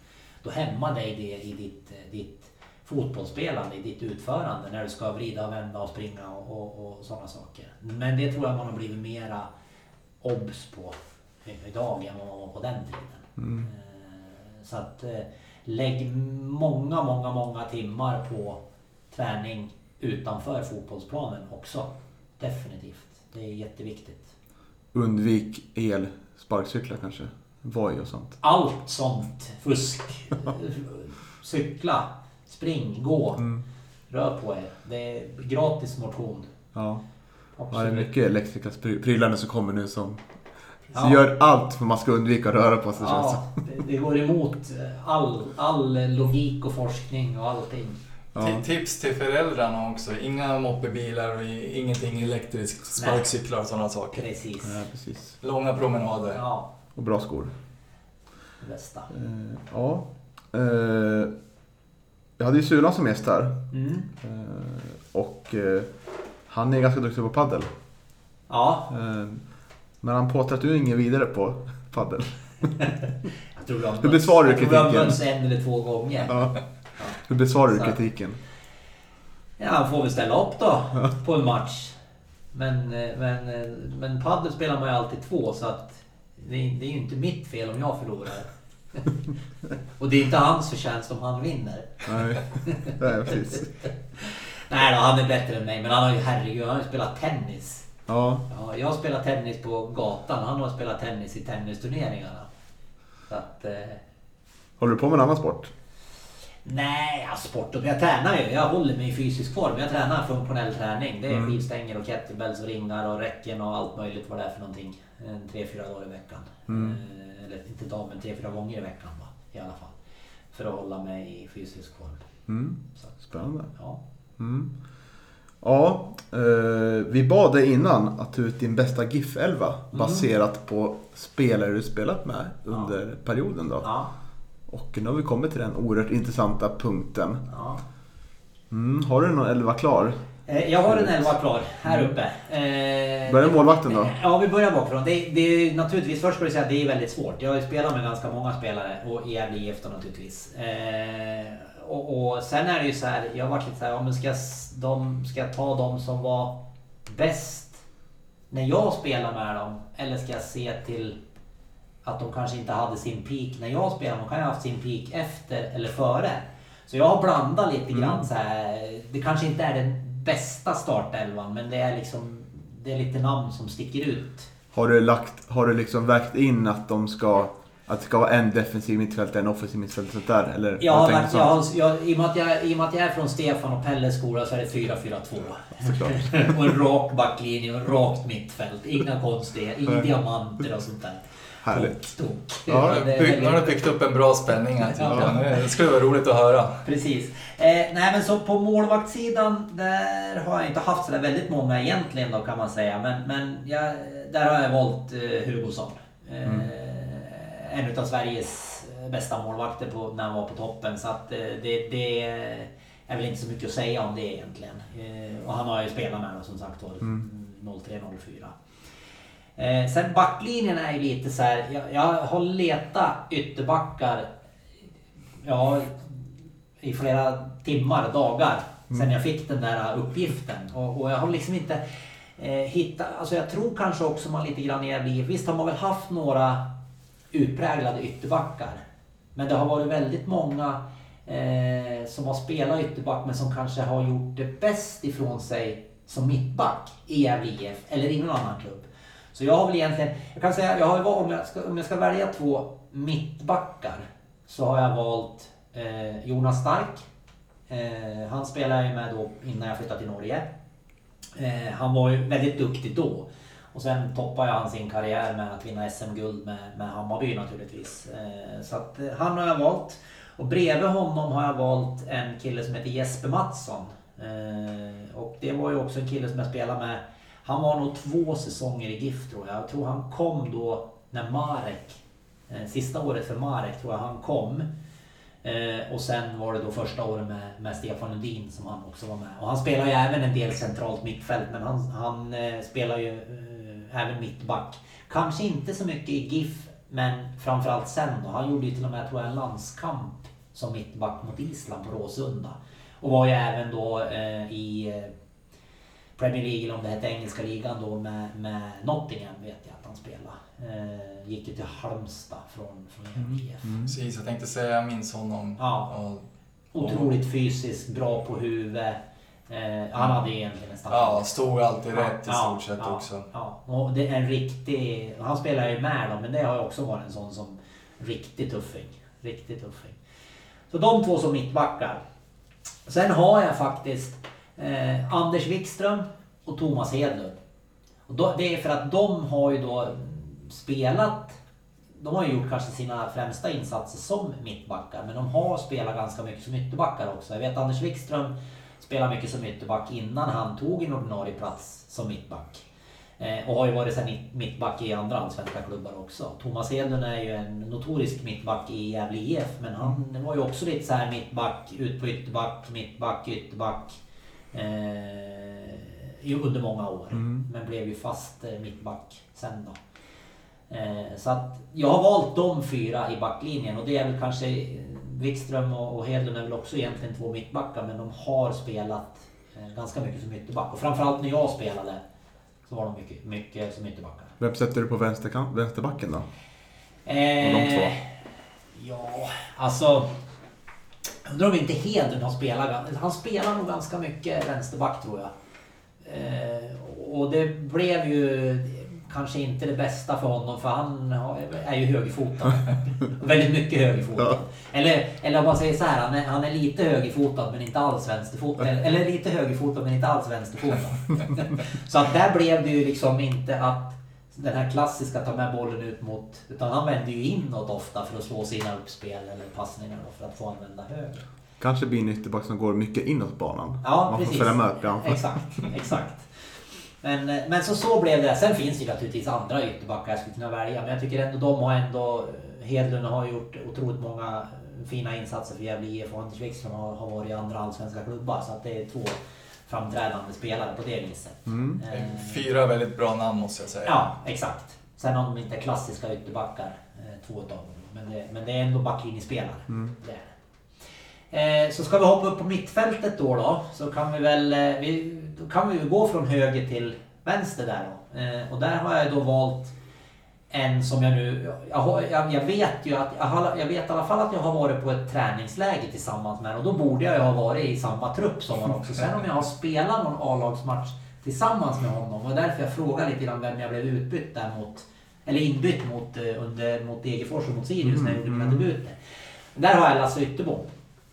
då hämmar dig det i ditt, eh, ditt fotbollsspelande, i ditt utförande när du ska vrida och vända och springa och, och, och sådana saker. Men det tror jag man har blivit mera obs på idag än vad man var på den tiden. Eh, Så att eh, lägg många, många, många timmar på träning utanför fotbollsplanen också. Definitivt. Det är jätteviktigt. Undvik el, sparkcyklar kanske? Voj och sånt. Allt sånt fusk. Cykla, spring, gå, Mm. rör på er. Det är gratis motion. Ja. ja, det är mycket elektriska pry- prylar som kommer nu som så Ja. gör allt för man ska undvika att röra på sig Ja, det, det går emot all, all logik och forskning och allting. Ja. Ti- Tips till föräldrarna också. Inga moppebilar och ingenting elektriskt. Sparkcyklar och sådana saker. Precis. Ja, precis. Långa promenader. Ja, Och bra skor. det bästa. Eh, ja. Eh, jag hade ju Sulan som gäst här. Mm. Eh, och eh, han är ganska duktig på paddel. Ja, Eh, men han påstår att du är ingen vidare på jag tror har Hur besvarar du jag tror kritiken? mötts en eller två gånger. Ja. Hur besvarar du kritiken? Ja, han får väl ställa upp då på en match. Men, eh, men, eh, men padel spelar man ju alltid två så att det är, det är ju inte mitt fel om jag förlorar. Och det är inte hans förtjänst om han vinner. Nej, Nej precis. Nej då, han är bättre än mig. Men han har ju, herregud, han har ju spelat tennis. Ja, Ja, jag har spelat tennis på gatan. Han har spelat tennis i tennisturneringarna. Så att... Eh, Håller du på med en annan sport? Nej, ja, sport och jag tränar ju. Jag håller mig i fysisk form. Jag tränar funktionell träning. Det är Mm. skivstänger och kettlebells och ringar och räcken och allt möjligt vad det är för någonting. En tre, fyra dagar i veckan. Mm. Eh, eller inte dag, men tre, fyra gånger i veckan va? i alla fall. För att hålla mig i fysisk form. Mm. Spännande. ja. Mm. Ja, eh, vi bad dig innan att ta ut din bästa GIF-11 baserat på spelare du spelat med under perioden då. Ja, Och nu har vi kommit till den oerhört intressanta punkten. ja. Mm, har du någon 11 klar? Eh, Jag har en elva klar här uppe. Eh, Börjar målvakten då? Ja, vi börjar bakifrån. Det, det är naturligtvis, först ska vi säga att det är väldigt svårt. Jag har ju spelat med ganska många spelare och i Gävle IF då naturligtvis. Eh, och, och sen är det ju så här, jag har varit lite så här, ja, men ska, de, ska jag ta de som var bäst när jag spelade med dem? Eller ska jag se till att de kanske inte hade sin peak när jag spelade? De kan ju ha haft sin peak efter eller före. Så jag har blandat lite grann så här. Det kanske inte är den bästa startelvan men det är liksom det är lite namn som sticker ut. Har du, lagt, har du liksom vägt in att de ska att det ska vara en defensiv mittfältare, en offensiv mittfältare sånt där? Eller varit, sånt? jag, har- jag, i, och med att jag, I och med att jag är från Stefan och Pelles skola så är det 4-4-2. Såklart. och en rak backlinje och rakt mittfält. Inga konstiga, inga diamanter och sånt där. Härligt. Tok, tok. Ja, Det är Bygg- Nu har du byggt upp en bra spänning här tycker Ja. Det skulle vara roligt att höra. Precis. Eh, nej men så på målvaktssidan där har jag inte haft sådär väldigt många egentligen då kan man säga. Men, men jag, där har jag valt eh, Hugosson. Eh, En utav Sveriges bästa målvakter på, när han var på toppen. Så att eh, det, det är väl inte så mycket att säga om det egentligen. Eh, och han har ju spelat med dem som sagt var Mm. 03-04. Eh, sen backlinjen är ju lite så här. Jag, jag har letat ytterbackar ja, i flera timmar, dagar sen jag fick den där uppgiften. Och, och jag har liksom inte eh, hittat, alltså jag tror kanske också man lite grann i, visst har man väl haft några utpräglade ytterbackar. Men det har varit väldigt många eh, som har spelat ytterback men som kanske har gjort det bäst ifrån sig som mittback i Gävle IF eller i någon annan klubb. Så jag har väl egentligen, jag kan säga, jag har, om, jag ska, om jag ska välja två mittbackar så har jag valt eh, Jonas Stark. Eh, han spelade jag ju med då innan jag flyttade till Norge. Eh, han var ju väldigt duktig då. Och sen toppar han sin karriär med att vinna SM-guld med, med Hammarby naturligtvis. Eh, så att eh, han har jag valt. Och bredvid honom har jag valt en kille som heter Jesper Mattsson. Eh, och det var ju också en kille som jag spelade med. Han var nog två säsonger i GIF tror jag. Jag tror han kom då när Marek, sista året för Marek tror jag han kom. Eh, och sen var det då första året med, med Stefan Lundin som han också var med. Och han spelar ju även en del centralt mittfält men han, han eh, spelar ju även mittback. Kanske inte så mycket i GIF men framförallt sen då. Han gjorde ju till och med tror jag, en landskamp som mittback mot Island på Råsunda. Och var ju även då eh, i eh, Premier League, eller om det hette engelska ligan då med, med Nottingham vet jag att han spelade. Eh, gick ju till Halmstad från, från Gävle IF. Precis, jag tänkte säga jag minns honom. Ja. Och, Otroligt fysiskt, bra på huvudet. Eh, han hade ju egentligen en ja, stod alltid rätt i ja, stort sett ja, också. Ja, och det är en riktig... Han spelar ju med dem, men det har ju också varit en sån som riktig tuffing. Riktigt tuffing. Så de två som mittbackar. Sen har jag faktiskt eh, Anders Wikström och Thomas Hedlund. Och då, det är för att de har ju då spelat de har ju gjort kanske sina främsta insatser som mittbackar, men de har spelat ganska mycket som ytterbackar också. Jag vet Anders Wikström spelade mycket som ytterback innan han tog en ordinarie plats som mittback. Eh, och har ju varit sen mitt- mittback i andra allsvenska klubbar också. Thomas Hedlund är ju en notorisk mittback i Gävle IF, men han var ju också lite så här mittback, ut på ytterback, mittback, ytterback. Eh, under många år. Men blev ju fast eh, mittback sen då. Eh, Så att jag har valt de fyra i backlinjen och det är väl kanske Wikström och och Hedlund är väl också egentligen två mittbackar men de har spelat eh, ganska mycket som ytterback. Och framförallt när jag spelade så var de mycket, mycket som ytterbackar. Vem sätter du på vänsterbacken då? Eh, de två? Ja, alltså... Undrar om inte Hedlund har spelat... Han spelar nog ganska mycket vänsterback tror jag. Eh, och det blev ju... kanske inte det bästa för honom för han är ju högerfotad. Väldigt mycket högerfotad. Ja. Eller, eller om man säger så här, han är, han är lite högerfotad men inte alls vänsterfotad. Eller, eller lite högerfotad men inte alls vänsterfotad. så att där blev det ju liksom inte att den här klassiska ta med bollen ut mot... Utan han vände ju inåt ofta för att slå sina uppspel eller passningar för att få använda höger. Kanske blir en ytterback som går mycket inåt banan. Ja, Man precis. får följa med upp i anfall. Exakt, exakt. Men, eh, men så, så blev det. Sen finns det ju naturligtvis andra ytterbackar jag skulle kunna välja. Men jag tycker ändå de har ändå... Hedlund har gjort otroligt många fina insatser för Gävle IF och Anders Wikström har, har varit i andra allsvenska klubbar. Så att det är två framträdande spelare på det viset. Mm. Eh, Fyra väldigt bra namn måste jag säga. Ja, exakt. Sen har de inte klassiska ytterbackar, eh, två utav dem. Men det, men det är ändå backlinjespelare. Mm. Det är det. Eh, så ska vi hoppa upp på mittfältet då, då så kan vi väl eh, vi, då kan vi gå från höger till vänster där då. Eh, och där har jag då valt en som jag nu... Jag, jag, jag vet ju att... Jag, har, jag vet i alla fall att jag har varit på ett träningsläger tillsammans med och då borde jag ju ha varit i samma trupp som honom också. Sen om jag har spelat någon A-lagsmatch tillsammans med honom och därför jag frågar lite grann vem jag blev utbytt där mot... Eller inbytt mot, eh, under, mot Degerfors och mot Sirius när jag gjorde mina Mm. debuter. Där har jag Lasse Ytterbom.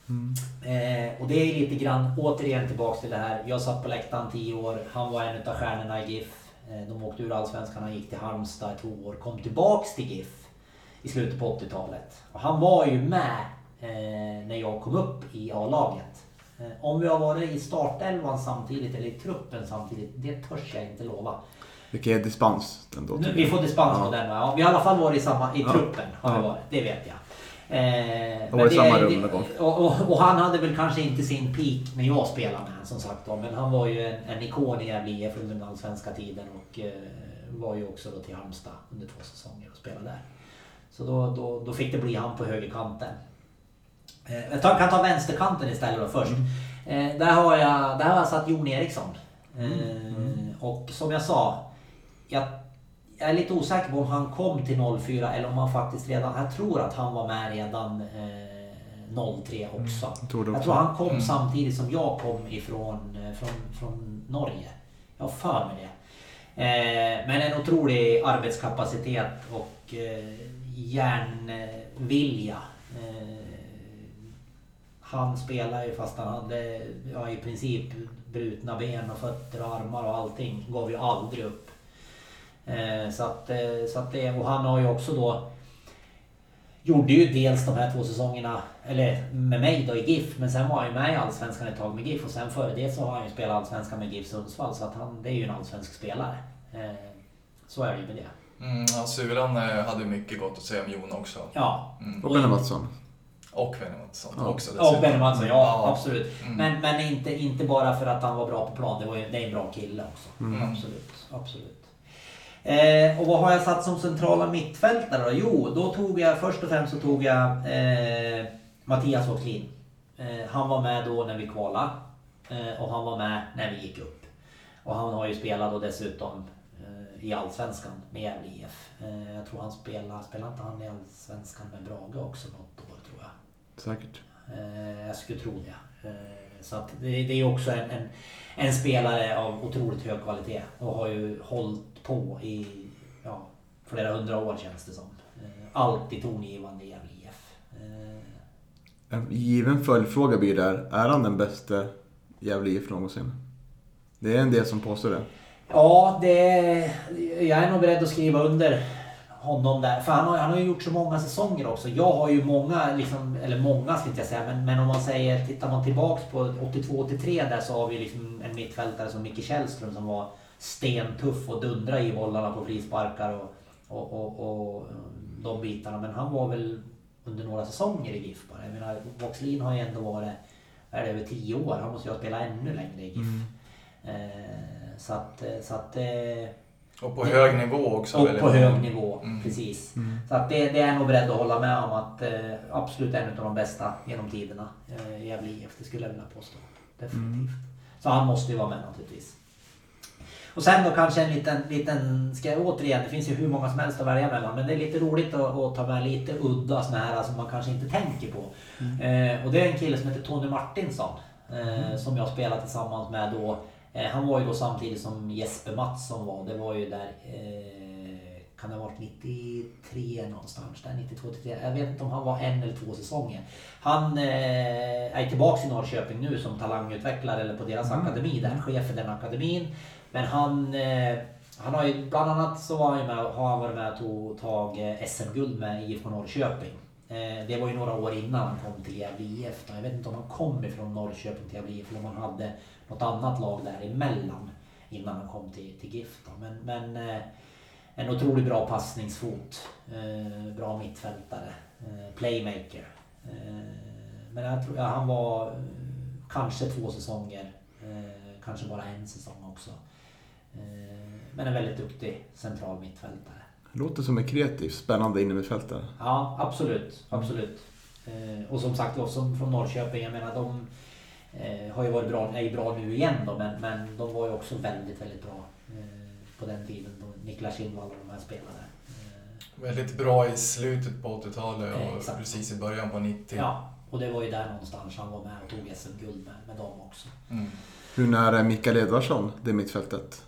Mm. Eh, och det är lite grann återigen tillbaks till det här. Jag satt på läktaren 10 år. Han var en av stjärnorna i GIF. Eh, de åkte ur Allsvenskan. Han gick till Halmstad i två år. Kom tillbaks till GIF i slutet på 80-talet. Och han var ju med eh, när jag kom upp i A-laget. Eh, om vi har varit i startelvan samtidigt eller i truppen samtidigt, det törs jag inte lova. Vi kan ge dispens ändå. Nu, vi får dispens Ja. på den va? Ja, vi har i alla fall varit i samma, i Ja. truppen. Har vi varit, det vet jag. Eh, var i samma rum någon gång. och, och, och han hade väl kanske inte sin peak när jag spelade med honom som sagt då, Men han var ju en, en ikon i Gävle IF under den allsvenska tiden och eh, var ju också då till Halmstad under två säsonger och spelade där. Så då, då, då fick det bli han på högerkanten. Eh, jag tar, kan ta vänsterkanten istället då först. Mm. Eh, där, har jag, där har jag satt Jon Eriksson. Eh, Mm. Och som jag sa, jag, jag är lite osäker på om han kom till 04 eller om han faktiskt redan, jag tror att han var med redan eh, 03 också. Jag tror Jag tror han kom Mm. samtidigt som jag kom ifrån eh, från, från Norge. Jag har för mig det. Eh, men en otrolig arbetskapacitet och eh, järnvilja. Eh, han spelar ju fast han hade ja, i princip brutna ben och fötter och armar och allting. Gav ju aldrig upp. Eh, så att, eh, så att det, och han har ju också då Gjorde ju dels de här två säsongerna, eller med mig då i GIF, men sen var han ju med i Allsvenskan ett tag med GIF och sen före det så har han ju spelat Allsvenskan med GIF Sundsvall så att han, det är ju en allsvensk spelare. Eh, så är det ju med det. Mm, ja, Sulan hade mycket gott att säga om Jon också. Ja. Mm. Och Benny Mattsson. Och Benny Mattsson Ja. också Och Benny Mattsson, ja, absolut. Mm. Men, men inte, inte bara för att han var bra på plan, det, var ju, det är en bra kille också. Mm. Absolut, absolut. Eh, och vad har jag satt som centrala mittfältare då? Jo, då tog jag först och främst så tog jag eh, Mattias Åklin. Eh, han var med då när vi kvalade eh, och han var med när vi gick upp. Och han har ju spelat då dessutom eh, i Allsvenskan med Gävle IF. Eh, jag tror han spelade, spelade inte han i Allsvenskan med Brage också något år tror jag. Säkert. Jag skulle tro det. Så att det, det är också en, en, en spelare av otroligt hög kvalitet och har ju hållit på i ja, flera hundra år känns det som. Eh, alltid tongivande i Gävle IF. Eh, En given följdfråga blir där. Är han den bästa Gävle IF någonsin? Det är en del som påstår det. Ja, det, jag är nog beredd att skriva under honom där. För han har, han har ju gjort så många säsonger också. Jag har ju många, liksom, eller många ska inte jag säga, men, men om man säger, tittar man tillbaks på 82-83 där så har vi liksom en mittfältare som Micke Källström som var stentuff och dundra i bollarna på frisparkar och, och, och, och de bitarna. Men han var väl under några säsonger i GIF bara. Jag menar, Voxlin har ju ändå varit, är det, över 10 år. Han måste ju ha spelat ännu längre i GIF. Eh, så att, så att eh, Och på hög nivå också. och på hög nivå, Mm. precis. Mm. Så att det, det är jag nog beredd att hålla med om att eh, absolut en av de bästa genom tiderna eh, i Gävle IF. Det skulle jag vilja påstå. Definitivt. Mm. Så han måste ju vara med naturligtvis. Och sen då kanske en liten, liten ska jag återigen, det finns ju hur många som helst att välja mellan. Men det är lite roligt att, att ta med lite udda såna här som man kanske inte tänker på. Eh, och det är en kille som heter Tony Martinsson. Eh, Som jag spelat tillsammans med då. Eh, han var ju då samtidigt som Jesper Mattsson var. Det var ju där eh, kan det ha varit 93 någonstans där, 92 93. Jag vet inte om han var en eller två säsonger. Han eh, är tillbaks i Norrköping nu som talangutvecklare eller på deras Mm. akademi, där chef för den akademin. Men han, han har ju bland annat så var han med, har han varit med och tog tag SM-guld med IFK Norrköping. Eh, det var ju några år innan han kom till Gävle IF. Jag vet inte om han kom ifrån Norrköping till Gävle IF eller om han hade något annat lag däremellan innan han kom till, till GIF. Då. Men, men eh, en otroligt bra passningsfot. Eh, bra mittfältare. Eh, playmaker. Eh, men jag tror, ja, han var eh, kanske två säsonger. Eh, kanske bara en säsong också. Eh, men en väldigt duktig central mittfältare. Låter som en kreativ, spännande innermittfältare. Ja, absolut. absolut. Eh, och som sagt, också från Norrköping. Jag menar, de eh, har ju varit bra, är ju bra nu igen då, men, men de var ju också väldigt, väldigt bra eh, på den tiden då Niklas Kindvall och de här spelade. Eh, Väldigt bra i slutet på 80-talet och Exakt. precis i början på 90. ja, och det var ju där någonstans han var med och tog SM-guld med, med dem också. Mm. Hur nära är Mikael Edvardsson det mittfältet?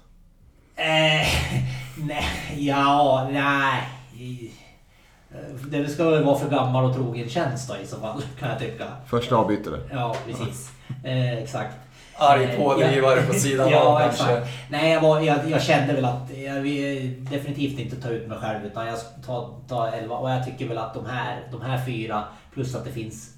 Eh, nej, ja, nej. Det ska väl vara för gammal och trogen tjänst då i så fall, kan jag tycka. Första avbytare. Ja, precis. Eh, exakt. Arg Eh, pådrivare ja. på sidan ja, av exakt. kanske. Nej, jag, var, jag, jag kände väl att jag vill definitivt inte ta ut mig själv utan jag tar ta 11 och jag tycker väl att de här, de här fyra plus att det finns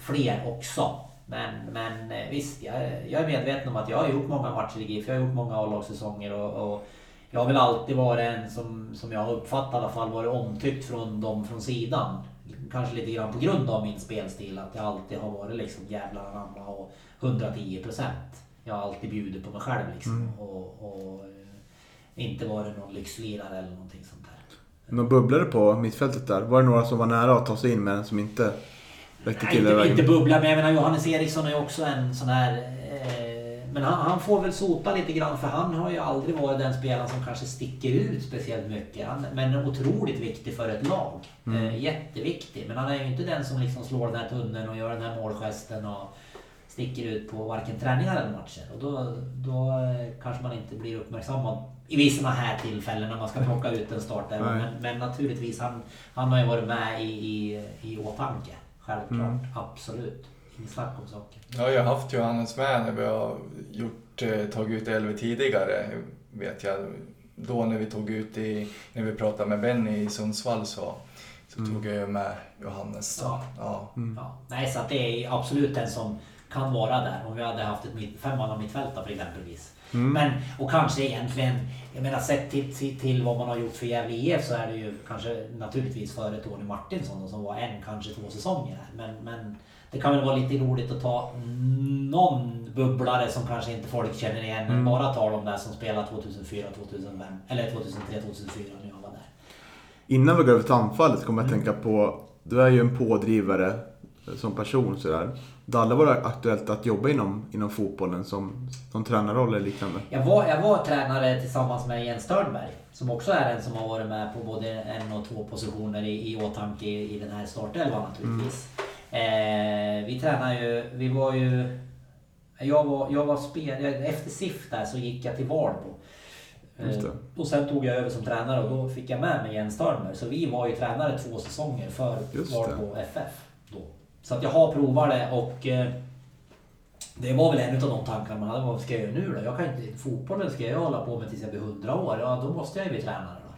fler också. Men, men eh, visst, jag, jag är medveten om att jag har gjort många matcher i GIF, jag har gjort många A-lagssäsonger och, och jag har väl alltid varit en som, som jag har uppfattat i alla fall varit omtyckt från dem från sidan. Kanske lite grann på grund av min spelstil, att jag alltid har varit liksom jävlar anamma och 110 procent. Jag har alltid bjudit på mig själv liksom. Och, och eh, inte varit någon lyxlirare eller någonting sånt där. Någon bubblare på mittfältet där? Var det några som var nära att ta sig in men som inte Nej, inte, inte bubbla, men jag menar Johannes Eriksson är ju också en sån här... Eh, men han, han får väl sota lite grann för han har ju aldrig varit den spelaren som kanske sticker ut speciellt mycket. Han, men otroligt viktig för ett lag. Eh, jätteviktig. Men han är ju inte den som liksom slår den här tunneln och gör den här målgesten och sticker ut på varken träningar eller matcher. Och då, då eh, kanske man inte blir uppmärksammad i vissa här tillfällen när man ska plocka ut en startare. Men, men naturligtvis, han, han har ju varit med i, i, i åtanke. Självklart, absolut. Inget snack om saken. Jag har haft Johannes med när vi har gjort, eh, tagit ut Elve tidigare. Vet jag. Då när vi tog ut i, när vi pratade med Benny i Sundsvall så, så tog jag med Johannes. Ja. Ja. Ja. Nej, så att det är absolut den som kan vara där. Om vi hade haft ett mitt, mittfältare för exempelvis. Men, och kanske egentligen, jag menar sett till, till, till vad man har gjort för Gävle IF så är det ju kanske naturligtvis före Tony Martinsson då, som var en, kanske två säsonger här. Men, men det kan väl vara lite roligt att ta någon bubblare som kanske inte folk känner igen. Men bara ta de där som spelade 2004, 2005 eller 2003, 2004 när jag var där. Innan vi går över till anfallet kommer jag tänka på, du är ju en pådrivare som person sådär. Det aldrig varit aktuellt att jobba inom, inom fotbollen som, som tränarroll eller liknande? Jag var, jag var tränare tillsammans med Jens Störnberg. Som också är en som har varit med på både en och två positioner i, i åtanke i, i den här startelvan naturligtvis. Eh, vi tränar ju, vi var ju... Jag var, jag var spel, efter SIF där så gick jag till Valbo. Eh, och sen tog jag över som tränare och då fick jag med mig Jens Störnberg. Så vi var ju tränare två säsonger för. Valbo FF. Så att jag har provat det och eh, det var väl en av de tankarna man hade. Vad ska jag göra nu då? Jag kan inte, fotbollen ska jag hålla på med tills jag blir 100 år. Ja, då måste jag ju bli tränare då.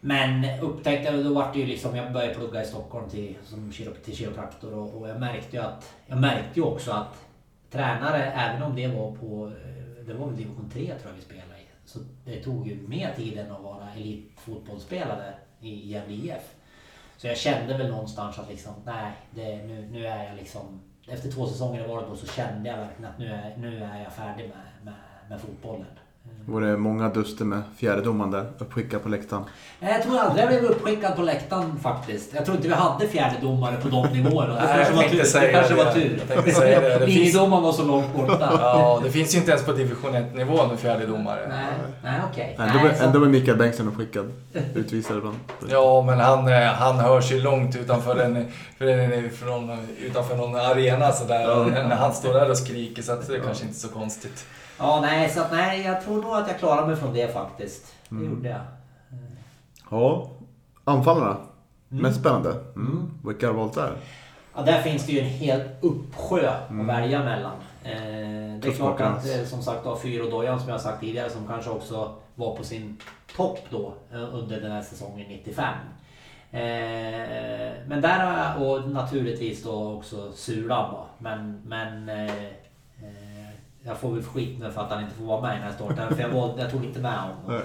Men upptäckte, jag, då vart det ju liksom, jag började plugga i Stockholm till, som till kiropraktor och, och jag märkte ju att, jag märkte ju också att tränare, även om det var på, eh, det var väl division 3 tror jag vi spelade i. Så det tog ju mer tid än att vara elitfotbollsspelare i Gävle IF. Så jag kände väl någonstans att liksom, nej, det, nu, nu är jag liksom... Efter två säsonger i Volvo så kände jag verkligen att nu är, nu är jag färdig med, med, med fotbollen. Var det många duster med fjärdedomaren där, uppskickad på läktaren? Nej, Jag tror aldrig jag blev uppskickad på läktaren faktiskt. Jag tror inte vi hade fjärdedomare på de nivåerna. Det kanske var tur. Det kanske det. var tur. Jag tänkte säga det. Det finns- Linjedomaren var så långt borta. Ja, det finns ju inte ens på division 1-nivå med fjärde domare. Nej, nej okej. Nej, då, Nej, var- så- ändå var Mikael Bengtsson uppskickad. Utvisad ibland. Ja, men han, eh, han hörs ju långt utanför, en, för en, från, utanför någon arena sådär. När han står där och skriker så att det är kanske inte är så konstigt. Ja, nej, så att, nej, jag tror nog att jag klarade mig från det faktiskt. Det gjorde jag. Ja, anfallarna. Mm. Mest spännande. Mm. Vilka har du valt där? Ja, där finns det ju en hel uppsjö att välja mellan. Eh, det är klart att eh, som sagt Fyr och Dojan som jag har sagt tidigare som kanske också var på sin topp då eh, under den här säsongen 95. Eh, men där har jag, och naturligtvis då också Sulan då. Men, men jag får väl skit nu för att han inte får vara med i den här starten. För jag, valde, jag tog inte med honom.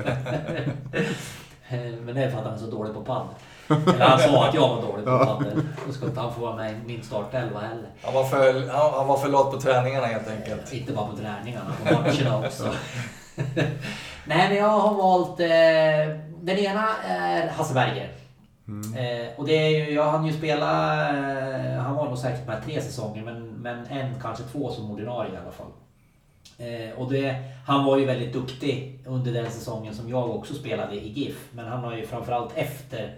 Eh, Men det är för att han är så dålig på padel. Eller han sa att jag var dålig på padel. Då ska inte han få vara med i min startelva heller. Han var för, han, var för lat på träningarna helt enkelt. Inte bara på träningarna, på matcherna också. Nej, men jag har valt... Eh, den ena är Hasse Berger. Eh, och det är ju, jag hann ju spela... Eh, han var nog säkert med tre säsonger, men, men en, kanske två som ordinarie i alla fall. Eh, och det, han var ju väldigt duktig under den säsongen som jag också spelade i GIF. Men han har ju framförallt efter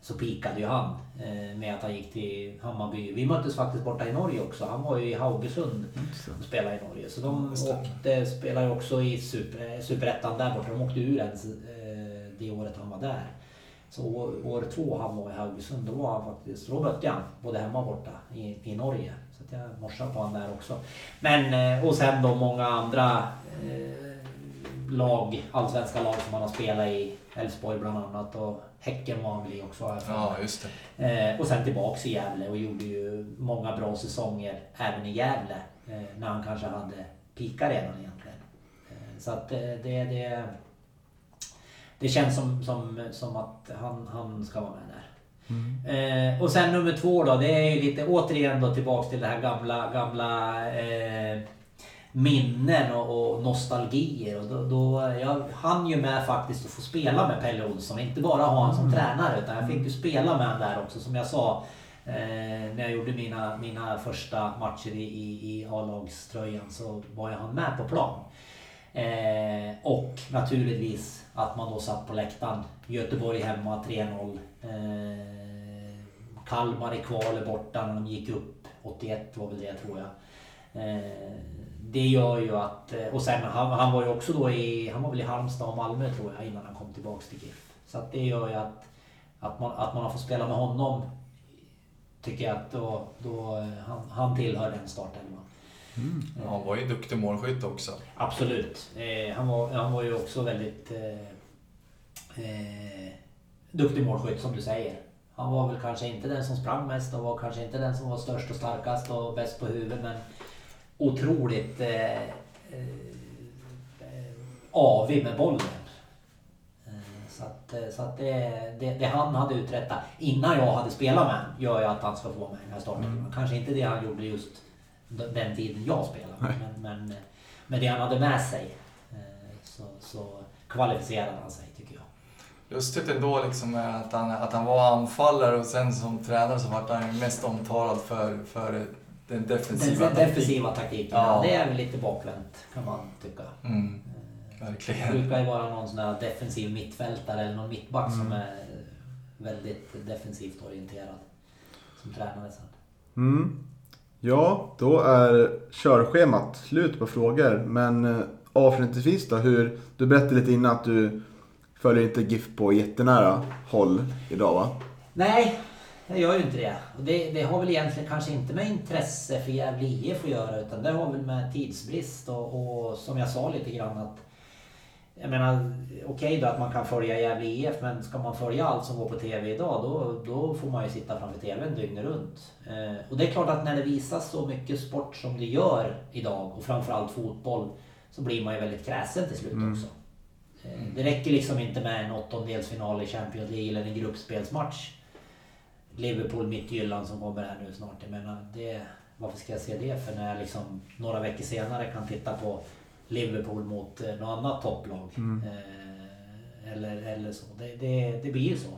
så pikade ju han eh, med att han gick till Hammarby. Vi möttes faktiskt borta i Norge också. Han var ju i Haugesund och spelade i Norge. Så de åkte, spelade också i super, superettan där borta. De åkte ur ens eh, det året han var där. Så år, år två han var i Haugesund, då var han faktiskt, då mötte jag han både hemma och borta i, i Norge. Jag morsade på han där också. Men, eh, och sen då många andra eh, lag, allsvenska lag som han har spelat i. Elfsborg bland annat och Häcken var han väl i också. Ja, just det. Eh, och sen tillbaks i Gävle och gjorde ju många bra säsonger även i Gävle. När han kanske hade peakat redan egentligen. Så att det, det, det känns som, som, som att han, han ska vara med där. Eh, och sen nummer två då, det är ju lite återigen då tillbaks till det här gamla, gamla eh, minnen och, och nostalgier. Och då, då, jag hann ju med faktiskt att få spela med Pelle Olsson, inte bara ha honom som tränare utan jag fick ju spela med honom där också som jag sa. Eh, när jag gjorde mina, mina första matcher i, i, i A-lagströjan så var jag han med på plan. Eh, och naturligtvis att man då satt på läktaren. Göteborg hemma 3-0. Eh, Kalmar i kvalet borta när de gick upp. 81 var väl det tror jag. Eh, det gör ju att... Eh, och sen han, han var ju också då i... Han var väl i Halmstad och Malmö tror jag innan han kom tillbaks till GIF. Så att det gör ju att, att, man, att man har fått spela med honom tycker jag att då, då eh, han, han tillhör den startelvan. Ja, Han var ju duktig målskytt också. Absolut. Eh, han, var, han var ju också väldigt eh, eh, duktig målskytt som du säger. Han var väl kanske inte den som sprang mest och var kanske inte den som var störst och starkast och bäst på huvudet men otroligt eh, eh, eh, avig med bollen. Eh, Så att, så att det, det, det han hade uträttat innan jag hade spelat med gör ju att han ska få vara med i den här starten. Kanske inte det han gjorde just den tiden jag spelade. Men, men, eh, men det han hade med sig eh, så, så kvalificerade han sig tycker jag. Lustigt ändå liksom med att han, att han var anfallare och sen som tränare så vart han mest omtalad för, för den Den, defensiva den defensiva taktiken, ja. Det är väl lite bakvänt kan man tycka. Mm, Det verkligen. brukar ju vara någon sån där defensiv mittfältare eller någon mittback som är väldigt defensivt orienterad. Som tränare sen. Mm. Ja, då är körschemat slut på frågor. Men eh, avslutningsvis då, hur, du berättade lite innan att du följer inte GIF på jättenära håll idag va? Nej, jag gör ju inte det. Och det. Det har väl egentligen kanske inte med intresse för Gävle IF att göra utan det har väl med tidsbrist och, och som jag sa lite grann att jag menar, okej då att man kan följa Gävle IF men ska man följa allt som går på TV idag då, då får man ju sitta framför TVn dygnet runt. Eh, och det är klart att när det visas så mycket sport som det gör idag och framförallt fotboll så blir man ju väldigt kräsen till slut också. Eh, det räcker liksom inte med en åttondelsfinal i Champions League eller en gruppspelsmatch. Liverpool Midtjylland som kommer här nu snart. Jag menar, det, varför ska jag se det för när jag liksom några veckor senare kan titta på Liverpool mot eh, något annat topplag. Eh, eller, eller så. Det, det, det blir ju så.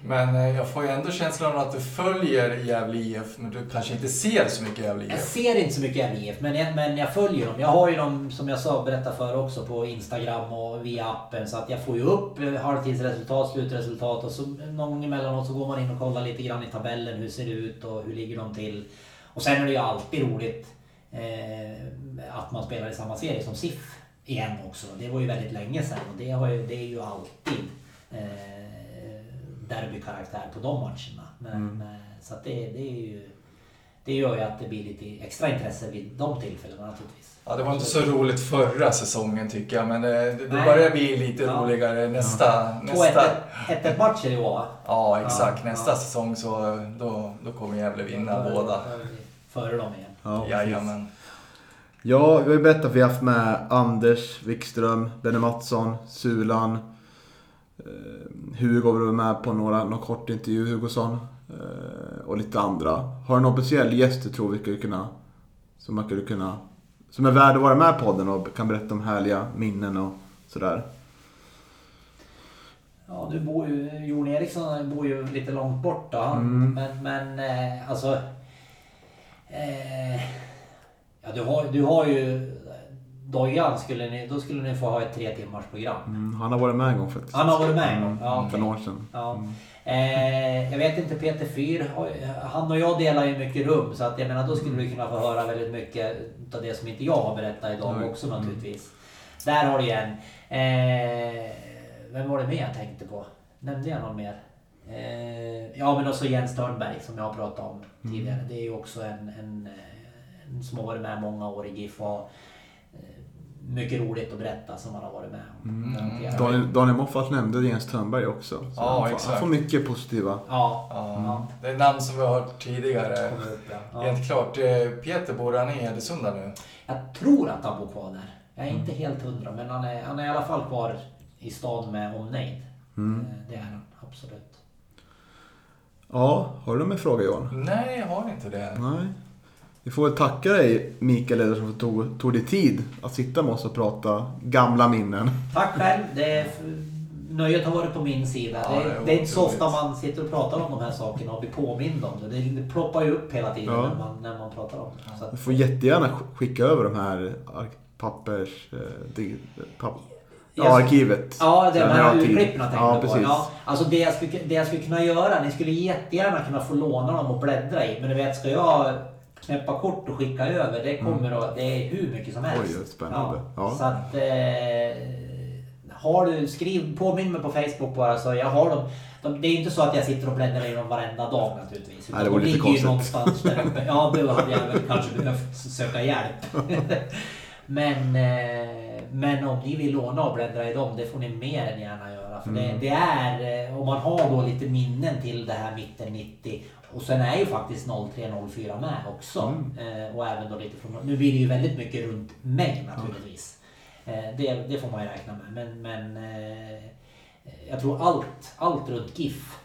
Men eh, jag får ju ändå känslan av att du följer Gävle IF men du kanske inte ser så mycket Gävle Jag IF. ser inte så mycket Gävle IF men jag, men jag följer dem. Jag har ju dem som jag sa berättade för också på Instagram och via appen så att jag får ju upp halvtidsresultat, slutresultat och så någon gång emellanåt så går man in och kollar lite grann i tabellen. Hur ser det ut och hur ligger de till? Och sen är det ju alltid roligt eh, att man spelar i samma serie som SIF igen också. Det var ju väldigt länge sedan och det, har ju, det är ju alltid eh, derbykaraktär på de matcherna. Men, Mm. eh, Så det, det är ju... Det gör ju att det blir lite extra intresse vid de tillfällena naturligtvis. Ja, det var inte så roligt förra säsongen tycker jag, men det, det Nej. börjar bli lite Ja. roligare nästa... Två nästa 1-1 matcher i år. ja, exakt. Ja, nästa ja. säsong så då, då kommer Gävle vinna är- båda. Före dem igen. Ja. Jajamän. Ja, vi har ju berättat att vi har haft med Anders Wikström, Benny Mattsson, Sulan. Eh, Hugo var med på några, någon kort intervju, Hugosson. Eh, och lite andra. Har du någon speciell gäst du tror vi skulle kunna... Som man skulle kunna... Som är värd att vara med på podden och kan berätta om härliga minnen och sådär. Ja, du bor ju, Jon Eriksson bor ju lite långt bort då. Han, Mm. Men, men eh, alltså... Eh, ja, du har, du har ju... Dojan, skulle ni, då skulle ni få ha ett tre timmars program. Mm, han har varit med en gång faktiskt. Han har varit med en gång? Ja, Mm, För okej. några år sedan. Ja. Mm. Eh, jag vet inte, Peter Fyr, han och jag delar ju mycket rum så att jag menar då skulle du kunna få höra väldigt mycket av det som inte jag har berättat idag Nej. också naturligtvis. Där har du en. Eh, vem var det mer jag tänkte på? Nämnde jag någon mer? Eh, ja men också Jens Törnberg som jag har pratat om tidigare. Det är ju också en, en, eh, en som har varit med många år i GIF och eh, mycket roligt att berätta som han har varit med om. Mm. Daniel, Daniel Moffat nämnde Jens Törnberg också. Så Ja, han, får, exakt. han får mycket positiva. Ja, Ja, det är namn som vi har hört tidigare. upp ja. Helt klart. Peter, bor han i Hedesunda nu? Jag tror att han bor kvar där. Jag är Mm. inte helt hundra, men han är, han är i alla fall kvar i stan med omnejd. Mm. Det är han absolut. Ja, har du med fråga Johan? Nej, jag har inte det. Nej. Vi får väl tacka dig Mikael Ederson för att du tog, tog dig tid att sitta med oss och prata gamla minnen. Tack själv. Det är, nöjet har varit på min sida. Ja, det, det är det är inte så ofta man sitter och pratar om de här sakerna och blir påmind om det. Det, ploppar ju upp hela tiden Ja. när, man, när man pratar om det. Så Du får jättegärna sk- skicka över de här pappers... Eh, dig, papp, ja, Jag- arkivet. Ja, det jag här urklippen tänkte Ja, på. precis. Ja, alltså det jag, skulle, det jag skulle kunna göra, ni skulle jättegärna kunna få låna dem och bläddra i. Men du vet, ska jag knäppa kort och skicka över, det kommer att, det är hur mycket som helst. Mm. Oj, spännande. Ja. Så att... Eh, har du, skriv, påminn mig på Facebook bara så jag har dem. De, det är inte så att jag sitter och bläddrar i dem varenda dag naturligtvis. Nej, det vore lite konstigt. någonstans där uppe. Ja, då hade jag väl kanske behövt söka hjälp. men, eh, men om ni vill låna och bläddra i dem, det får ni mer än gärna göra. För Mm. det, det är, eh, om man har då lite minnen till det här mitten 90 och sen är ju faktiskt 03-04 med också. Mm. Eh, och även då lite från, nu blir det ju väldigt mycket runt mig naturligtvis. Eh, det, det får man ju räkna med. Men, men jag tror allt, allt runt GIF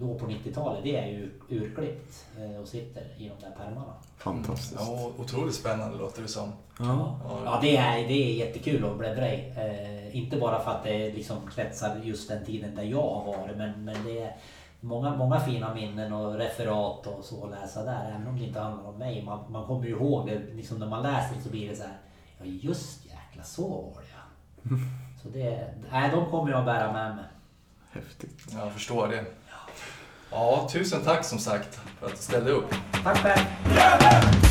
då på 90-talet, det är ju urklippt eh, och sitter i de där pärmarna. Fantastiskt. Ja, otroligt spännande låter det som. Ja. Ja, det är, det är jättekul att bläddra i. Eh, inte bara för att det liksom kretsar just den tiden där jag har varit, men, men det är många, många fina minnen och referat och så att läsa där, även om det inte handlar om mig. Man, man kommer ju ihåg det, liksom när man läser det så blir det så här, ja just jäkla så var det ja. Så det, nej, de kommer jag att bära med mig. Häftigt. Jag förstår det. Ja, tusen tack som sagt för att du ställde upp. Tack själv!